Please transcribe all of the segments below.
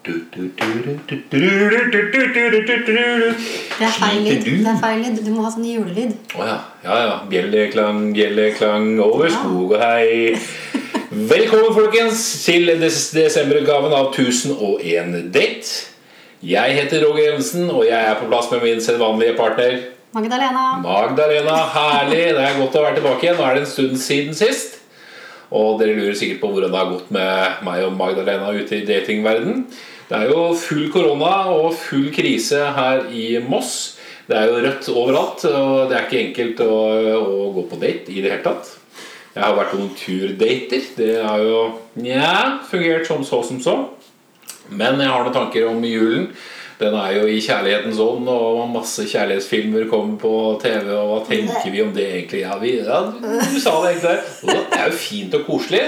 Det er feil lyd. Det er feil lyd. Du må ha sånn julelyd. Å ja. ja, ja. Bjelleklang, bjelleklang over skog og hei. Velkommen, folkens, til des desemberutgaven av 1001 Date. Jeg heter Roger Evensen, og jeg er på plass med min sedvanlige partner Magdalena. Magdalena. Herlig. Det er godt å være tilbake igjen. Nå er det en stund siden sist. Og dere lurer sikkert på hvordan det har gått med meg og Magdalena ute i datingverden. Det er jo full korona og full krise her i Moss. Det er jo rødt overalt, og det er ikke enkelt å, å gå på date i det hele tatt. Jeg har vært noen turdater. Det har jo nja, fungert som så som så. Men jeg har noen tanker om julen. Den er jo i kjærlighetens ånd, og masse kjærlighetsfilmer kommer på TV. Og hva tenker vi om det egentlig? Ja, vi, ja, du sa det egentlig. Det er jo fint og koselig.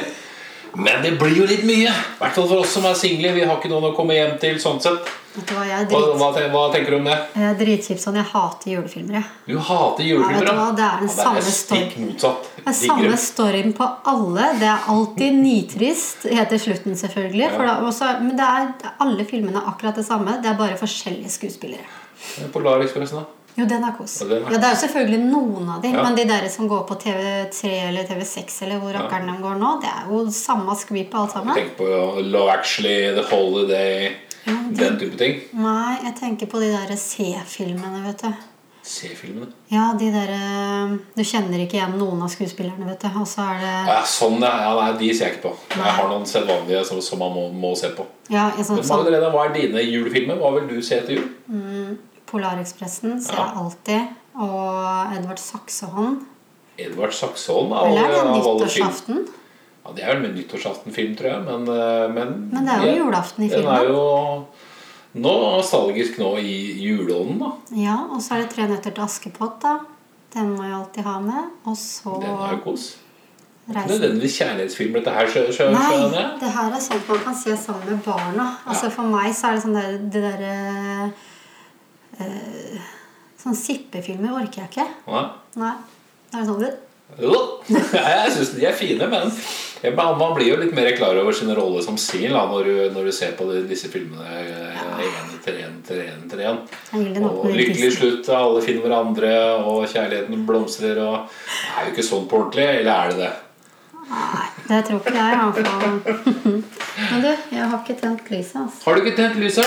Men det blir jo litt mye. I hvert fall for oss som er single. Vi har ikke noen å komme hjem til. sånn sett hva, Hva, hva, tenker du om det? Jeg er dritkjipt sånn. Jeg hater julefilmer. Jeg. Du hater julefilmer, ja? det er den Ja, samme stikk motsatt. Det Digger samme storyen på alle. Det er alltid nitrist helt til slutten, selvfølgelig. Da, også, men det er alle filmene er akkurat det samme. Det er bare forskjellige skuespillere. Polarekspressen, da? Jo, den er kos. Ja, den er Ja, det er jo selvfølgelig noen av de, Ja. men de der som går på TV3 eller TV6 eller hvor rakkeren de går nå, det er jo samme skvip alt sammen. Tenk på Love Actually, The Holiday, den type ting. Nei, jeg tenker på de der C-filmene, vet du. C-filmene? Ja, de der Du kjenner ikke igjen noen av skuespillerne, vet du. Og så er det Ja, sånn, ja. ja. Nei, de ser jeg ikke på. Jeg har noen sedvanlige som, som man må, må se på. Ja, jeg sånn, Men Magdalena, hva er dine julefilmer? Hva vil du se etter jul? Polarekspressen ser Ja. jeg alltid. Og Edvard Saksehånd. Edvard Saksehånd? Eller er det nyttårsaften? Ja, det er vel med nyttårsaftenfilm, tror jeg. Men, eh, men, Men det er jo julaften i filmen. Den er jo nå nostalgisk nå i juleånden, da. Ja, og så er det Tre nøtter til Askepott, da. Den må jeg alltid ha med. Og så Den er jo kos. Det Reisen nødvendigvis kjærlighetsfilm, dette her, skjønner jeg. Nei, det her er sånt man kan se sammen med barna. Altså For meg så er det sånn der, det derre eh, Sånn sippefilmer orker jeg ikke. Nei. Nei. Det er sånn Jo, ja, jeg syns de er fine, men jeg- man blir jo litt mer klar over sin rolle som sil når, du- når du ser på de, disse filmene én etter én etter én etter én. Og lykkelig slutt, alle finner hverandre, og kjærligheten blomstrer og Det er jo ikke sånn på ordentlig, eller er det det? Nei, det tror ikke jeg. i hvert fall. Men du, jeg har ikke tent lyset. Altså. Har du ikke tent lysa?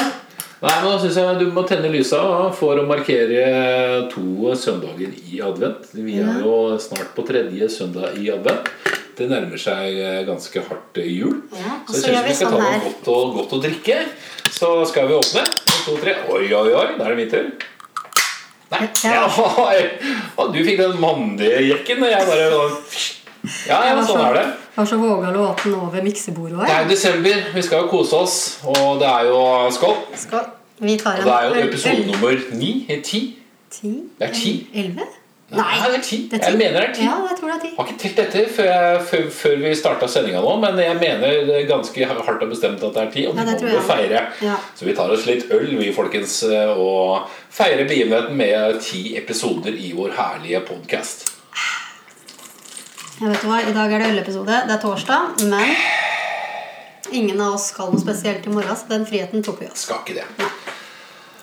Nei, men da syns jeg du må tenne lysa for å markere to søndager i advent. Vi er jo snart på tredje søndag i advent. Det nærmer seg eh, ganske hardt eh, jul. Ja, så jeg syns vi skal sånn ta noe godt og, godt å drikke. Så skal vi åpne. En, to, tre. Oi, oi, oi. Da er det min tur. Nei. Ja. Ja, du fikk den mandige jekken, og jeg bare Ja, ja, sånn er det. Jeg var så våga låten over miksebordet Det er òg. jo desember. Vi skal jo kose oss. Og det er jo Skål. skål. vi tar Og det er jo episode øl- nummer ni? eh, Ti? Ti? Det er ti. Elleve? Nei, det er ti. det er Jeg mener det er ti. Ja, jeg tror det er ti. Har ikke telt etter før, jeg, før, før vi starta sendinga nå, men jeg mener det er ganske hardt og bestemt at det er ti. Og Ja, vi det må vi feire. Ja. Så vi tar oss litt øl, vi folkens, og feirer begivenheten med ti episoder i vår herlige podkast. Jeg vet hva, I dag er det ølepisode. Det er torsdag, men ingen av oss skal noe spesielt i morgen, så den friheten tok vi oss. Skal ikke det.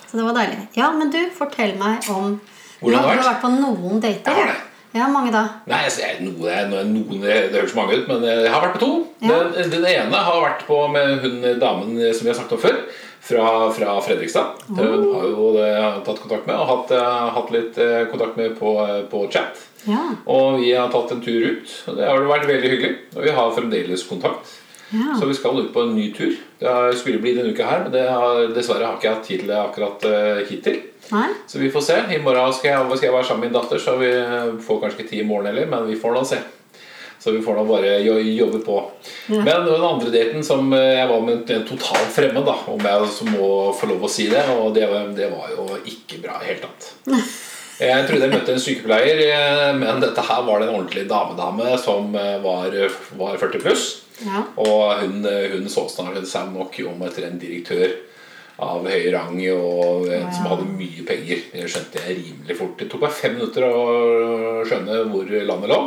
Så det var deilig. Ja, men du, fortell meg om Hvordan har, du vært? vært på noen dater? Jeg har det. Ja, mange da? Nei, altså, jeg, noen, noen, det høres mange ut, men jeg har vært på to. Ja. Den, den ene har vært på med hun damen som vi har snakket om før, fra, fra Fredrikstad. Oh. Hun har jo det, tatt kontakt med og hatt, eh, hatt litt eh, kontakt med på, eh, på chat. Ja. Og vi har tatt en tur ut. og Det har vært veldig hyggelig. Og vi har fremdeles kontakt. ja. Så vi skal ut på en ny tur. Det skulle bli denne uka her, men det har, dessverre har ikke jeg hatt tid til det akkurat uh, hittil. Nei? Så vi får se. I morgen skal jeg, skal jeg være sammen med min datter, så vi får kanskje ikke tid i morgen heller, men vi får nå se. Så vi får da bare jobbe på. Men den andre daten som eh, jeg var med en totalt fremmed, da, om jeg må få lov å si det, og det var, det var jo ikke bra i det hele tatt. Jeg trodde jeg møtte en sykepleier, eh, men dette her var det en ordentlig damedame som eh, var, var 40 pluss. Ja. Og hun, hun så snart seg nok om etter en direktør av høy rang og en som hadde mye penger. Det skjønte jeg rimelig fort. Det tok meg fem minutter å skjønne hvor landet lå.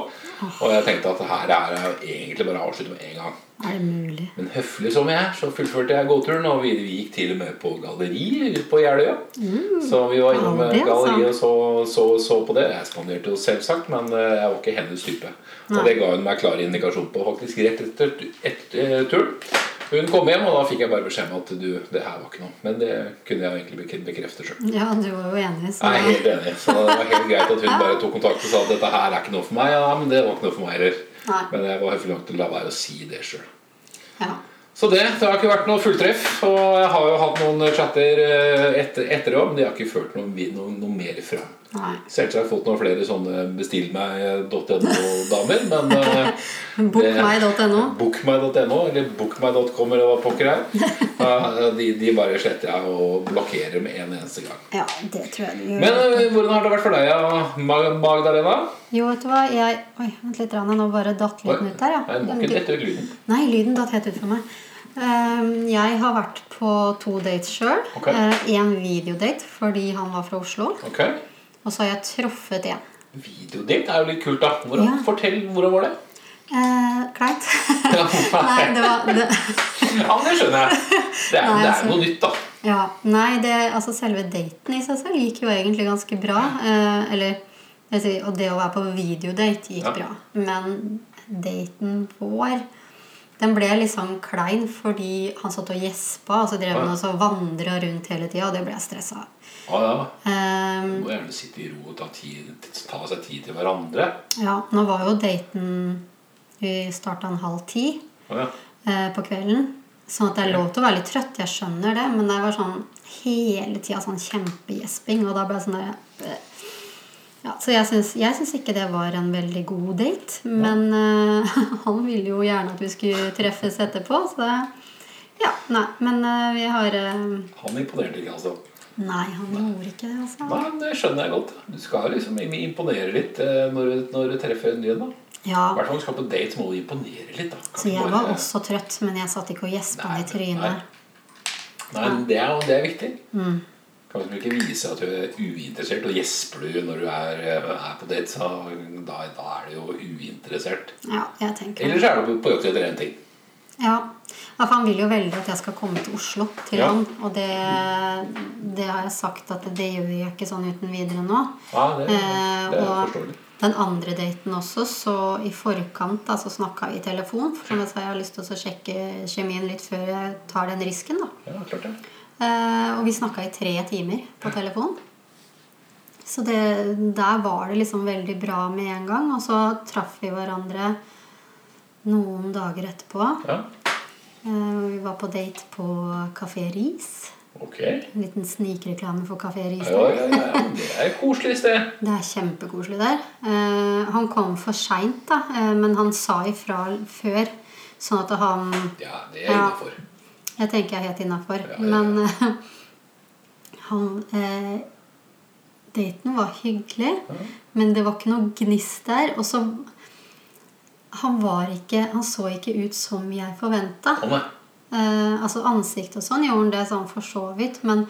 Og jeg tenkte at her er jeg egentlig bare å avslutte med en gang. Er det mulig? Men høflig som jeg er, så fullførte jeg gåturen. Og vi, vi gikk til og med på galleri ute på Jeløya. Så vi var innom ja, altså. galleriet og så, så, så på det. Jeg spanderte jo selvsagt, men eh, jeg var ikke hennes type. Og det ga hun meg klar indikasjon på faktisk rett etter, etter turen. Hun kom hjem, og da fikk jeg bare beskjed om at du, det her var ikke noe. Men det kunne jeg egentlig bekrefte sjøl. Ja, du var jo enig, så Jeg er helt enig. Så det var helt greit at hun bare tok kontakt og sa at dette her er ikke noe for meg. Ja, men det var ikke noe for meg heller. Nei. Men jeg var høflig nok til å la være å si det sjøl. ja. Så det, det har ikke vært noe fulltreff. Og jeg har jo hatt noen chatter eh, etter, etter det, men de har ikke ført noe, noe, noe mer fram. Selvsagt fått noen flere sånne bestill meg.no-damer, men eh, Bookmeg.no. Bookmeg.no eller bookmeg.com eller hva pokker er. eh, De, de bare sletter jeg og blokkerer med en eneste gang. Ja, det tror jeg du gjør. Men eh, hvordan har det vært for deg, Magdalena? Jo, vet du hva, jeg Oi, vent litt. Rann, Nå bare datt lyden ut der, ja. Nei, må ikke dette ut lyden. Nei, lyden datt helt ut for meg. Ehm, jeg har vært på to dates sjøl. Okay. en videodate fordi han var fra Oslo. Ok Og så har jeg truffet en. Videodate er jo litt kult, da. Hvordan, Ja. Fortell, hvordan var det? Eh, kleint. Nei, det var det, Ja, det skjønner jeg. Det er, Nei, det er altså- noe nytt, da. Ja, nei, det, altså Selve daten i seg selv gikk jo egentlig ganske bra. Eh, eller Og det å være på videodate gikk Ja. bra. Men daten vår den ble litt sånn klein fordi han satt og gjespa, så drev han og vandra rundt hele tida, og det ble jeg stressa av. Ja, ja. Du Må gjerne sitte i ro og ta, tid, ta seg tid til hverandre. ja, nå var jo daten Vi starta en halv ti Ja, ja. eh, på kvelden. Sånn at det er lov til å være litt trøtt. Jeg skjønner det. Men det var sånn hele tida sånn kjempegjesping. Og da ble jeg sånn der. Ja, Så jeg syns, ikke det var en veldig god date. Men uh, han ville jo gjerne at vi skulle treffes etterpå. Så ja, nei. Men uh, vi har uh, Han imponerte ikke, altså. Nei, han gjorde ikke det, altså. Nei, Det skjønner jeg godt. Du skal liksom imponere litt når, når du treffer en ny en. Ja, hvert fall du skal på date, må du imponere litt. da. Kan så jeg ikke var bare- også trøtt, men jeg satt ikke og gjespa i trynet. Nei, men det er, det er viktig. Mm. Kan liksom ikke vise at du er uinteressert, og gjesper du når du er, eh, er på date, så da, da er du jo uinteressert. Ja, jeg tenker Eller så er du på jakt etter én ting. Ja, for Han vil jo veldig at jeg skal komme til Oslo til Ja. han. Og det, det har jeg sagt at det gjør jeg ikke sånn uten videre nå. Ja, det, Eh, det er og forståelig. den andre daten også, så i forkant da, så snakka vi i telefon. For som jeg sa, jeg har lyst til å sjekke kjemien litt før jeg tar den risken. da. Ja, klart det. Eh, og vi snakka i tre timer på telefon. Så det, der var det liksom veldig bra med en gang. Og så traff vi hverandre noen dager etterpå. Ja, Eh, Vi var på date på Kafé Ris. Okay. En liten snikreklame for Kafé Ris. Ja, ja, ja. Det er et koselig sted. Det er kjempekoselig der. Eh, han kom for seint, da, eh, men han sa ifra før. Sånn at han Ja, det er Ja. innafor. Jeg tenker jeg er helt innafor. Ja, ja, ja. Men uh, han uh, Daten var hyggelig, men det var ikke noe gnist der. Og så Han var ikke Han så ikke ut som jeg forventa. Nei. Eh, altså ansiktet og sånn gjorde han det sånn for så vidt, men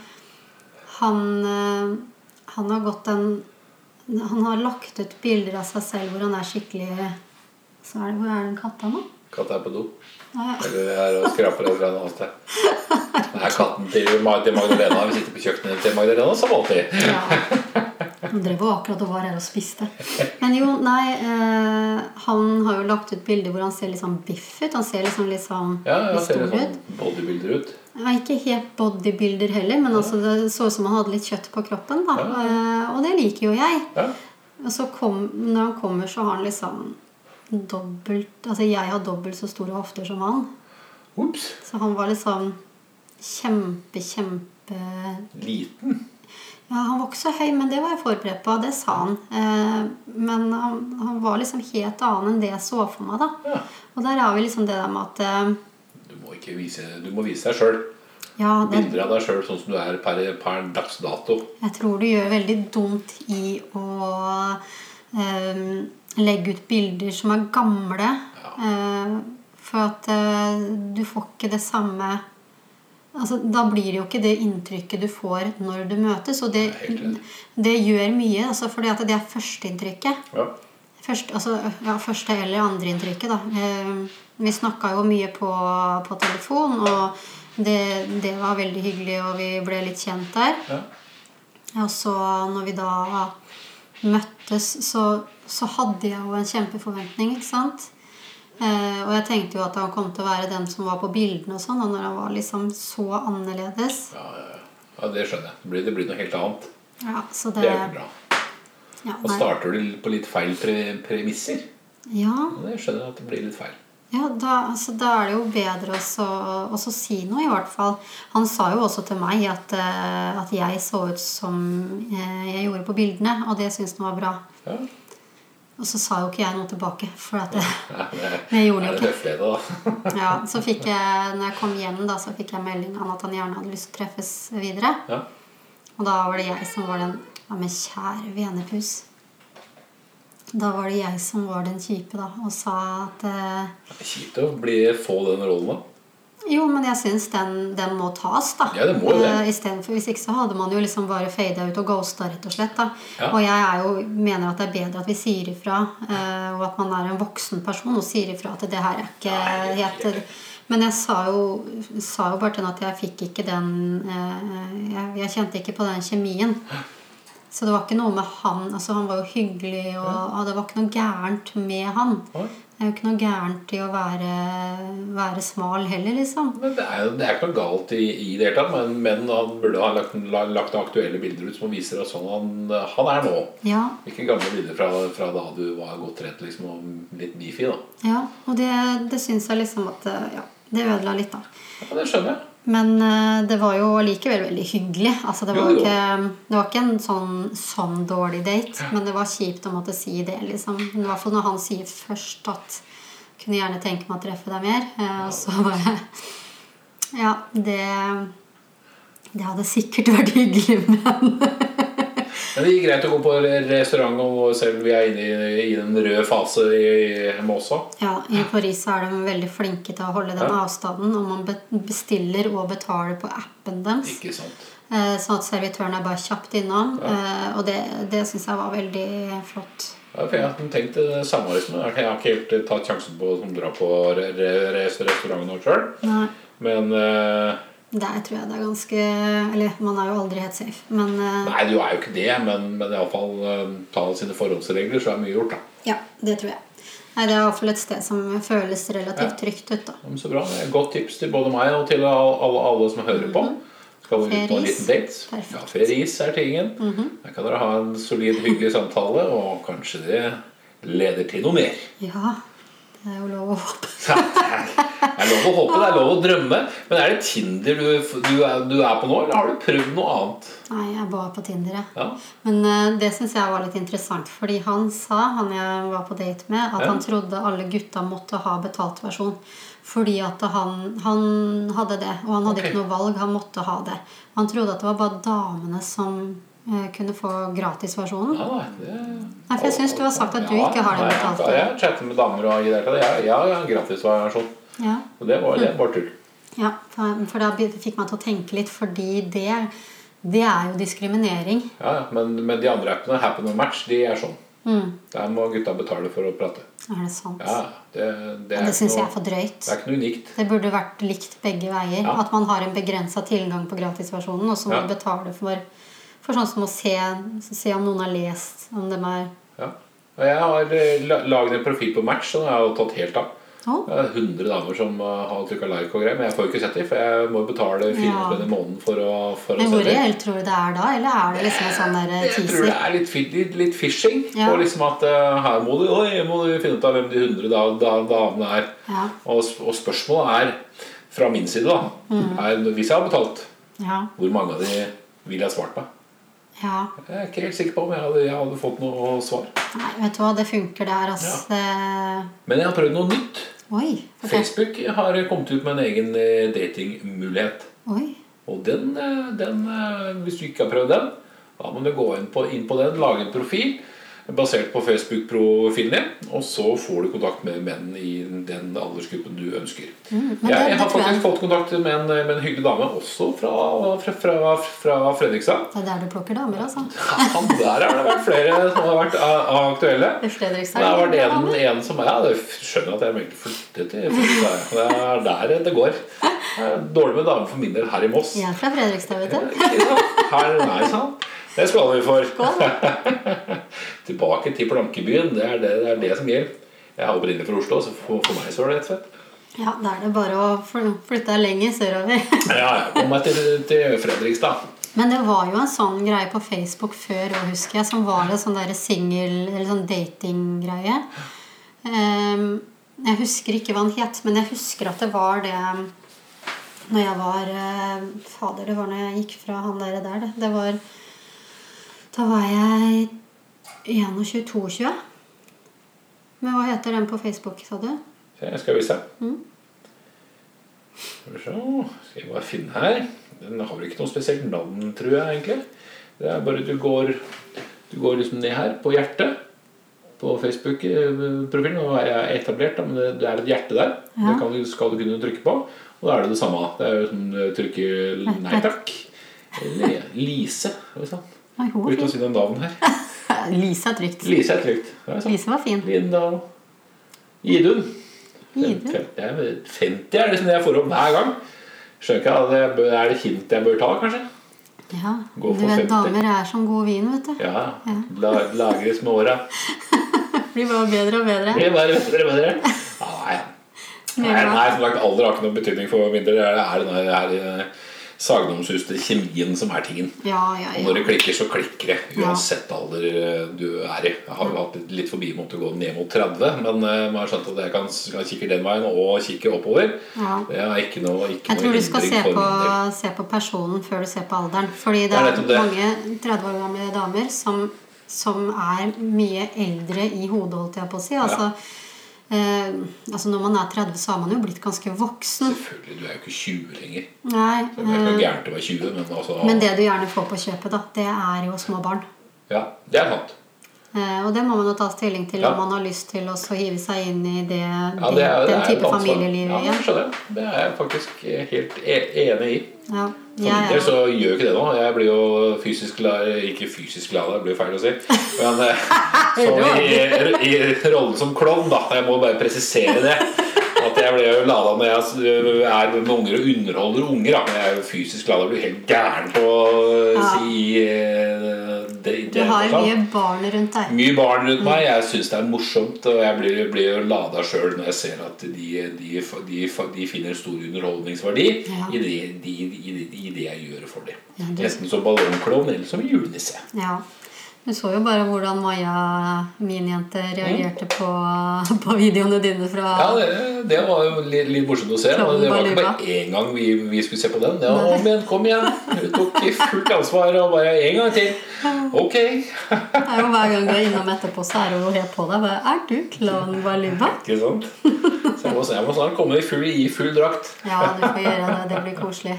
han Han har gått en Han har lagt ut bilder av seg selv hvor han er skikkelig så er det, Hvor er den katta nå? Katta er på do. Eller her og skraper et eller annet sted. Det er katten til til Magdalena. Vi sitter på kjøkkenet til Magdalena som alltid. Ja. Han drev jo akkurat og var her og spiste. Men jo, nei eh, Han har jo lagt ut bilder hvor han ser litt sånn biff ut. Han ser liksom litt sånn Ja, ja, stor ser litt sånn bodybuilder ut. Ja, ikke helt bodybuilder heller, men altså det så ut som han hadde litt kjøtt på kroppen. da. Ja. Eh, og det liker jo jeg. Ja. Og så kom, når han kommer, så har han liksom dobbelt Altså jeg har dobbelt så store hofter som han. Ups. Så han var liksom kjempe, kjempe Liten. Ja, han var ikke så høy, men det var jeg forberedt på. Det sa han. Eh, men han, han var liksom helt annen enn det jeg så for meg. da. Ja. Og der har vi liksom det der med at eh, Du må ikke vise Du må vise deg sjøl. Ja, det, Bilder av deg sjøl sånn som du er per, per dags dato. jeg tror du gjør veldig dumt i å legge ut bilder som er gamle. Eh, for at eh, du får ikke det samme Altså, da blir det jo ikke det inntrykket du får når du møtes. Og det, det gjør mye, altså, for det er førsteinntrykket. Ja. Først, altså, ja, første eller andre inntrykket, da. Eh, vi snakka jo mye på, på telefon, og det, det var veldig hyggelig, og vi ble litt kjent der. Ja. Og så når vi da møttes, så, så hadde jeg jo en kjempeforventning, ikke sant? Eh, og jeg tenkte jo at han kom til å være den som var på bildene og sånn, og når han var liksom så annerledes. Ja, ja, ja. det skjønner jeg. Det blir, det blir noe helt annet. Ja, så Det det, er ikke bra. ja, Og starter du på litt feil pre premisser. Ja, Og Det skjønner jeg at det blir litt feil. Ja da, altså, da er det jo bedre å si noe, i hvert fall. Han sa jo også til meg at, eh, at jeg så ut som eh, jeg gjorde på bildene, og det syntes han var bra. Ja, Og så sa jo ikke jeg noe tilbake, for at det, ja det det gjorde det jo ikke. Ja, så fikk jeg, når jeg kom hjem, da, så fikk jeg melding om at han gjerne hadde lyst til å treffes videre. Ja. Og da var det jeg som var den Ja, men kjære venepus. Da var det jeg som var den kjipe, da, og sa at eh, Kjipt å bli, få den rollen, da. Jo, men jeg syns den, den må tas, da. Ja, det må jo det. Eh, istedenfor- hvis ikke så hadde man jo liksom bare fada ut og ghosta, rett og slett. da. Ja. Og jeg er jo, mener at det er bedre at vi sier ifra, eh, og at man er en voksen person og sier ifra at det her er ikke helt Men jeg sa jo, sa jo bare til henne at jeg fikk ikke den eh, jeg, jeg kjente ikke på den kjemien. Så det var ikke noe med han altså Han var jo hyggelig, og, og det var ikke noe gærent med han. Oi. Det er jo ikke noe gærent i å være, være smal heller, liksom. Men det er, det er ikke noe galt i, i det hele tatt, men, men han burde ha lagt, lagt aktuelle bilder ut som viser at sånn han, han er nå. Ja, Ikke gamle bilder fra, fra da du var godt trent liksom, og litt bifi. da. ja og det, det syns jeg liksom at Ja, det ødela litt, da. Ja, det skjønner jeg. Men eh, det var jo likevel veldig hyggelig. Altså, det, var Jo, jo. ikke, det var ikke en sånn, sånn dårlig date, men det var kjipt å måtte si det. liksom. I hvert fall når han sier først at kunne gjerne tenke meg å treffe deg mer. eh, Og så bare Ja, det Det hadde sikkert vært hyggelig, men Men det gikk greit å gå på restaurant, og selv om vi er inne i, i den røde fase i, hjemme også. Ja, I Paris er de veldig flinke til å holde den Ja. avstanden. Og man bestiller og betaler på appen deres. Ikke sant. Eh, Sånn at servitøren er bare kjapt innom. Ja. Og det, det syns jeg var veldig flott. Ja, for Jeg har tenkt det samme. liksom. Jeg har ikke helt tatt sjansen på å dra på re re restaurant nå sjøl. Men eh, der tror jeg det er ganske Eller man er jo aldri helt safe, men eh, Nei, du er jo ikke det, men, men iallfall uh, ta sine forholdsregler, så er mye gjort. da. ja, det tror jeg. Nei, Det er iallfall et sted som føles relativt trygt ut. da. Ja, men så bra. Det er et godt tips til både meg og til alle, alle, som hører på. Skal vi ut på en liten date? Perfekt. Ja, Feris er tingen. Der kan dere ha en solid, hyggelig samtale, og kanskje det leder til noe mer. Ja, det er jo lov å håpe. Det er lov å håpe, det er lov å drømme. Men er det Tinder du, du, er, du er på nå, eller har du prøvd noe annet? Nei, jeg var på Tinder, jeg. Ja, Men uh, det syns jeg var litt interessant, fordi han sa, han jeg var på date med, at Ja. han trodde alle gutta måtte ha betalt versjon. Fordi at han, han hadde det, og han hadde okay. ikke noe valg. Han måtte ha det. Han trodde at det var bare damene som kunne få gratisversjonen. ja det... Nei, for jeg syns du har sagt at du ikke har den betalt. Jeg, jeg chatter med damer og det til det. Jeg, jeg har gratisversjon. Ja, Og det var det er bare tull. ja for, for da fikk meg til å tenke litt, fordi det, det er jo diskriminering. Ja, ja, men, men de andre appene, Happen og Match, de er sånn. Mm, Der må gutta betale for å prate. er det sant? Ja, det, det, Ja, det syns jeg er for drøyt. det er ikke noe unikt. Det burde vært likt begge veier. Ja. At man har en begrensa tilgang på gratisversjonen, og så må Ja. du betale for, for sånn som å se, se om noen har lest, om dem er Ja. Og jeg har eh, laget en profil på Match, og den har jeg jo tatt helt av. Oh. Det er 100 damer som eh, har trykka like og greier, men jeg får jo ikke sett dem, for jeg må jo betale 400 Ja. i måneden for å, for å Men se hvor dem. reelt tror du det er da? Eller er det liksom en sånn der teaser? Jeg tror det er litt, litt, phishing. Ja. Og liksom at eh, her må du, oi, må du finne ut av hvem de 100 da, da, damene er. Ja. Og, og spørsmålet er, fra min side, da Mm. er, Hvis jeg har betalt, Ja. hvor mange av de vil jeg ha svart meg? Ja. Jeg er ikke helt sikker på om jeg hadde, jeg hadde fått noe svar. Nei, vet du hva, det funker der, altså. Det... Men jeg har prøvd noe nytt. Oi. okay. Facebook har kommet ut med en egen eh, datingmulighet. Oi. Og den, eh, den, eh, hvis du ikke har prøvd den, da må du gå inn på, inn på den, lage en profil. Basert på Facebook-profilen din. Og så får du kontakt med menn i den aldersgruppen du ønsker. Mm, jeg, jeg har faktisk jeg- fått kontakt med en, med en hyggelig dame, også fra, fra, fra, fra Fredrikstad. Det er der du plukker damer, altså. Ja, der har det vært flere som har vært aktuelle. Fredrikstad. Det har vært en, en som er, ja, det skjønner at jeg er egentlig flyttet til Fredrikstad. Det er der det går. Dårlig med damer for min del her i Moss. Jeg er fra Fredrikstad, vet du. Sant? Her, nei, sant? Det skåler vi for. Tilbake til plankebyen. Det er det, det er det som gjelder. Jeg er opprinnelig fra Oslo, så for, for meg så er det rett og slett. Ja, da er det bare å fly- flytte lenger sørover. Ja, jeg kom meg til, til Fredrikstad. Men det var jo en sånn greie på Facebook før òg, husker jeg, som var det sånn singel- eller sånn datinggreie. Ehm, jeg husker ikke hva han het, men jeg husker at det var det når jeg var eh, Fader, det var når jeg gikk fra han der. der det var Da var jeg 21-22. Men hva heter den på Facebook, sa du? Jeg skal vise deg. Skal vi se Skal jeg bare finne her. Den har vel ikke noe spesielt navn, tror jeg egentlig. Det er bare du går Du går liksom ned her på hjertet på Facebook-profilen. Nå er jeg etablert, men det, er et hjerte der. Ja. Det kan skal du kunne trykke på. Og da er det det samme. Det er jo sånn trykke nei takk. Eller Lise. Eller se. Nei, hun Uten å si noen navn her. Lise er trygt. Lise er trygt. Ja, sant. Lise var fin. Lindahl. Idun. Idun. 50 er, 50 er liksom det jeg får opp hver gang. Skjønner ikke, at det Er det hint jeg bør ta, kanskje? Ja, du vet 50. damer er som god vin, vet du. Ja. La, lagres med åra. Blir bare bedre og bedre. Det er bare bedre, og bedre. Ja, nei. Nei, som sagt, alder har ikke noen betydning for min del. Det er det, er det er sagnomsuste kjemien som er tingen. Ja, ja, Og når ja. det klikker, så klikker det. Uansett alder eh, du er i. Jeg har jo hatt litt- forbi måte å gå ned mot 30, men eh, man har skjønt at jeg kan, kan kikke den veien og kikke oppover. ja. Det er ikke noe, ikke Jeg tror du skal se på, se på personen før du ser på alderen. Fordi det Det er er det. mange 30 år gamle damer som, som er mye eldre i hodet, holdt jeg på å si. Altså, eh, altså Når man er 30, så har man jo blitt ganske voksen. Selvfølgelig, du er jo ikke 20 lenger. Nei, Det er ikke eh, gærent å være 20, men altså men det du gjerne får på kjøpet, da, det er jo små barn. Ja, det er sant. Eh, Og det må man jo ta stilling til Ja. om man har lyst til å hive seg inn i det, Ja, det, er, det den type familieliv Ja, det. Det er jeg faktisk helt e- enig i. Ja, For min del så gjør jo ikke det nå. Jeg blir jo fysisk glad Ikke fysisk glad, det blir feil å si. Men sånn i, i rollen som klovn, da. Jeg må bare presisere det. At jeg blir jo lada når jeg er med unger og underholder unger. Da. Men jeg er jo fysisk glad. og blir helt gæren på å Ja. si eh, det. du har jo mye barn rundt deg. Mye barn rundt meg. Jeg syns det er morsomt, og jeg blir, blir jo lada sjøl når jeg ser at de, de, de, de finner stor underholdningsverdi Ja. i, det, de, i, det, i det jeg gjør for dem. Ja, Nesten som ballongklovn eller som julenisse. Ja. Du så jo bare hvordan Maja, min jente, reagerte på, på videoene dine fra Ja, det, det var jo litt, litt morsomt å se. Men det var ikke bare én gang vi, vi skulle se på den. Det var om igjen, kom igjen! Hun tok i fullt ansvar og bare en gang til. Ok. Det er jo Hver gang du er innom etterpå, så er hun helt på deg. Bare, er du klovn Baluba? Ikke sant? Så jeg må, jeg må snart komme i full, i full drakt. Ja, du får gjøre det. Det blir koselig.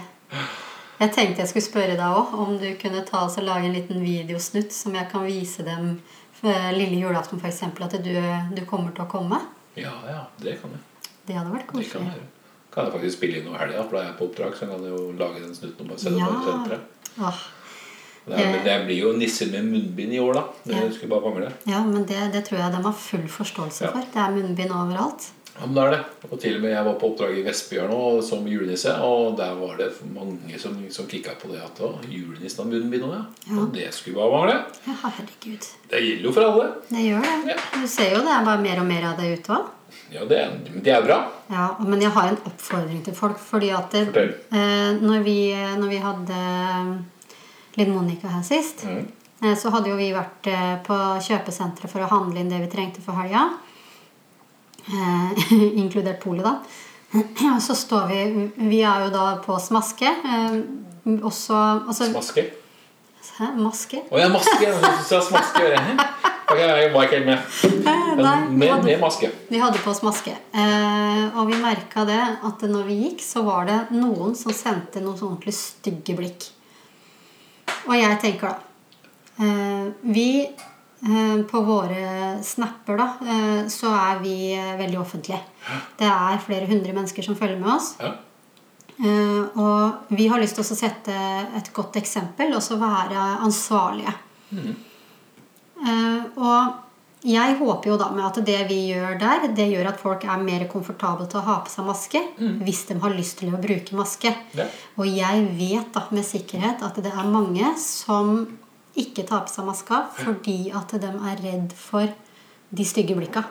Jeg tenkte jeg skulle spørre deg òg om du kunne ta oss og lage en liten videosnutt som jeg kan vise dem eh, lille julaften f.eks. At du, du kommer til å komme. Ja, ja, det kan jeg. Det hadde vært Det kan jeg. Kan jeg faktisk spille inn noe helga, for da er jeg på oppdrag. Så kan jeg jo lage den snutten og bare sende Ja. den. Åh, Det, er- men det blir jo nisser med munnbind i år, da. Det Ja. skulle bare mangle. ja, men det, det tror jeg de har full forståelse Ja. for. Det er munnbind overalt. Ja, men det er det. Og til og med jeg var på oppdrag i Vestbjørn nå som julenisse, og der var det mange som, som kikka på det at julenissen har munnbind òg, ja. Ja. Og det skulle bare mangle. Ja, herregud. Det gjelder jo for alle. Det gjør det. Ja. Du ser jo det er bare mer og mer av det ute òg. Ja, det, det er bra. Ja, men jeg har en oppfordring til folk. Fordi at det, Fortell. eh, når, vi, når vi hadde Linn Monica her sist, Mm. eh, så hadde jo vi vært eh, på kjøpesenteret for å handle inn det vi trengte for helga. Eh, inkludert polet, da. Så står vi Vi er jo da på Smaske. Eh, også altså, Smaske. Hæ? Maske? Å ja, maske! Jeg sa smaske. gjør jeg var ikke helt med. Nei, vi med, hadde- med maske. Vi hadde på oss maske. Eh, og vi merka det at når vi gikk, så var det noen som sendte noen sånn ordentlig stygge blikk. Og jeg tenker da eh, Vi eh, på våre snapper, da, eh, så er vi eh, veldig offentlige. Det er flere hundre mennesker som følger med oss. Ja. Eh, og vi har lyst til å sette et godt eksempel og så være ansvarlige. Mm. og jeg håper jo da med at det vi gjør der, det gjør at folk er mer komfortable til å ha på seg maske hvis de har lyst til å bruke maske. Ja. Og jeg vet da med sikkerhet at det er mange som ikke ta på seg maska fordi at de er redd for de stygge blikka.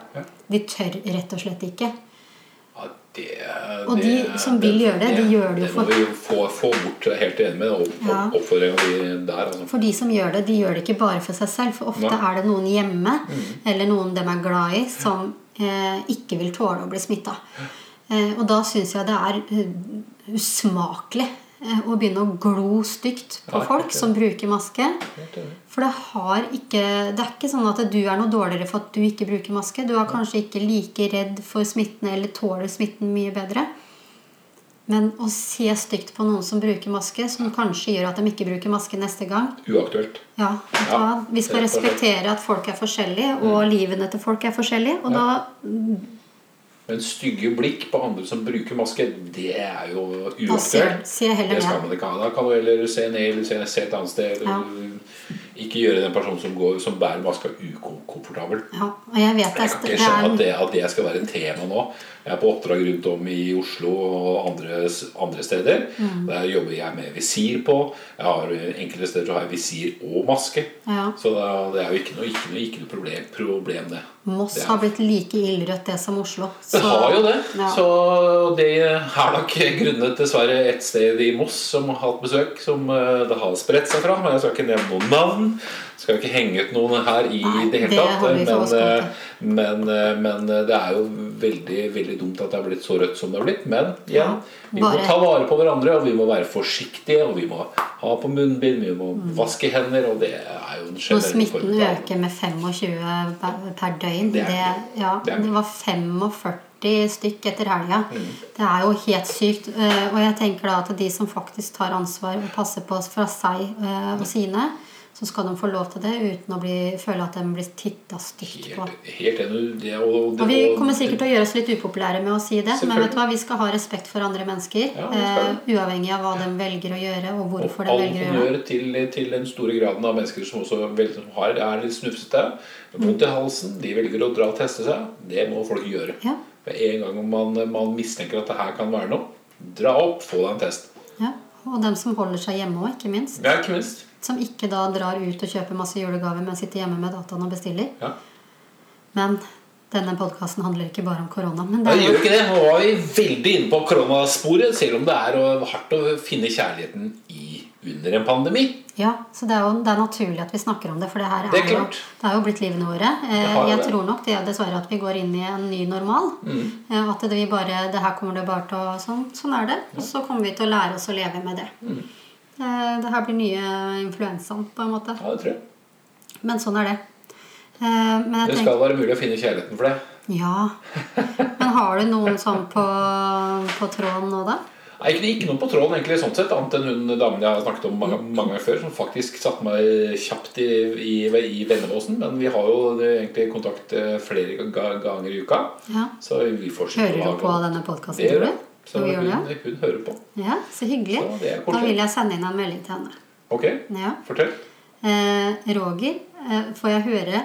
De tør rett og slett ikke. Ja, det, Og de som vil gjøre det, de gjør det jo for Det må vi få, få bort helt enig med. Og, Ja. Oppfordringa di der. Altså. For de som gjør det, de gjør det ikke bare for seg selv. For ofte Mm. er det noen hjemme eller noen de er glad i, som eh, ikke vil tåle å bli smitta. Eh, og da syns jeg det er eh, usmakelig å begynne å glo stygt på Nei, folk som bruker maske. For det, har ikke, det er ikke sånn at du er noe dårligere for at du ikke bruker maske. Du er kanskje ikke like redd for smitten eller tåler smitten mye bedre. Men å se stygt på noen som bruker maske, som kanskje gjør at de ikke bruker maske neste gang Uaktuelt. ja, Ja. Vi skal respektere at folk er forskjellige, og livene til folk er forskjellige. Og da Men stygge blikk på andre som bruker maske, det er jo uaktuelt. Det skal man ikke ha. Da kan du heller se ned eller se, se et annet sted. Eller Ja. ikke gjøre den personen som, går, som bærer maska, ukomfortabel. Ja, jeg vet Jeg kan ikke skjønne at det, at det skal være et tema nå. Jeg er på oppdrag rundt om i Oslo og andre, andre steder. Mm. Der jobber jeg med visir på. Jeg har Enkelte steder så har jeg visir og maske. Ja. Så det er jo ikke noe, ikke noe, ikke noe problem, problem, det. Moss Det har blitt like ildrødt det som Oslo. Det har jo det. Ja. Så det er nok grunnet dessverre et sted i Moss som har hatt besøk, som eh, det har spredt seg fra. Men jeg skal ikke nevne noen navn. Skal ikke henge ut noen her i Nei, det hele tatt. Men, eh, men, eh, men det er jo veldig veldig dumt at det har blitt så rødt som det har blitt. Men Ja, vi må ta vare på hverandre, og vi må være forsiktige. Og vi må ha på munnbind, vi må vaske hender, og det er jo en Når generell smitten form av- øker med 25 per- døgn Det Det, er ja, Det er det var 45 stykk etter helga. Det er jo helt sykt. Eh, Og jeg tenker da at de som faktisk tar ansvar og passer på fra seg eh, og sine, så skal de få lov til det uten å bli, føle at de blir titta stygt på. Helt, helt. Det, og, Og vi kommer sikkert til å gjøre oss litt upopulære med å si det, men vet du hva, vi skal ha respekt for andre mennesker. Ja, eh, uavhengig av hva de velger å gjøre, og Og hvorfor de velger å gjøre det. til, til den store graden av mennesker som også som har, er litt snufsete. Vondt i halsen. De velger å dra og teste seg. Det må folk gjøre. Ja. Med en gang man, man mistenker at det her kan være noe, dra opp, få deg en test. Ja. Og dem som holder seg hjemme òg, ikke minst. Ja, ikke minst. Som ikke da drar ut og kjøper masse julegaver, men sitter hjemme med dataen og bestiller. Ja. Men denne podkasten handler ikke bare om korona. Men det det gjør ikke det. Nå var vi veldig inne på koronasporet, selv om det er hardt å finne kjærligheten i, under en pandemi. ja, så det er jo det er naturlig at vi snakker om det, for det her er, Det er jo, det er jo blitt livene våre. Eh, Jeg det. tror nok det er dessverre at vi går inn i en ny normal. Mm. Eh, At det, vi bare, det her kommer det bare til å Sånn, sånn er det. Og så kommer vi til å lære oss å leve med det. Mm. Eh, Det her blir nye influensaen, på en måte. Ja, det tror jeg. Men sånn er det. Eh, Men Det skal være mulig å finne kjærligheten for det. Ja. Men har du noen sånn på, på tråden nå, da? Nei, ikke, ikke noen på tråden, egentlig, sånn sett, annet enn hun damen jeg har snakket om mange, ganger før, som faktisk satte meg kjapt i, i, i vennebåsen. Men vi har jo egentlig kontakt eh, flere ganger i uka. Ja. Så vi fortsetter Hører du på denne podkasten, tror du? Så Hun hun, hun hører på. Ja, så hyggelig. Så Da vil jeg sende inn en melding til henne. Ok, Ja. fortell. Eh, Roger eh, får jeg høre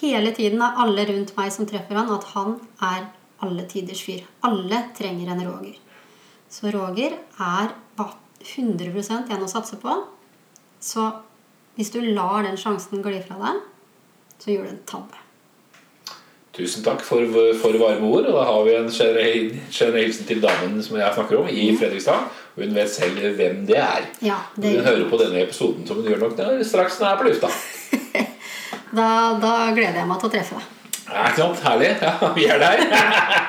hele tiden av alle rundt meg som treffer han, at han er alle tiders fyr. Alle trenger en Roger. Så Roger er 100% en å satse på. Så hvis du lar den sjansen gli fra deg, så gjør du en tabbe. Tusen takk for, for varme ord. Og da har vi en generell hilsen til damen som jeg snakker om, i Fredrikstad. Og hun vet selv hvem det er. Ja, det Hun hører på denne episoden som hun gjør nok der, straks den er på lufta. Da, da gleder jeg meg til å treffe deg. Ja, ikke sant? Herlig. Ja, vi er der.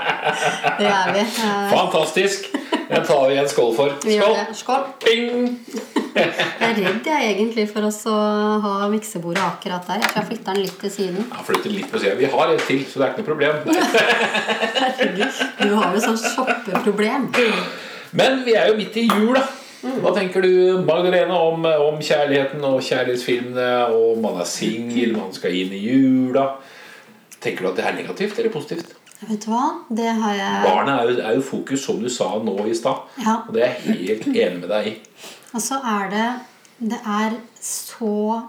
Det er vi. Fantastisk. Den tar vi en skål for. Skål! Skål. Ping! Jeg er redd jeg egentlig for oss å ha miksebordet akkurat der. Jeg tror jeg flytter den litt til siden. Jeg flytter litt på siden. Vi har et til, så det er ikke noe problem. Herregud, du har jo sånn shoppeproblem. Men vi er jo midt i jula. Hva tenker du, Magdalena, om, om kjærligheten og kjærlighetsfilmene, og man er singel, man skal inn i jula? Tenker du at det er negativt eller positivt? Vet du hva? Det har jeg Barnet er jo, er jo fokus, som du sa nå i stad. Ja. Og det er jeg helt enig med deg i. Og så er det Det er så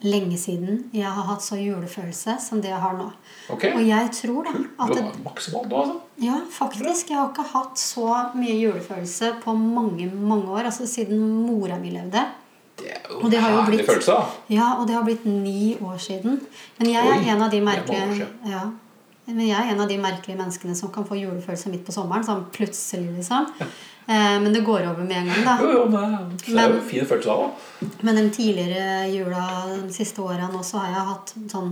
lenge siden jeg har hatt så julefølelse som det jeg har nå. Okay. Og jeg tror da at det, har maksimalt nå, altså. Ja, faktisk. Jeg har ikke hatt så mye julefølelse på mange, mange år. Altså siden mora mi levde. Det er jo Og det har jo blitt- følelse, da. Ja, og det har blitt ni år siden. Men jeg Oi, er en av de er merkelige ja. Men jeg er en av de merkelige menneskene som kan få julefølelse midt på sommeren. Sånn plutselig, liksom. Eh, men det går over med en gang, da. Jo, jo, men det er jo fin følelse av da. Men den tidligere jula de siste årene så har jeg hatt sånn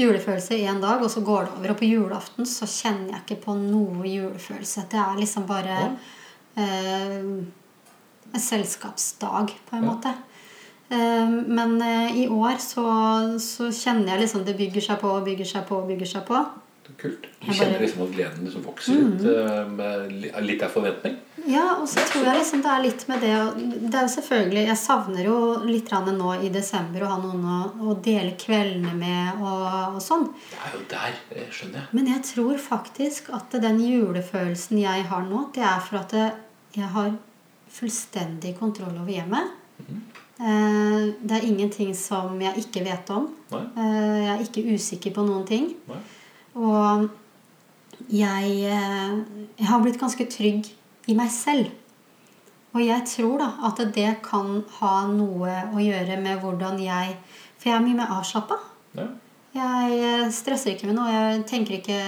julefølelse én dag, og så går det over. Og på julaften så kjenner jeg ikke på noe julefølelse. Det er liksom bare eh, en selskapsdag, på en måte. Eh, men eh, i år så, så kjenner jeg liksom det bygger seg på og bygger seg på og bygger seg på. Kult. Du kjenner liksom at gleden liksom vokser ut eh, med litt av forventning. Ja, og så tror jeg liksom det er litt med det Det er jo selvfølgelig Jeg savner jo litt nå i desember å ha noen å, å dele kveldene med og, og sånn. Det er jo der, skjønner jeg. Men jeg tror faktisk at den julefølelsen jeg har nå, det er for at jeg har fullstendig kontroll over hjemmet. Eh, Det er ingenting som jeg ikke vet om. Nei. Eh, Jeg er ikke usikker på noen ting. Nei. Og jeg, eh, jeg har blitt ganske trygg i meg selv. Og jeg tror da at det kan ha noe å gjøre med hvordan jeg For jeg er mye mer avslappa. Ja. Jeg eh, stresser ikke med noe. Jeg tenker ikke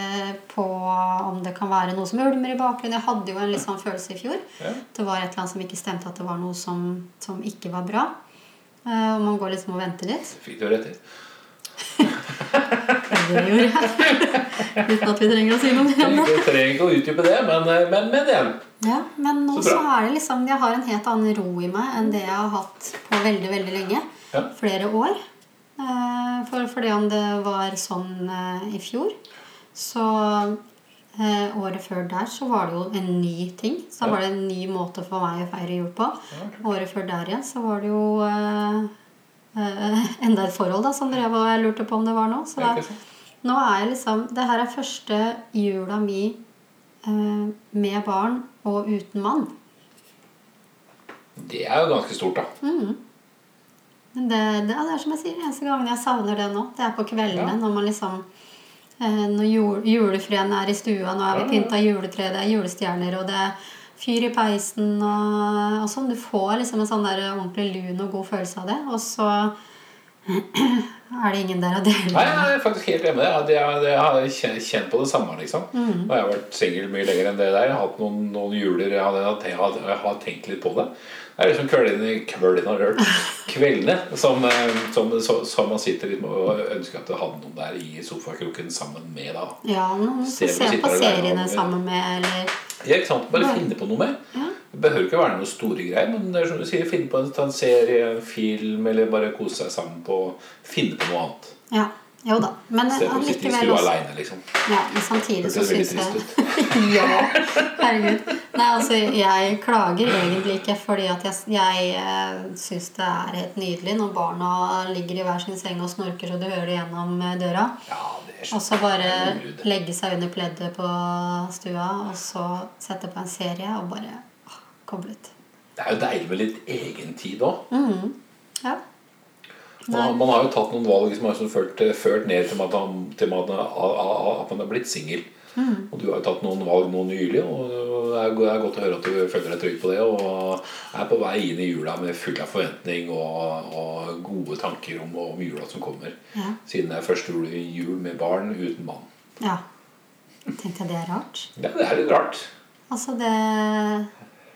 på om det kan være noe som ulmer i bakgrunnen. Jeg hadde jo en litt sånn følelse i fjor. Ja. Det var et eller annet som ikke stemte, at det var noe som, som ikke var bra. Eh, Og man går liksom og venter litt. Fikk du rett i. Det gjorde jeg. Uten at vi trenger å si noe mer om det. Vi trenger ikke å utdype det, men, eh, men, men igjen. Ja, men nå Så så, er det liksom Jeg har en helt annen ro i meg enn det jeg har hatt på veldig, veldig lenge. Ja. Flere år. Eh, For fordi om det var sånn eh, i fjor, så eh, Året før der så var det jo en ny ting. Så da var det en ny måte for meg å feire jul på. Året før der igjen så var det jo eh, enda et forhold da som drev og jeg lurte på om det var nå. Så da, nå er jeg liksom Det her er første jula mi eh, med barn og uten mann. Det er jo ganske stort, da. Men det, det, ja, det er som jeg sier, eneste gangen jeg savner det nå, det er på kveldene. Ja. Når man liksom eh, Når jul, julefreden er i stua, nå er vi pynta juletre, det er julestjerner, og det er fyr i peisen og, og sånn. Du får liksom en sånn der ordentlig lun og god følelse av det. Og så er det ingen der å dele Nei, jeg er faktisk helt enig med deg. Det er- har kjent- på det samme. liksom. Mm. Og jeg har vært singel mye lenger enn det der. Jeg har hatt noen, noen juler jeg hadde, jeg, har, jeg har tenkt litt på det. Det er liksom kveldene, kveldene, kveldene som, eh, som, som, man sitter litt og ønsker at det hadde noen der i sofakroken sammen med. da. Ja, noen som ser på seriene sammen med, eller Ja, ikke sant? Bare finne på noe med. Ja. Det behøver ikke være noen store greier, men det er som du sier, finne på en, serie, en film, eller bare kose seg sammen på Finne på noe annet. Ja. Jo da. Men allikevel også alene, liksom. Ja, men samtidig så syns jeg Ja, herregud. Nei, altså, jeg klager egentlig ikke fordi at jeg, jeg eh, syns det er helt nydelig når barna ligger i hver sin seng og snorker så du hører det gjennom eh, døra. Ja, det er Og så bare legge seg under pleddet på stua og så sette på en serie og bare åh, koble ut. Det er jo deilig med litt egentid òg. Mm. Ja. Man, man har jo tatt noen valg som har liksom ført, ført ned til at man, til at man, er blitt singel. Mm. Og du har jo tatt noen valg nå nylig, og det er, godt å høre at du føler deg trygg på det. Og er på vei inn i jula med full av forventning og, og gode tanker om, om jula som kommer. Ja. Siden det er første jul, jul med barn uten mann. ja. Tenkte jeg det er rart? Ja, det er litt rart. Altså det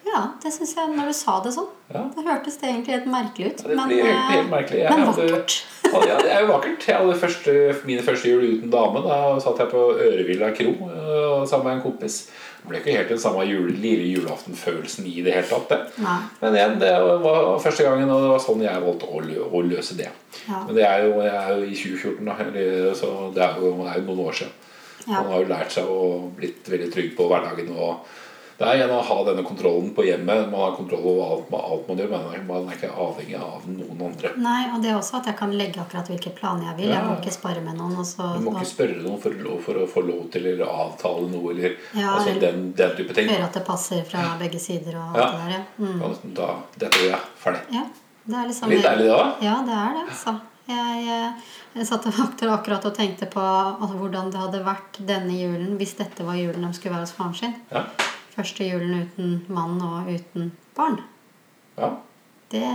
Ja, det syns jeg når du sa det sånn. Ja. Det hørtes det egentlig helt merkelig ut. Ja, det men, blir helt, eh, helt merkelig. Jeg men hadde- vakkert. Ja, det er jo vakkert. Jeg hadde første, mine første jul uten dame. Da satt jeg på Ørevilla kro øh, sammen med en kompis. Det ble ikke helt den samme jule, lille julaftenfølelsen i det hele tatt. det. Men igjen, det var første gangen, og det var sånn jeg valgte å, lø å løse det. Ja. Men det er jo, jeg er jo i 2014, da, så det er jo, det er jo noen år siden. Man har jo lært seg å blitt veldig trygg på hverdagen og Det er igjen å ha denne kontrollen på hjemmet. Man har kontroll over alt, alt man gjør. Er, man er ikke avhengig av noen andre. Nei, og det er også at jeg kan legge akkurat hvilke planer jeg vil. Jeg må ikke spare med noen. Og så, Du må ikke spørre noen for, for å få lov til eller avtale noe eller Ja, altså den, den type ting. høre at det passer fra begge sider og alt Ja. det der. Ja. Mm. Da, dette gjør jeg. Ferdig. ja. Det er liksom Litt deilig da. Ja, det er det. Altså. Jeg, jeg, satt akkurat akkurat og tenkte på altså, hvordan det hadde vært denne julen hvis dette var julen de skulle være hos faren sin. Ja. Første julen uten mann og uten barn. ja. Det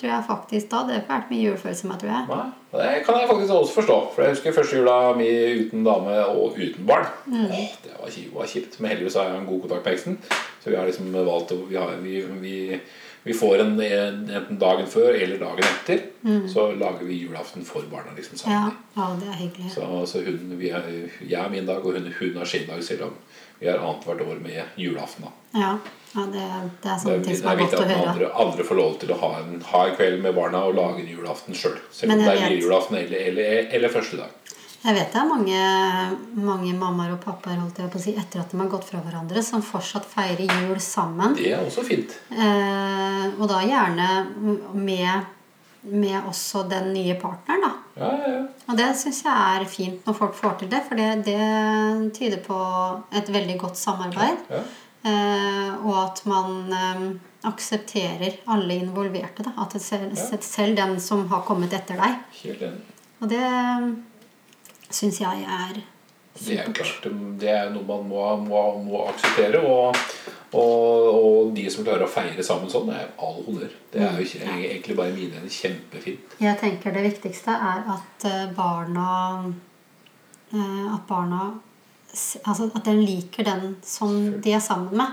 tror jeg faktisk da hadde ikke vært mye julefølelse med, tror jeg. Nei, Det kan jeg faktisk også forstå. For jeg husker første jula mi uten dame og uten barn. Mm. Åh, det var kjipt, var kjipt. Men heldigvis har jeg en god kontakt med eksen. Så vi har liksom valgt å vi, har, vi, vi, vi får en, en enten dagen før eller dagen etter. Så lager vi julaften for barna liksom sammen. Ja, ja det er hyggelig. Så, så hun, vi er, jeg har min dag, og hun, hun har sin dag, selv om vi har annethvert år med julaften. Ja, ja det, det er ting sånne er, ting å som er er godt viktig at høre. andre, andre får lov til å ha en, ha en kveld med barna og lage en julaften sjøl. Selv. Selv om det er julaften eller, eller, eller første dag. Jeg vet det er mange, mange mammaer og pappaer holdt jeg på å si, etter at de har gått fra hverandre, som fortsatt feirer jul sammen. Det er også fint. Eh, og da gjerne med, med også den nye partneren, da. Ja, ja, ja. Og det syns jeg er fint når folk får til det, for det, det tyder på et veldig godt samarbeid. ja. Eh, og at man eh, aksepterer alle involverte. Da. At selv, selv den som har kommet etter deg. Og det syns jeg er Det er klart, det er noe man må, må, må akseptere. Og, og, og de som klarer å feire sammen sånn, er all honnør. Det er jo ikke, Mm. egentlig bare mine kjempefint. Jeg tenker det viktigste er at eh, barna eh, At barna Altså at den liker den som de er sammen med.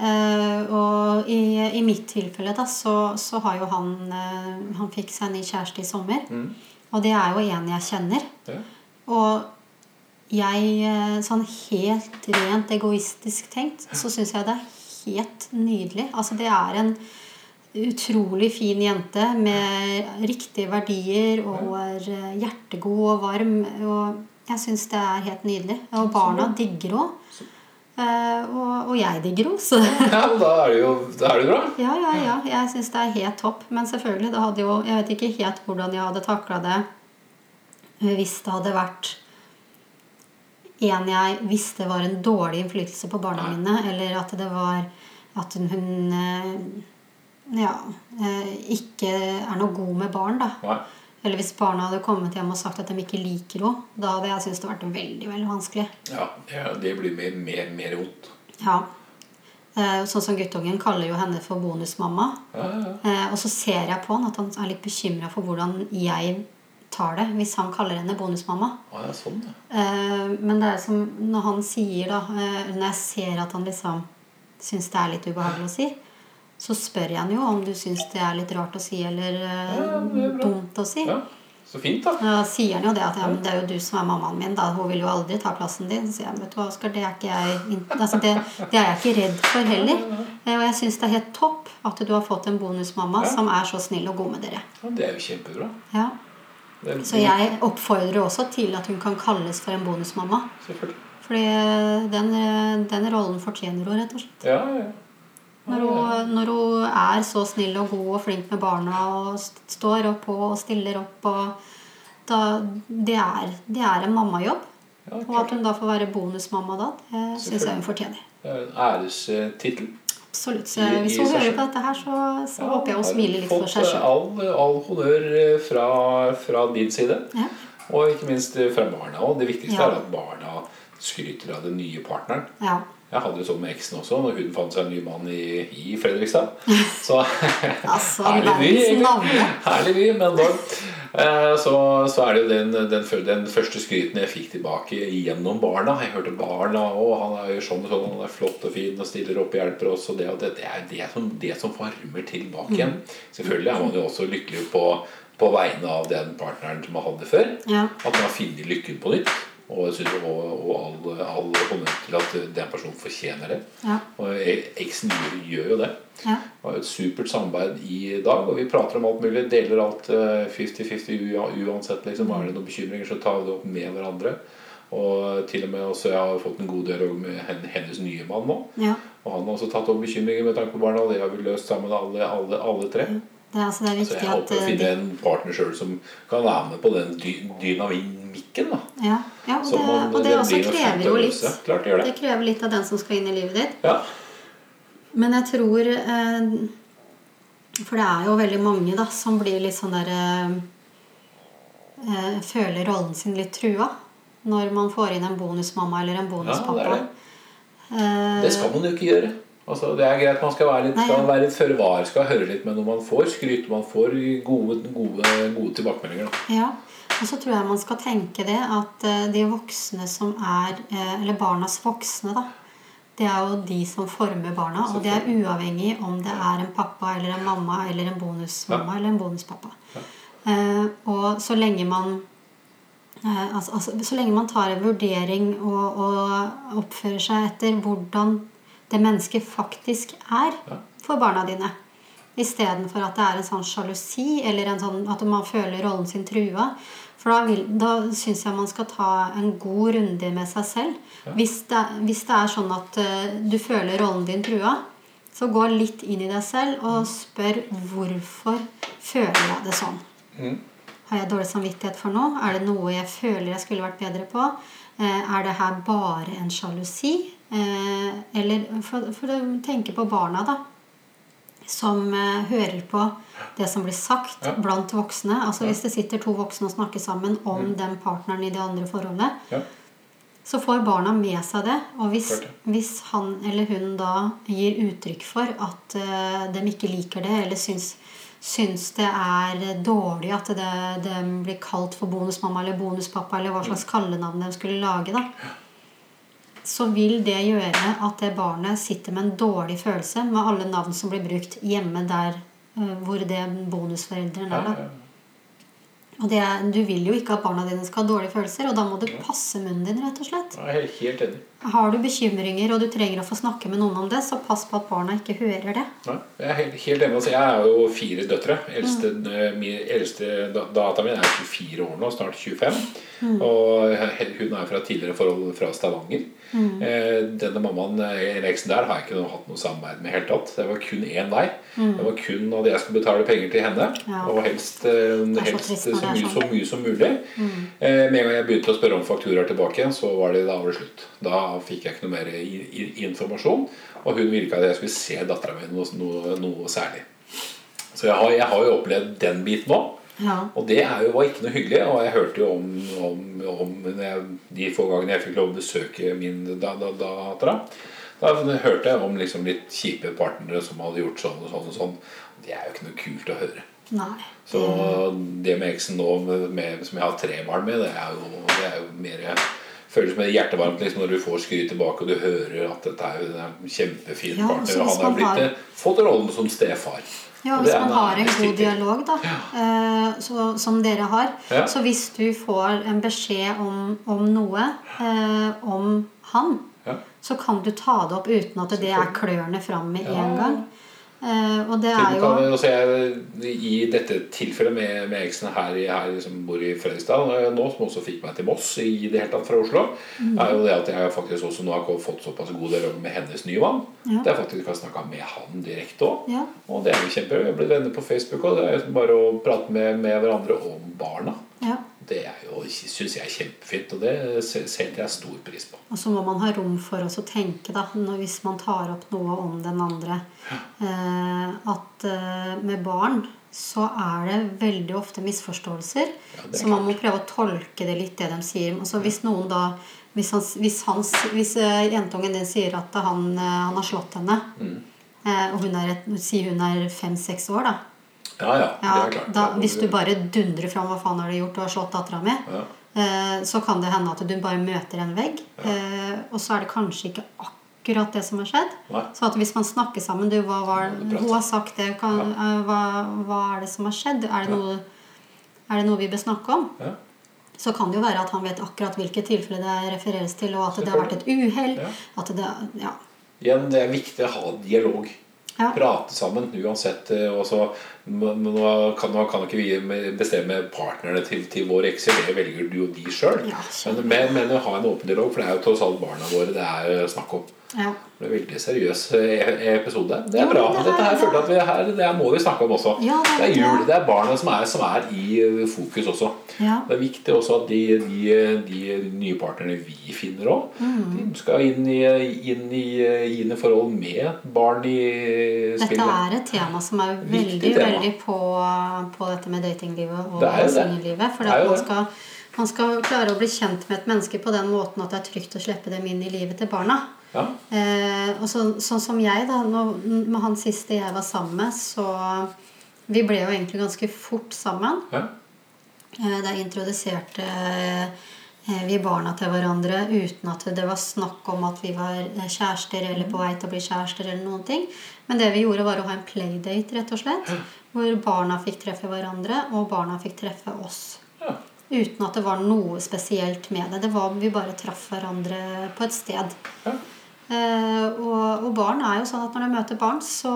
Eh, og i, i mitt tilfelle da, så, så har jo han uh, Han fikk seg en ny kjæreste i sommer. Mm. Og det er jo en jeg kjenner. Ja. Og jeg, eh, sånn helt rent egoistisk tenkt, så syns jeg det er helt nydelig. Altså, det er en utrolig fin jente med riktige verdier og er eh, hjertegod og varm. Og jeg syns det er helt nydelig. Og barna digger henne. Eh, og, og jeg digger henne. Så ja, da er det jo da er det bra. ja, ja, ja. Jeg syns det er helt topp. Men selvfølgelig, det hadde jo Jeg vet ikke helt hvordan jeg hadde takla det hvis det hadde vært en jeg visste var en dårlig innflytelse på barna mine, eller at det var at hun eh, ja, eh, ikke er noe god med barn, da. Nei. Eller hvis barna hadde kommet hjem og sagt at de ikke liker henne, da hadde jeg syntes det vært veldig veldig vanskelig. Ja, det, blir mer, mer, mer vondt. Ja. Eh, Sånn som guttungen kaller jo henne for bonusmamma. Ja, ja, ja. Og så ser jeg på han at han er litt bekymra for hvordan jeg tar det hvis han kaller henne bonusmamma. Ja, sånn, ja. Eh, Men det er som når han sier da eh, Når jeg ser at han liksom syns det er litt ubehagelig å si, så spør jeg han jo om du syns det er litt rart å si eller eh, Ja, dumt å si. ja. Så fint, da. Da sier han jo det at ja, men det er jo du som er mammaen min. Da. Hun vil jo aldri ta plassen din. Så sier jeg, vet du hva, Oskar, det er ikke jeg altså, det, det er jeg ikke redd for heller. Og jeg syns det er helt topp at du har fått en bonusmamma Ja. som er så snill og god med dere. Ja, det er jo kjempebra. Ja. Så jeg oppfordrer også til at hun kan kalles for en bonusmamma. Fordi den, den rollen fortjener hun, rett og slett. Ja, ja. Når hun, når hun er så snill og god og flink med barna og st- står opp og stiller opp og da, det, er, det er en mammajobb. Ja, Og at hun da får være bonusmamma da, det syns jeg hun fortjener. Det er en ærestittel. Absolutt. Så hvis hun hører på dette her, så, så Ja, håper jeg hun smiler litt for seg selv. All, all honnør eh, fra, fra din side. Ja. Og ikke minst eh, fra barna. Og det viktigste Ja. er at barna skryter av den nye partneren. Ja. Jeg hadde det sånn med eksen også, når hun fant seg en ny mann i, i Fredrikstad. Så herlig by. Herlig by, men dog. Eh, Så, så er det jo den, den, den første skryten jeg fikk tilbake gjennom barna. Jeg hørte barna og han er jo sånn og sånn, han er flott og fin og stiller opp og hjelper oss. Og det, og det, det er det som, det som varmer tilbake igjen. Selvfølgelig er man jo også lykkelig på, på vegne av den partneren som man hadde før. Ja. At man har funnet lykken på nytt. Og, jeg også og all, all honnør til at den personen fortjener det. Ja. Og eksen gjør, jo det. Ja. Vi har et supert samarbeid i dag, og vi prater om alt mulig. Deler alt eh, 50-50 ua- uansett. Liksom. Er det noen bekymringer, så tar vi det opp med hverandre. Og til og med også jeg har fått en god dialog med hennes nye mann nå. Ja. Og han har også tatt opp bekymringer med tanke på barna, og det har vi løst sammen alle, alle, alle tre. Det, er- altså, det er Så jeg håper å finne eh, en partner sjøl som kan være med på den dy dynamikken. Da. ja, ja, og det, man- og det også krever jo litt. Klart det det. Krever litt av den som skal inn i livet ditt. Ja. Men jeg tror eh, For det er jo veldig mange da som blir litt sånn der eh, eh, Føler rollen sin litt trua når man får inn en bonusmamma eller en bonuspappa. Ja, det Eh, Det skal man jo ikke gjøre. Altså, det er greit man skal være litt, Nei, ja. være litt føre var, skal høre litt, men når man får skryt, man får gode, gode, gode tilbakemeldinger da. Ja, og så tror jeg man skal tenke det at eh, de voksne som er eh, Eller barnas voksne, da. Det er jo de som former barna, og det er uavhengig om det er en pappa eller en mamma eller en bonusmamma eller en bonuspappa. Eh, og så lenge man eh, altså, altså, Så lenge man tar en vurdering og, og oppfører seg etter hvordan det mennesket faktisk er for barna dine, Istedenfor at det er en sånn sjalusi, eller en sånn, at man føler rollen sin trua. For da, vil, da syns jeg man skal ta en god runde med seg selv. Hvis, det, hvis det er sånn at uh, du føler rollen din trua, så gå litt inn i deg selv og spør hvorfor føler jeg det sånn. Har jeg dårlig samvittighet for noe? Er det noe jeg føler jeg skulle vært bedre på? Uh, er det her bare en sjalusi? Uh, eller for, for å tenke på barna, da som eh, hører på det som blir sagt Ja. blant voksne. Altså Hvis det sitter to voksne og snakker sammen om den partneren i det andre forholdet, Ja. så får barna med seg det. Og hvis, hvis han eller hun da gir uttrykk for at eh, de ikke liker det, eller syns, syns det er dårlig at det, det blir kalt for bonusmamma eller bonuspappa, eller hva slags kallenavn de skulle lage, da, så vil det gjøre at det barnet sitter med en dårlig følelse med alle navn som blir brukt hjemme der eh, hvor det bonusforelderen er. Da. Og det er, du vil jo ikke at barna dine skal ha dårlige følelser, og da må du passe munnen din, rett og slett. Jeg er helt, enig. Har du bekymringer, og du trenger å få snakke med noen om det, så pass på at barna ikke hører det. Nei, jeg er helt, helt enig. Altså, jeg er jo fire døtre. Eldste, Mm. eh, min eldste data datteren min er 24 år nå, snart 25. Mm. Og hun er fra tidligere forhold fra Stavanger. Mm. Eh, denne mammaen, eh, eller eksen der, har jeg ikke hatt noe samarbeid med i hele tatt. Det var kun én vei. Det var kun at jeg skulle betale penger til henne. Mm. Ja. Og helst, eh, helst trist så, mye, sånn. så mye som mulig. Eh, med en gang jeg begynte å spørre om fakturaer tilbake så var det, da var det slutt. Da fikk jeg ikke noe mer informasjon. Og hun virka at jeg skulle se dattera mi noe, noe, noe særlig. Så jeg har, jeg har jo opplevd den biten òg. Ja. Og det er jo, var ikke noe hyggelig. Og jeg hørte jo om, om, om jeg, de få gangene jeg fikk lov å besøke min da- da- dattera. Da, hørte jeg om liksom litt kjipe partnere som hadde gjort sånn og sånn. og sånn Det er jo ikke noe kult å høre. Nei. Så det med eksen nå, med, med, som jeg har tre barn med, det er jo, det er jo mer Føles mer hjertevarmt liksom, når du får skryt tilbake og du hører at dette er jo en kjempefin Ja, partner. Han har blitt, har- fått rollen som stefar. Ja, hvis man har en god dialog, da, ja. så, som dere har Ja. Så hvis du får en beskjed om, om noe eh, om han, Ja. så kan du ta det opp uten at det er klørne fram med en gang. Eh, og det er jo kan, altså jeg, I dette tilfellet med, med eksen her, her som bor i Fredrikstad nå, som også fikk meg til Moss i det hele tatt fra Oslo, Mm. er jo det at jeg faktisk også nå har fått såpass god dialog med hennes nye mann. Ja. Det er faktisk har snakka med han direkte òg. Ja. Og det er jo kjempe. Vi har blitt venner på Facebook, og det er bare å prate med, med hverandre om barna. ja. Det er jo, syns jeg er kjempefint, og det se- setter jeg stor pris på. Og så må man ha rom for å tenke, da, når, hvis man tar opp noe om den andre, eh, at eh, med barn så er det veldig ofte misforståelser. Ja, så man må prøve å tolke det litt, det de sier. Altså, hvis noen da Hvis, han, hvis, hans, hvis eh, jentungen din sier at han, han har slått henne, Mm. og hun er sier hun er fem-seks år, da, Ja, ja. det er klart. da, hvis du bare dundrer fram hva faen har du gjort, du har slått dattera mi, Ja. eh, så kan det hende at du bare møter en vegg. Eh, og så er det kanskje ikke akkurat det som har skjedd. Nei. Så at hvis man snakker sammen du, hva var, Hun har sagt det. Kan, eh, hva, hva er det som har skjedd? Er det, noe, er det noe vi bør snakke om? Ja. Så kan det jo være at han vet akkurat hvilket tilfelle det refereres til, og at det har vært et uhell. Ja. At det, ja. Igjen, det er viktig å ha dialog. Ja. Prate sammen uansett. Og så men nå kan, nå kan ikke vi bestemme partnerne til, til våre ekser. Det velger du og de sjøl. Ja, men, men, ha en åpen dialog, for det er jo tross alt barna våre det er snakk om. Ja. Det er veldig seriøs eh, episode. Det er Ja, bra. det Dette her føler jeg at vi her, det her må vi snakke om også. Ja, det er det er jul. Det er barna som er, som er i eh, fokus også. Ja. Det er viktig også at de, de, de nye partnerne vi finner òg, Mm. de skal inn i, inn, i, i forhold med barn i Dette er et tema som er veldig, veldig. Veldig på, på dette med datinglivet og singellivet. For man skal, man skal klare å bli kjent med et menneske på den måten at det er trygt å slippe dem inn i livet til barna. Ja. Eh, og så, sånn som jeg, da, når, med han siste jeg var sammen med, så Vi ble jo egentlig ganske fort sammen. Ja. Eh, Der introduserte eh, vi barna til hverandre uten at det var snakk om at vi var eh, kjærester eller på vei til å bli kjærester. eller noen ting. Men det vi gjorde, var å ha en playdate, rett og slett. Hvor barna fikk treffe hverandre, og barna fikk treffe oss. Ja. Uten at det var noe spesielt med det. det var, vi bare traff hverandre på et sted. Ja. Eh, og, og barn er jo sånn at når de møter barn, så,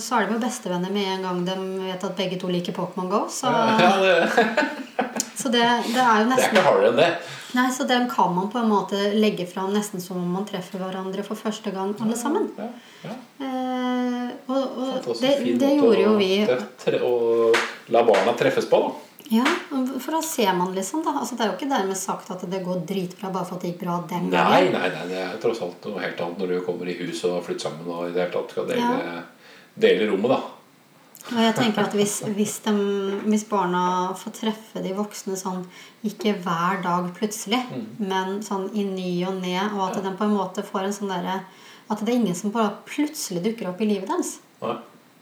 så er de jo bestevenner med en gang de vet at begge to liker Pokémon GO. Så, Ja, det, så det, det er jo nesten det er ikke hardere enn det. Nei, så den kan man på en måte legge fram nesten som om man treffer hverandre for første gang, alle sammen. Ja, ja. Eh, og og det, det gjorde jo vi. Å la barna treffes på, da. Ja, For da ser man liksom, da. Altså, det er jo ikke dermed sagt at det går dritbra bare for at det gikk bra den Nei, gangen. nei, nei, det er tross alt noe helt annet når du kommer i hus og flytter sammen og i det hele tatt skal dele, dele rommet, da. Og jeg tenker at hvis, hvis, de, hvis barna får treffe de voksne sånn ikke hver dag plutselig, Mm. men sånn i ny og ne, og at de på en måte får en sånn derre At det er ingen som bare plutselig dukker opp i livet deres. Ja.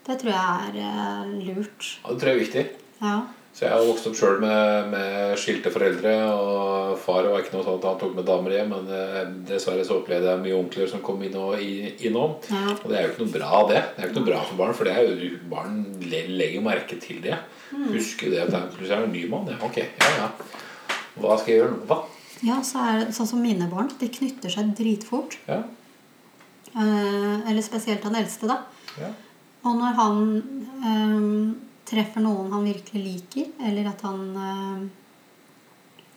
Det tror jeg er eh, lurt. Ja, det tror jeg er viktig. Ja. Så jeg har vokst opp sjøl med, med skilte foreldre, og far var ikke noe at han tok med damer hjem, men eh, dessverre så opplevde jeg mye onkler som kom inn innom. Ja. Og det er jo ikke noe bra, det. Det er jo ikke noe bra for barn, for det er jo, barn legger merke til det. Mm. Husker det at det plutselig er en ny mann. Ja, ok, ja, ja. Hva skal jeg gjøre nå, da? Ja, så er det sånn som mine barn. De knytter seg dritfort. Ja, Eh, eller spesielt han eldste, da. ja. Og når han eh, treffer noen han virkelig liker, eller at han eh,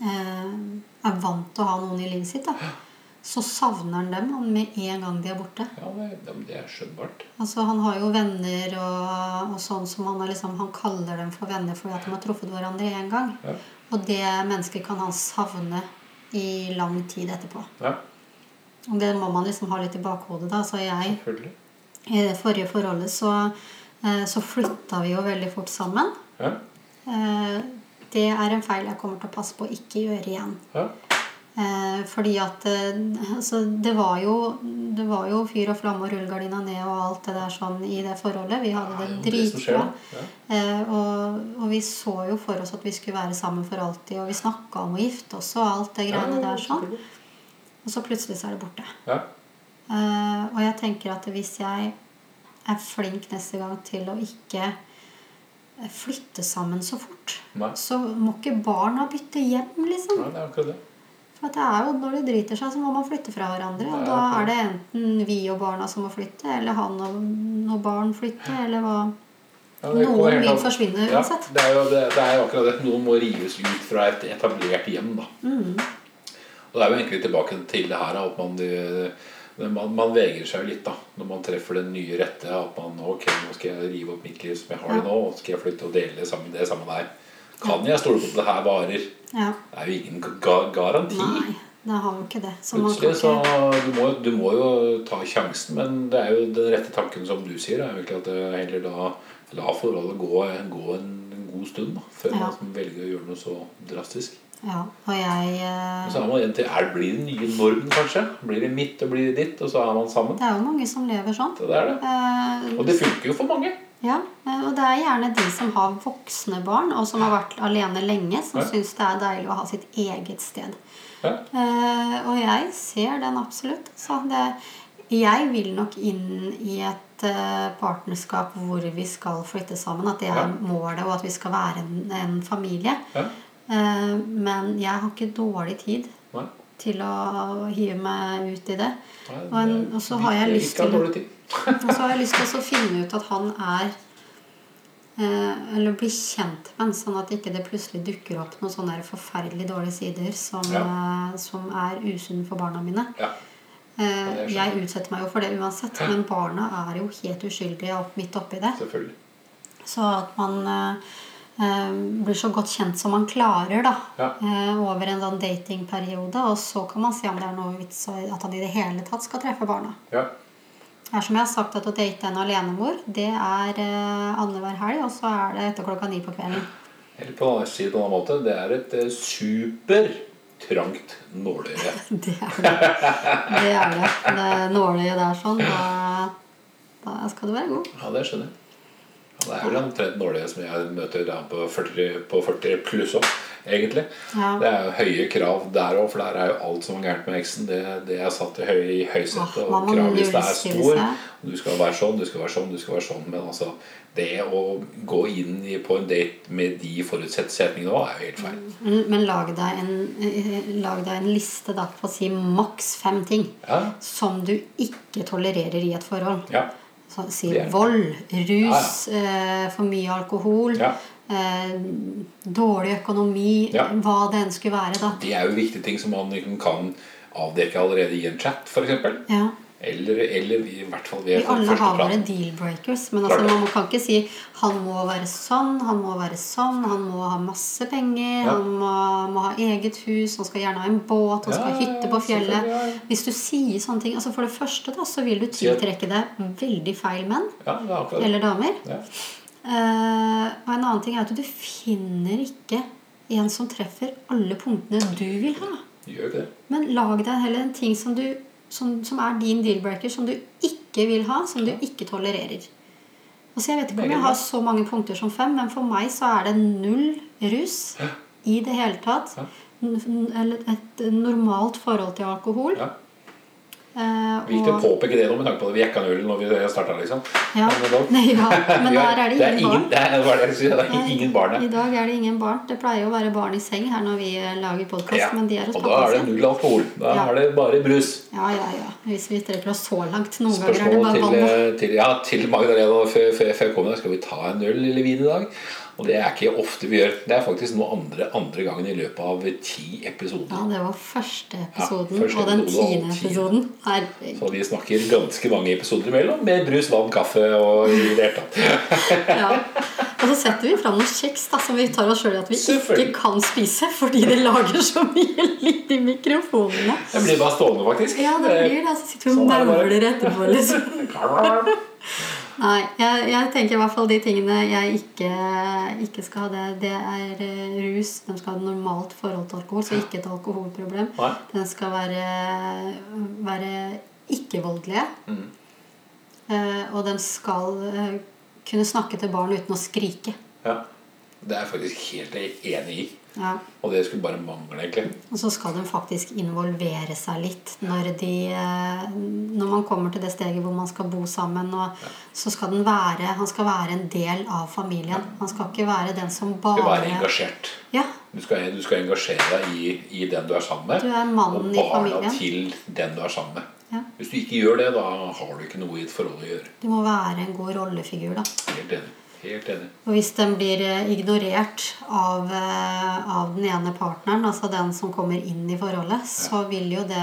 eh, er vant til å ha noen i livet sitt, da, så savner han dem han med en gang de er borte. ja det, er skjønnbart. Altså Han har jo venner og, og sånn som han, liksom, han kaller dem for venner fordi at de har truffet hverandre én gang. Ja. Og det mennesket kan han savne i lang tid etterpå. Ja, Og det må man liksom ha litt i bakhodet. da, så jeg. I det forrige forholdet så, eh, så flytta vi jo veldig fort sammen. Ja, Eh, Det er en feil jeg kommer til å passe på å ikke gjøre igjen. ja. Eh, Fordi at eh, altså, det, var jo, det var jo fyr og flamme og rullegardina ned og alt det der sånn i det forholdet. Vi hadde det dritbra. Ja. Eh, og, og vi så jo for oss at vi skulle være sammen for alltid. Og vi snakka om å gifte oss og alt det greiene der sånn. Og så plutselig så er det borte. Ja, Eh, og jeg tenker at hvis jeg er flink neste gang til å ikke flytte sammen så fort, Nei. så må ikke barna bytte hjem, liksom. Nei, det er akkurat det. For det er jo når de driter seg, så må man flytte fra hverandre. Og da er det enten vi og barna som må flytte, eller han og noen barn flytte, eller hva. Ja, Noen vil forsvinne ja, uansett. Det er jo det, det er akkurat det. Noen må rives ut fra et etablert hjem. da Mm. Og det er jo egentlig tilbake til det her at man, eh, man, man vegrer seg jo litt da når man treffer den nye rette. At man ok, nå skal jeg rive opp mitt liv som jeg har det nå, og skal jeg flytte og dele det sammen, det sammen der. Kan jeg stole på at det her varer? Ja. Det er jo ingen ga garanti. Nei, det har jo ikke det. Så Plutselig så du må, du må jo ta sjansen, men det er jo den rette tanken som du sier, er jo egentlig at det heller da la forholdet gå, gå en, en god stund da, før Ja. man velger å gjøre noe så drastisk. Ja, og jeg eh, så er man til, er, Blir det nye normen, kanskje? Blir det mitt og blir det ditt, og så er man sammen? Det er jo mange som lever sånn. Det det. Eh, Og det funker jo for mange. Ja, eh, og det er gjerne de som har voksne barn, og som har vært alene lenge, som Ja. syns det er deilig å ha sitt eget sted. Ja. Eh, og jeg ser den absolutt. Så det, jeg vil nok inn i et eh, partnerskap hvor vi skal flytte sammen. At det er Ja. målet, og at vi skal være en, en familie. Ja. Eh, men jeg har ikke dårlig tid Nei. til å hive meg ut i det. Nei, Og, en, så har jeg lyst til og så har jeg lyst til å finne ut at han er eh, Eller bli kjent med ham, sånn at ikke det plutselig dukker opp noen sånne forferdelig dårlige sider som, Ja. eh, som er usunne for barna mine. Ja. Eh, jeg utsetter meg jo for det uansett, men barna er jo helt uskyldige midt oppi det. Så at man blir så godt kjent som man klarer da, Ja. eh, over en sånn datingperiode. Og så kan man se om det er noe vits at han i det hele tatt skal treffe barna. Ja. Det er som jeg har sagt at Å date en alenemor, det er uh, annenhver helg, og så er det etter klokka ni på kvelden. Eller på en annen på en måte, det er et eh, supertrangt nåløye. Det er det. Det er det. Det nåløyet der sånn, da, da skal du være god. Ja, det skjønner jeg. Ja, det er vel omtrent nåløyet som jeg møter der på 40, på 40 pluss òg, egentlig. Ja. Det er jo høye krav der òg, for der er jo alt som er gærent med eksen. Det, det er satt i, høy, i høysetet, og krav hvis kravlista er stor. Du skal være sånn, du skal være sånn, du skal være sånn. Men altså, det å gå inn på en date med de forutsetningene òg, er jo helt feil. Men, men lag, deg en, eh, lag deg en liste da, på å si maks fem ting Ja, som du ikke tolererer i et forhold. ja. Så, si vold, rus, Eh, for mye alkohol, eh, dårlig økonomi, hva det enn skulle være. da. Det er jo viktige ting som man liksom kan avdekke allerede i en chat, f.eks. Ja. Eller, eller i hvert fall ved Vi alle har våre deal-breakers, men altså, man kan ikke si han må være sånn, han må være sånn, han må ha masse penger, Ja. han må, må ha eget hus, han skal gjerne ha en båt, han skal ha hytte på fjellet. Hvis du sier sånne ting altså For det første da, så vil du tiltrekke deg veldig feil menn er eller damer. Ja. Eh, og en annen ting er at du finner ikke en som treffer alle punktene du vil ha. Men lag deg heller en ting som, du, som, som er din deal-breaker, som du ikke vil ha, som du ikke tolererer. Altså Jeg vet ikke om jeg har så mange punkter som fem, men for meg så er det null rus i det hele tatt. Ja. Eller et normalt forhold til alkohol. Ja. Eh, Viktig å påpeke det nå med tanke på at vi jekka nullen når vi starta, liksom. Ja. Men ja. Men er det ingen barn. Det er, er det det er ingen barn I dag er det ingen barn. Det pleier å være barn i seng her når vi eh, lager podkast, Ja. men de er hos Og da er det null alkohol. Da Ja. er det bare brus. Ja, ja, ja. Hvis vi strekker oss så langt. Noen ganger er det bare vann. eh, til, ja, til Magdalena før jeg kom der. Skal vi ta en øl eller vin i dag? Og det er ikke ofte vi gjør. Det er faktisk nå andre, andre gangen i løpet av ti episoder. Ja, det var første episoden, første og den tiende episoden. Herregud. Så vi snakker ganske mange episoder imellom med brus, vann, kaffe og i det hele tatt. Ja. Og så setter vi fram noen kjeks da, som vi tar oss sjøl i at vi ikke kan spise fordi det lager så mye lyd i mikrofonene. Det blir bare stående, faktisk. Ja, det blir det. Så sitter vi og Sånn er mauler etterpå, liksom. Nei, jeg, jeg tenker i hvert fall de tingene jeg ikke, ikke skal ha. Det, det er eh, rus. De skal ha et normalt forhold til alkohol, så ikke et alkoholproblem. Nei. Den skal være, være ikke-voldelige. Mm. Eh, og de skal eh, kunne snakke til barn uten å skrike. Ja. Det er jeg faktisk helt enig i. Ja. Og det skulle bare mangle, egentlig. Og så skal de faktisk involvere seg litt når, de, eh, når man kommer til det steget hvor man skal bo sammen. Og så skal den være, han skal være en del av familien. Han skal ikke være den som Du skal være engasjert. Ja, Du skal, du skal engasjere deg i, i den du er sammen med. Du er mannen og barna til den du er sammen med. Ja. Hvis du ikke gjør det, da har du ikke noe i et forhold å gjøre. du må være en god rollefigur, da. Helt enig. Helt enig. Og hvis den blir eh, ignorert av, eh, av den ene partneren, altså den som kommer inn i forholdet, så vil jo det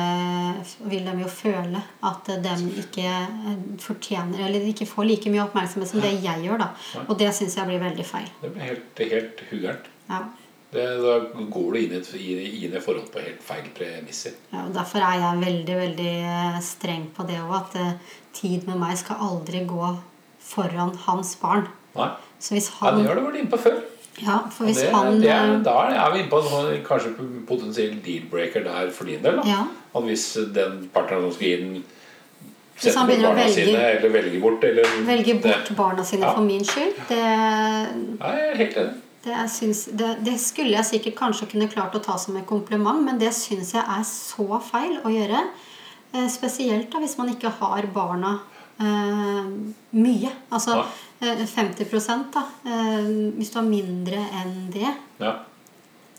vil de jo føle at de ikke eh, fortjener Eller ikke får like mye oppmerksomhet som det jeg gjør, da. Og det syns jeg blir veldig feil. Det blir helt, helt huggerent. Ja. Det, da går du inn i, et, forhold på helt feil premisser. Ja, og Derfor er jeg veldig veldig streng på det òg. At tid med meg skal aldri gå foran hans barn. Nei. Så hvis Ja, det har du vært inne på før. Ja, for hvis det, han det er, eh, da er vi inne på en sånn, kanskje potensiell deal-breaker der for din del. Ja. At hvis den partneren som skal gi Hvis setter han bort begynner å barna velge- sine, eller velger bort eller velger bort barna sine Ja. for min skyld, det, Ja, jeg er helt enig. det, syns, det, det skulle jeg sikkert kanskje kunne klart å ta som en kompliment, men det syns jeg er så feil å gjøre. Eh, spesielt da hvis man ikke har barna eh, mye. Altså 50 da. Eh, hvis du har mindre enn det, Ja.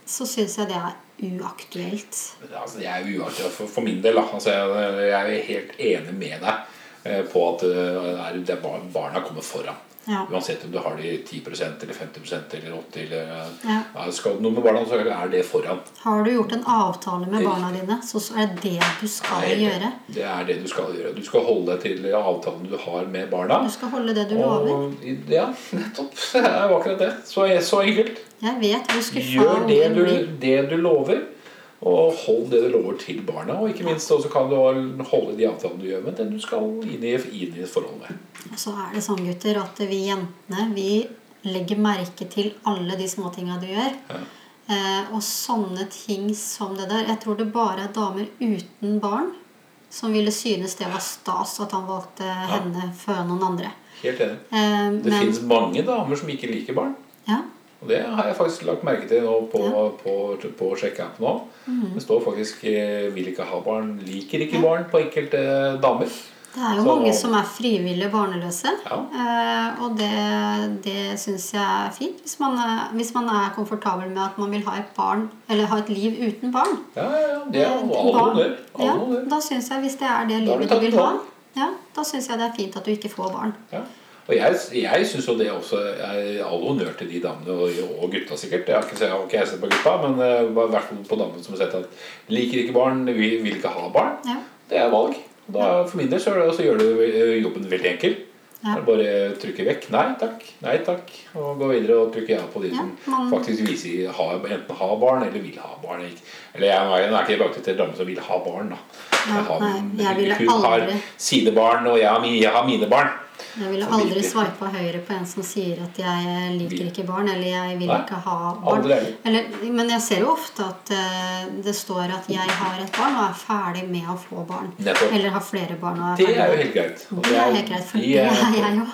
så syns jeg det er uaktuelt. Altså, det er uaktuelt for, for min del. Altså, jeg, jeg er helt enig med deg eh, på at eh, det er, det er barna kommer foran. Ja. Uansett om du har de 10% eller 50% eller 80 eller Ja. ja, Skal du noe med barna, så er det foran. Har du gjort en avtale med barna dine, så er det det du skal Nei, gjøre. Det er det du skal gjøre. Du skal holde deg til avtalen du har med barna. Du skal holde det du lover. Ja, nettopp. Det er akkurat det. Så, så enkelt. Jeg vet hvor skuffa Gjør det du, det du lover, og hold det du lover til barna. Og ikke minst også kan du holde de avtalene du gjør med den du skal inn i, inn i et forhold med. Og så er det sånn, gutter, at vi jentene vi legger merke til alle de småtinga du gjør. Ja. Eh, og sånne ting som det der Jeg tror det bare er damer uten barn som ville synes det var stas at han valgte henne før noen andre. Helt enig. Eh, Det men finnes mange damer som ikke liker barn. ja, Og det har jeg faktisk lagt merke til nå på, på, på sjekkeapp nå. -hmm. Det står faktisk eh, 'vil ikke ha barn', 'liker ikke barn' på enkelte damer. det er jo Så- mange som er frivillig barnløse. Ja. Eh, og det, det syns jeg er fint. Hvis man er, hvis man er komfortabel med at man vil ha et barn Eller ha et liv uten barn. Ja, ja, ja. Det er jo alle. Ja, da syns jeg, hvis det er det livet du vil ha, ja, da syns jeg det er fint at du ikke får barn. Ja. Og jeg, jeg syns jo det også er all honnør til de damene, og, og gutta sikkert. Jeg har ikke, jeg har sett på gutta, men i hvert fall på damene som har sett at liker ikke barn, vil, vil ikke ha barn. Ja. Det er valg. Da, for min del så, det, så gjør det eh, jobben veldig enkel. Ja. Bare trykke vekk. Nei takk. Nei takk. Og gå videre og trykke ja på de Ja, som man- faktisk viser har, enten har barn eller vil ha barn. Eller jeg, jeg er ikke tilbake til damer som vil ha barn, da. Ja, Jeg har- nei, jeg ville hun har sidebarn, og jeg har, mine, jeg har mine barn. Jeg ville aldri sveipa høyre på en som sier at jeg liker ikke barn, eller jeg vil ikke ha barn. Eller, men jeg ser jo ofte at eh, det står at jeg har et barn og er ferdig med å få barn. Nettopp. Eller har flere barn og er Det er jo helt greit. Det er helt greit, for de det er- jeg jo.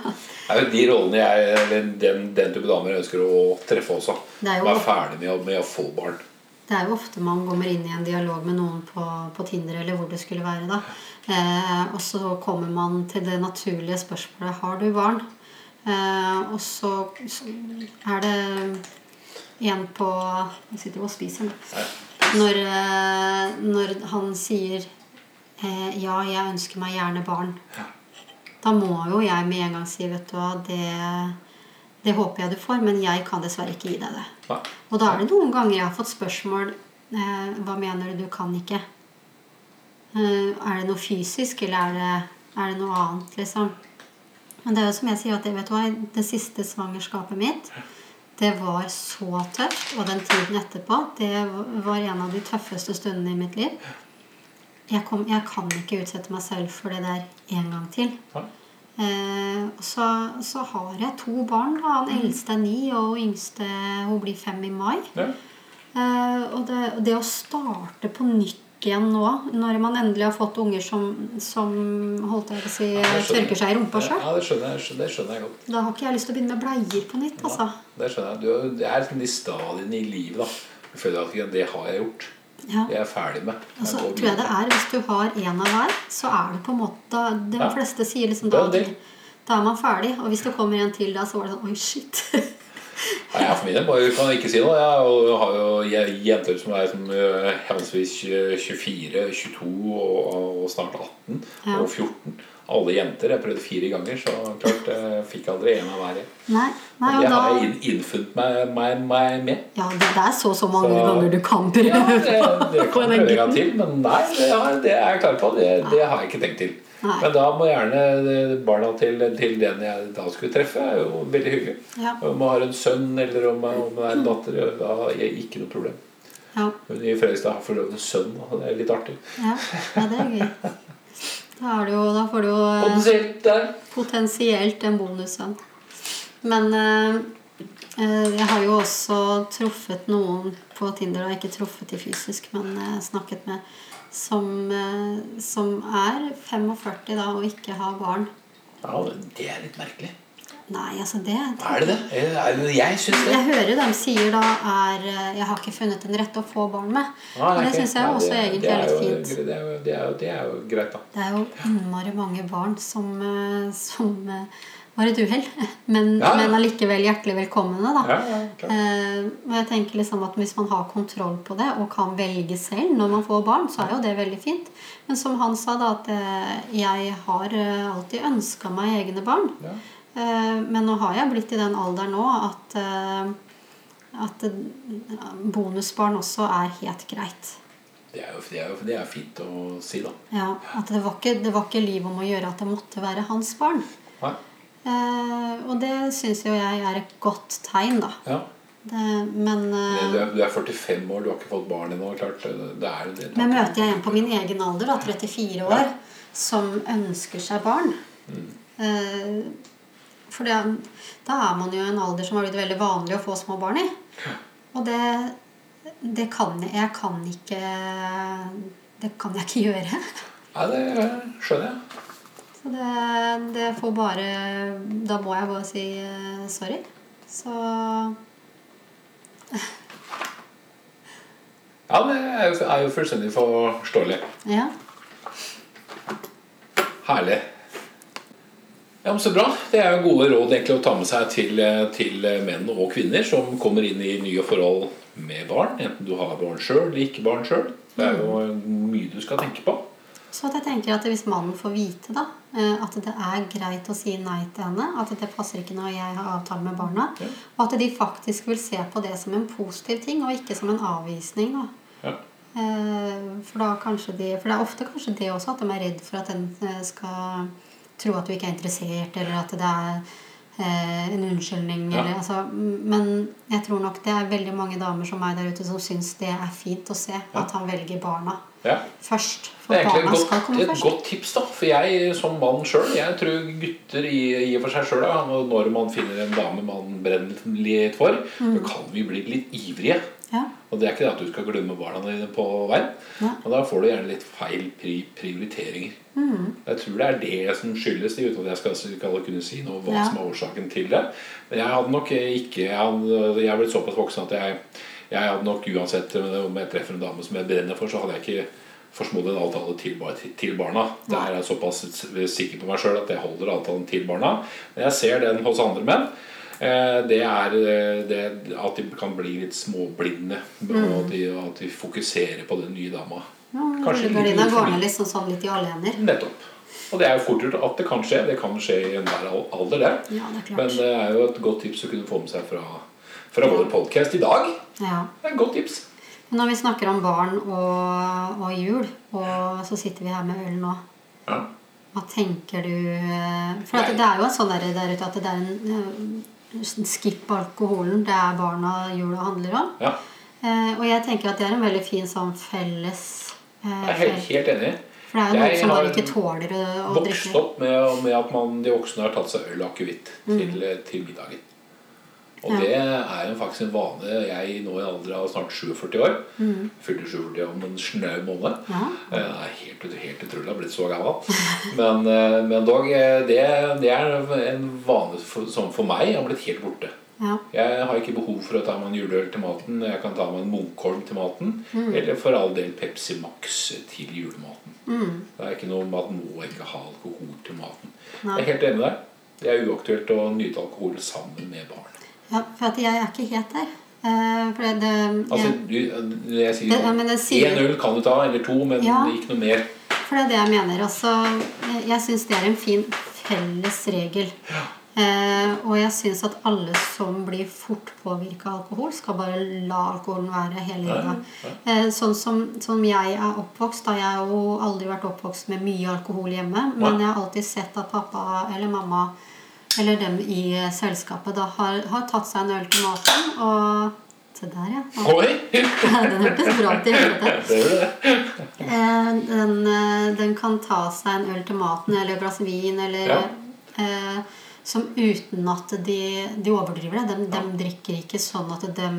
er jo de rollene jeg, den, den type damer ønsker å treffe også. Det Som er ferdig med, å- med å få barn. Det er jo ofte man kommer inn i en dialog med noen på, på Tinder eller hvor det skulle være. da. Eh, og så kommer man til det naturlige spørsmålet har du barn. Eh, og så, er det en på Jeg sitter og spiser nå. Når, eh, når han sier eh, ja, jeg ønsker meg gjerne barn. Da må jo jeg med en gang si vet du hva, det, det håper jeg du får, men jeg kan dessverre ikke gi deg det. Og da er det noen ganger jeg har fått spørsmål eh, Hva mener du du kan ikke? Eh, er det noe fysisk, eller er det, er det noe annet, liksom? Men det er jo som jeg sier, at det, vet du hva, det siste svangerskapet mitt, det var så tøft. Og den tiden etterpå, det var en av de tøffeste stundene i mitt liv. Jeg, kom, jeg kan ikke utsette meg selv for det der en gang til. Eh, så, så har jeg to barn. Da. Han eldste er ni, og hun yngste hun blir fem i mai. Ja. Eh, og det, og det å starte på nytt igjen nå, når man endelig har fått unger som, som holdt jeg å si, Ja, tørker seg i rumpa sjøl, Ja, det skjønner jeg, det skjønner jeg godt. da har ikke jeg lyst til å begynne med bleier på nytt. altså. Det skjønner jeg. Du, det er liksom de stadiene i livet da. Jeg føler at det har jeg gjort. Ja. Det er jeg ferdig med. Og så Jeg går tror jeg det er, Hvis du har en av hver, så er det på en måte De Ja. fleste sier liksom da, da er man ferdig. Og hvis det kommer en til da, så var det sånn Oi, shit. Nei, jeg for min del bare kan ikke si noe. Jeg har jo jenter som er som, øh, henholdsvis 24, 22 og, og snart 18 Ja. og 14. Alle jenter. Jeg prøvde fire ganger, så klart jeg fikk aldri en av hver. jeg. Nei, det har jeg inn, innfunnet meg, meg, meg med. Ja, det, er så så mange Så- ganger du kan prøve Ja, det, det kan jeg prøve en gang til, men nei, det, har, det er jeg klar på. Det, det har jeg ikke tenkt til. Nei. Men da må gjerne eh, barna til, til den jeg da skulle treffe, er jo veldig hyggelig. Ja. Om man har en sønn eller om man om jeg er en datter, da har jeg ikke noe problem. Ja, Hun i Fredrikstad har forlovet en sønn, og det er litt artig. ja, ja, det er gøy. Da, er det jo, da får du jo eh, Potensielt potensielt en bonussønn. Men eh, eh, jeg har jo også truffet noen på Tinder, og ikke truffet de fysisk, men eh, snakket med, som, eh, som er 45 da, og ikke har barn. Ja, det er litt merkelig. Nei, altså det Er det det? Er det jeg syns det. Jeg hører dem sier da er eh, 'Jeg har ikke funnet den rette å få barn med'. Ah, Og det syns jeg Ja, også det- egentlig det er litt fint. Det er, jo, det, er jo, det er jo greit, da. Det er jo innmari mange barn som, eh, som eh, var et uhell, men, Ja, ja. men allikevel hjertelig velkomne. da. Ja, ja. Eh, og jeg tenker liksom at Hvis man har kontroll på det og kan velge selv når man får barn, så er jo det veldig fint. Men som han sa, da at eh, jeg har eh, alltid ønska meg egne barn. Ja. Eh, Men nå har jeg blitt i den alderen nå at, eh, at bonusbarn også er helt greit. Det er jo, det er jo det er fint å si, da. Ja, At det var ikke, det var ikke liv om å gjøre at det måtte være hans barn. Nei. Eh, og det syns jo jeg er et godt tegn, da. Ja. Det, men eh, Du er, du er 45 år, du har ikke fått barn ennå. Klart, det er det. Men møter jeg en på min egen alder, da, 34 år, som ønsker seg barn eh, For da er man jo i en alder som har blitt veldig vanlig å få små barn i. Og det, det kan jeg Jeg kan ikke Det kan jeg ikke gjøre. Nei, det skjønner jeg. Så det, det får bare Da må jeg bare si eh, sorry. Så Ja, det er jo, er jo fullstendig forståelig. ja. Herlig. Ja, men Så bra. Det er jo gode råd egentlig å ta med seg til, til menn og kvinner som kommer inn i nye forhold med barn. Enten du har barn sjøl eller ikke barn sjøl. Det er jo mye du skal tenke på. Så at jeg tenker at hvis mannen får vite da, eh, at det er greit å si nei til henne, at det passer ikke når jeg har avtale med barna, Ja. og at de faktisk vil se på det som en positiv ting, og ikke som en avvisning. da. Ja. Eh, For, da de, for det er ofte kanskje det også, at de er redd for at den eh, skal tro at du ikke er interessert, eller at det er eh, en unnskyldning. Ja. Eller, altså, men jeg tror nok det er veldig mange damer som meg der ute som syns det er fint å se at han velger barna Ja. først. Det For er egentlig barna et skal godt, er et godt tips, da. For jeg som mann sjøl, jeg tror gutter i, i og for seg sjøl, når man finner en dame man brenner litt for, Mm. så kan vi bli litt ivrige. Ja. Og det er ikke det at du skal glemme barna dine på veien. Ja. Og da får du gjerne litt feil pri prioriteringer. Mm. Jeg tror det er det som skyldes det, uten at jeg skal, skal kunne si noe hva Ja. som er årsaken til det. Men jeg hadde nok ikke Jeg, hadde, jeg er blitt såpass voksen at jeg, jeg hadde nok uansett om jeg treffer en dame som jeg brenner for, så hadde jeg ikke forsmådd en avtale til, til, barna. Der er jeg såpass sikker på meg sjøl at jeg holder avtalen til barna. Men jeg ser den hos andre menn. Eh, Det er eh, det at de kan bli litt småblinde. Og at de, at de fokuserer på den nye dama. Ja, Kanskje litt går ned liksom sånn litt i alle hender. Nettopp. Og det er jo fort gjort at det kan skje. Det kan skje i enhver alder, det. Ja, det Men det er jo et godt tips å kunne få med seg fra, fra vår podcast i dag. Ja. Det er et godt tips. Men når vi snakker om barn og, og jul, og så sitter vi her med øl nå Ja. Hva tenker du eh, For at det er jo sånn der, der ute at det er en eh, Skip alkoholen. Det er barna jula handler om. ja. Eh, og jeg tenker at det er en veldig fin sånn felles eh, Jeg er helt, helt enig. For det er jo noen som bare ikke tåler å, å Vokst opp med, med at man, de voksne har tatt seg øl og akevitt Mm. til, til middagen. Og det er jo faktisk en vane. Jeg nå i alder av snart 47 år Fylte 47 om en snau måned. Mm. Ja. Eh, er helt, helt utrolig. Jeg har blitt så gammel. Men, eh, men dog, eh, det, det er en vane for, som for meg har blitt helt borte. Ja. Jeg har ikke behov for å ta meg en juleøl til maten. Jeg kan ta meg en Munkholm til maten. Mm. Eller for all del Pepsi Max til julematen. Mm. Det er ikke noe med at må ikke ha alkohol til maten. Nei. Jeg er helt enig med deg. Det er uaktuelt å nyte alkohol sammen med barn. Ja, for at jeg er ikke helt der. Eh, for det, det Altså, du, jeg sier Det- ja, men det sier- én øl kan du ta, eller 2, men Ja. ikke noe mer. For det er det jeg mener. Også, jeg- jeg syns det er en fin felles regel. Eh, og jeg syns at alle som blir fort påvirka av alkohol, skal bare la alkoholen være hele livet. Eh, sånn som, som jeg er oppvokst. Da jeg har jo aldri vært oppvokst med mye alkohol hjemme. Men jeg har alltid sett at pappa eller mamma eller dem i eh, selskapet da har, har tatt seg en øl til maten. Og Se der, ja. Oi! Den hørtes bra ut i helvete. Eh, den, eh, den kan ta seg en øl til maten eller et glass vin eller Ja. eh, Som uten at de, de overdriver det. De, de drikker ikke sånn at de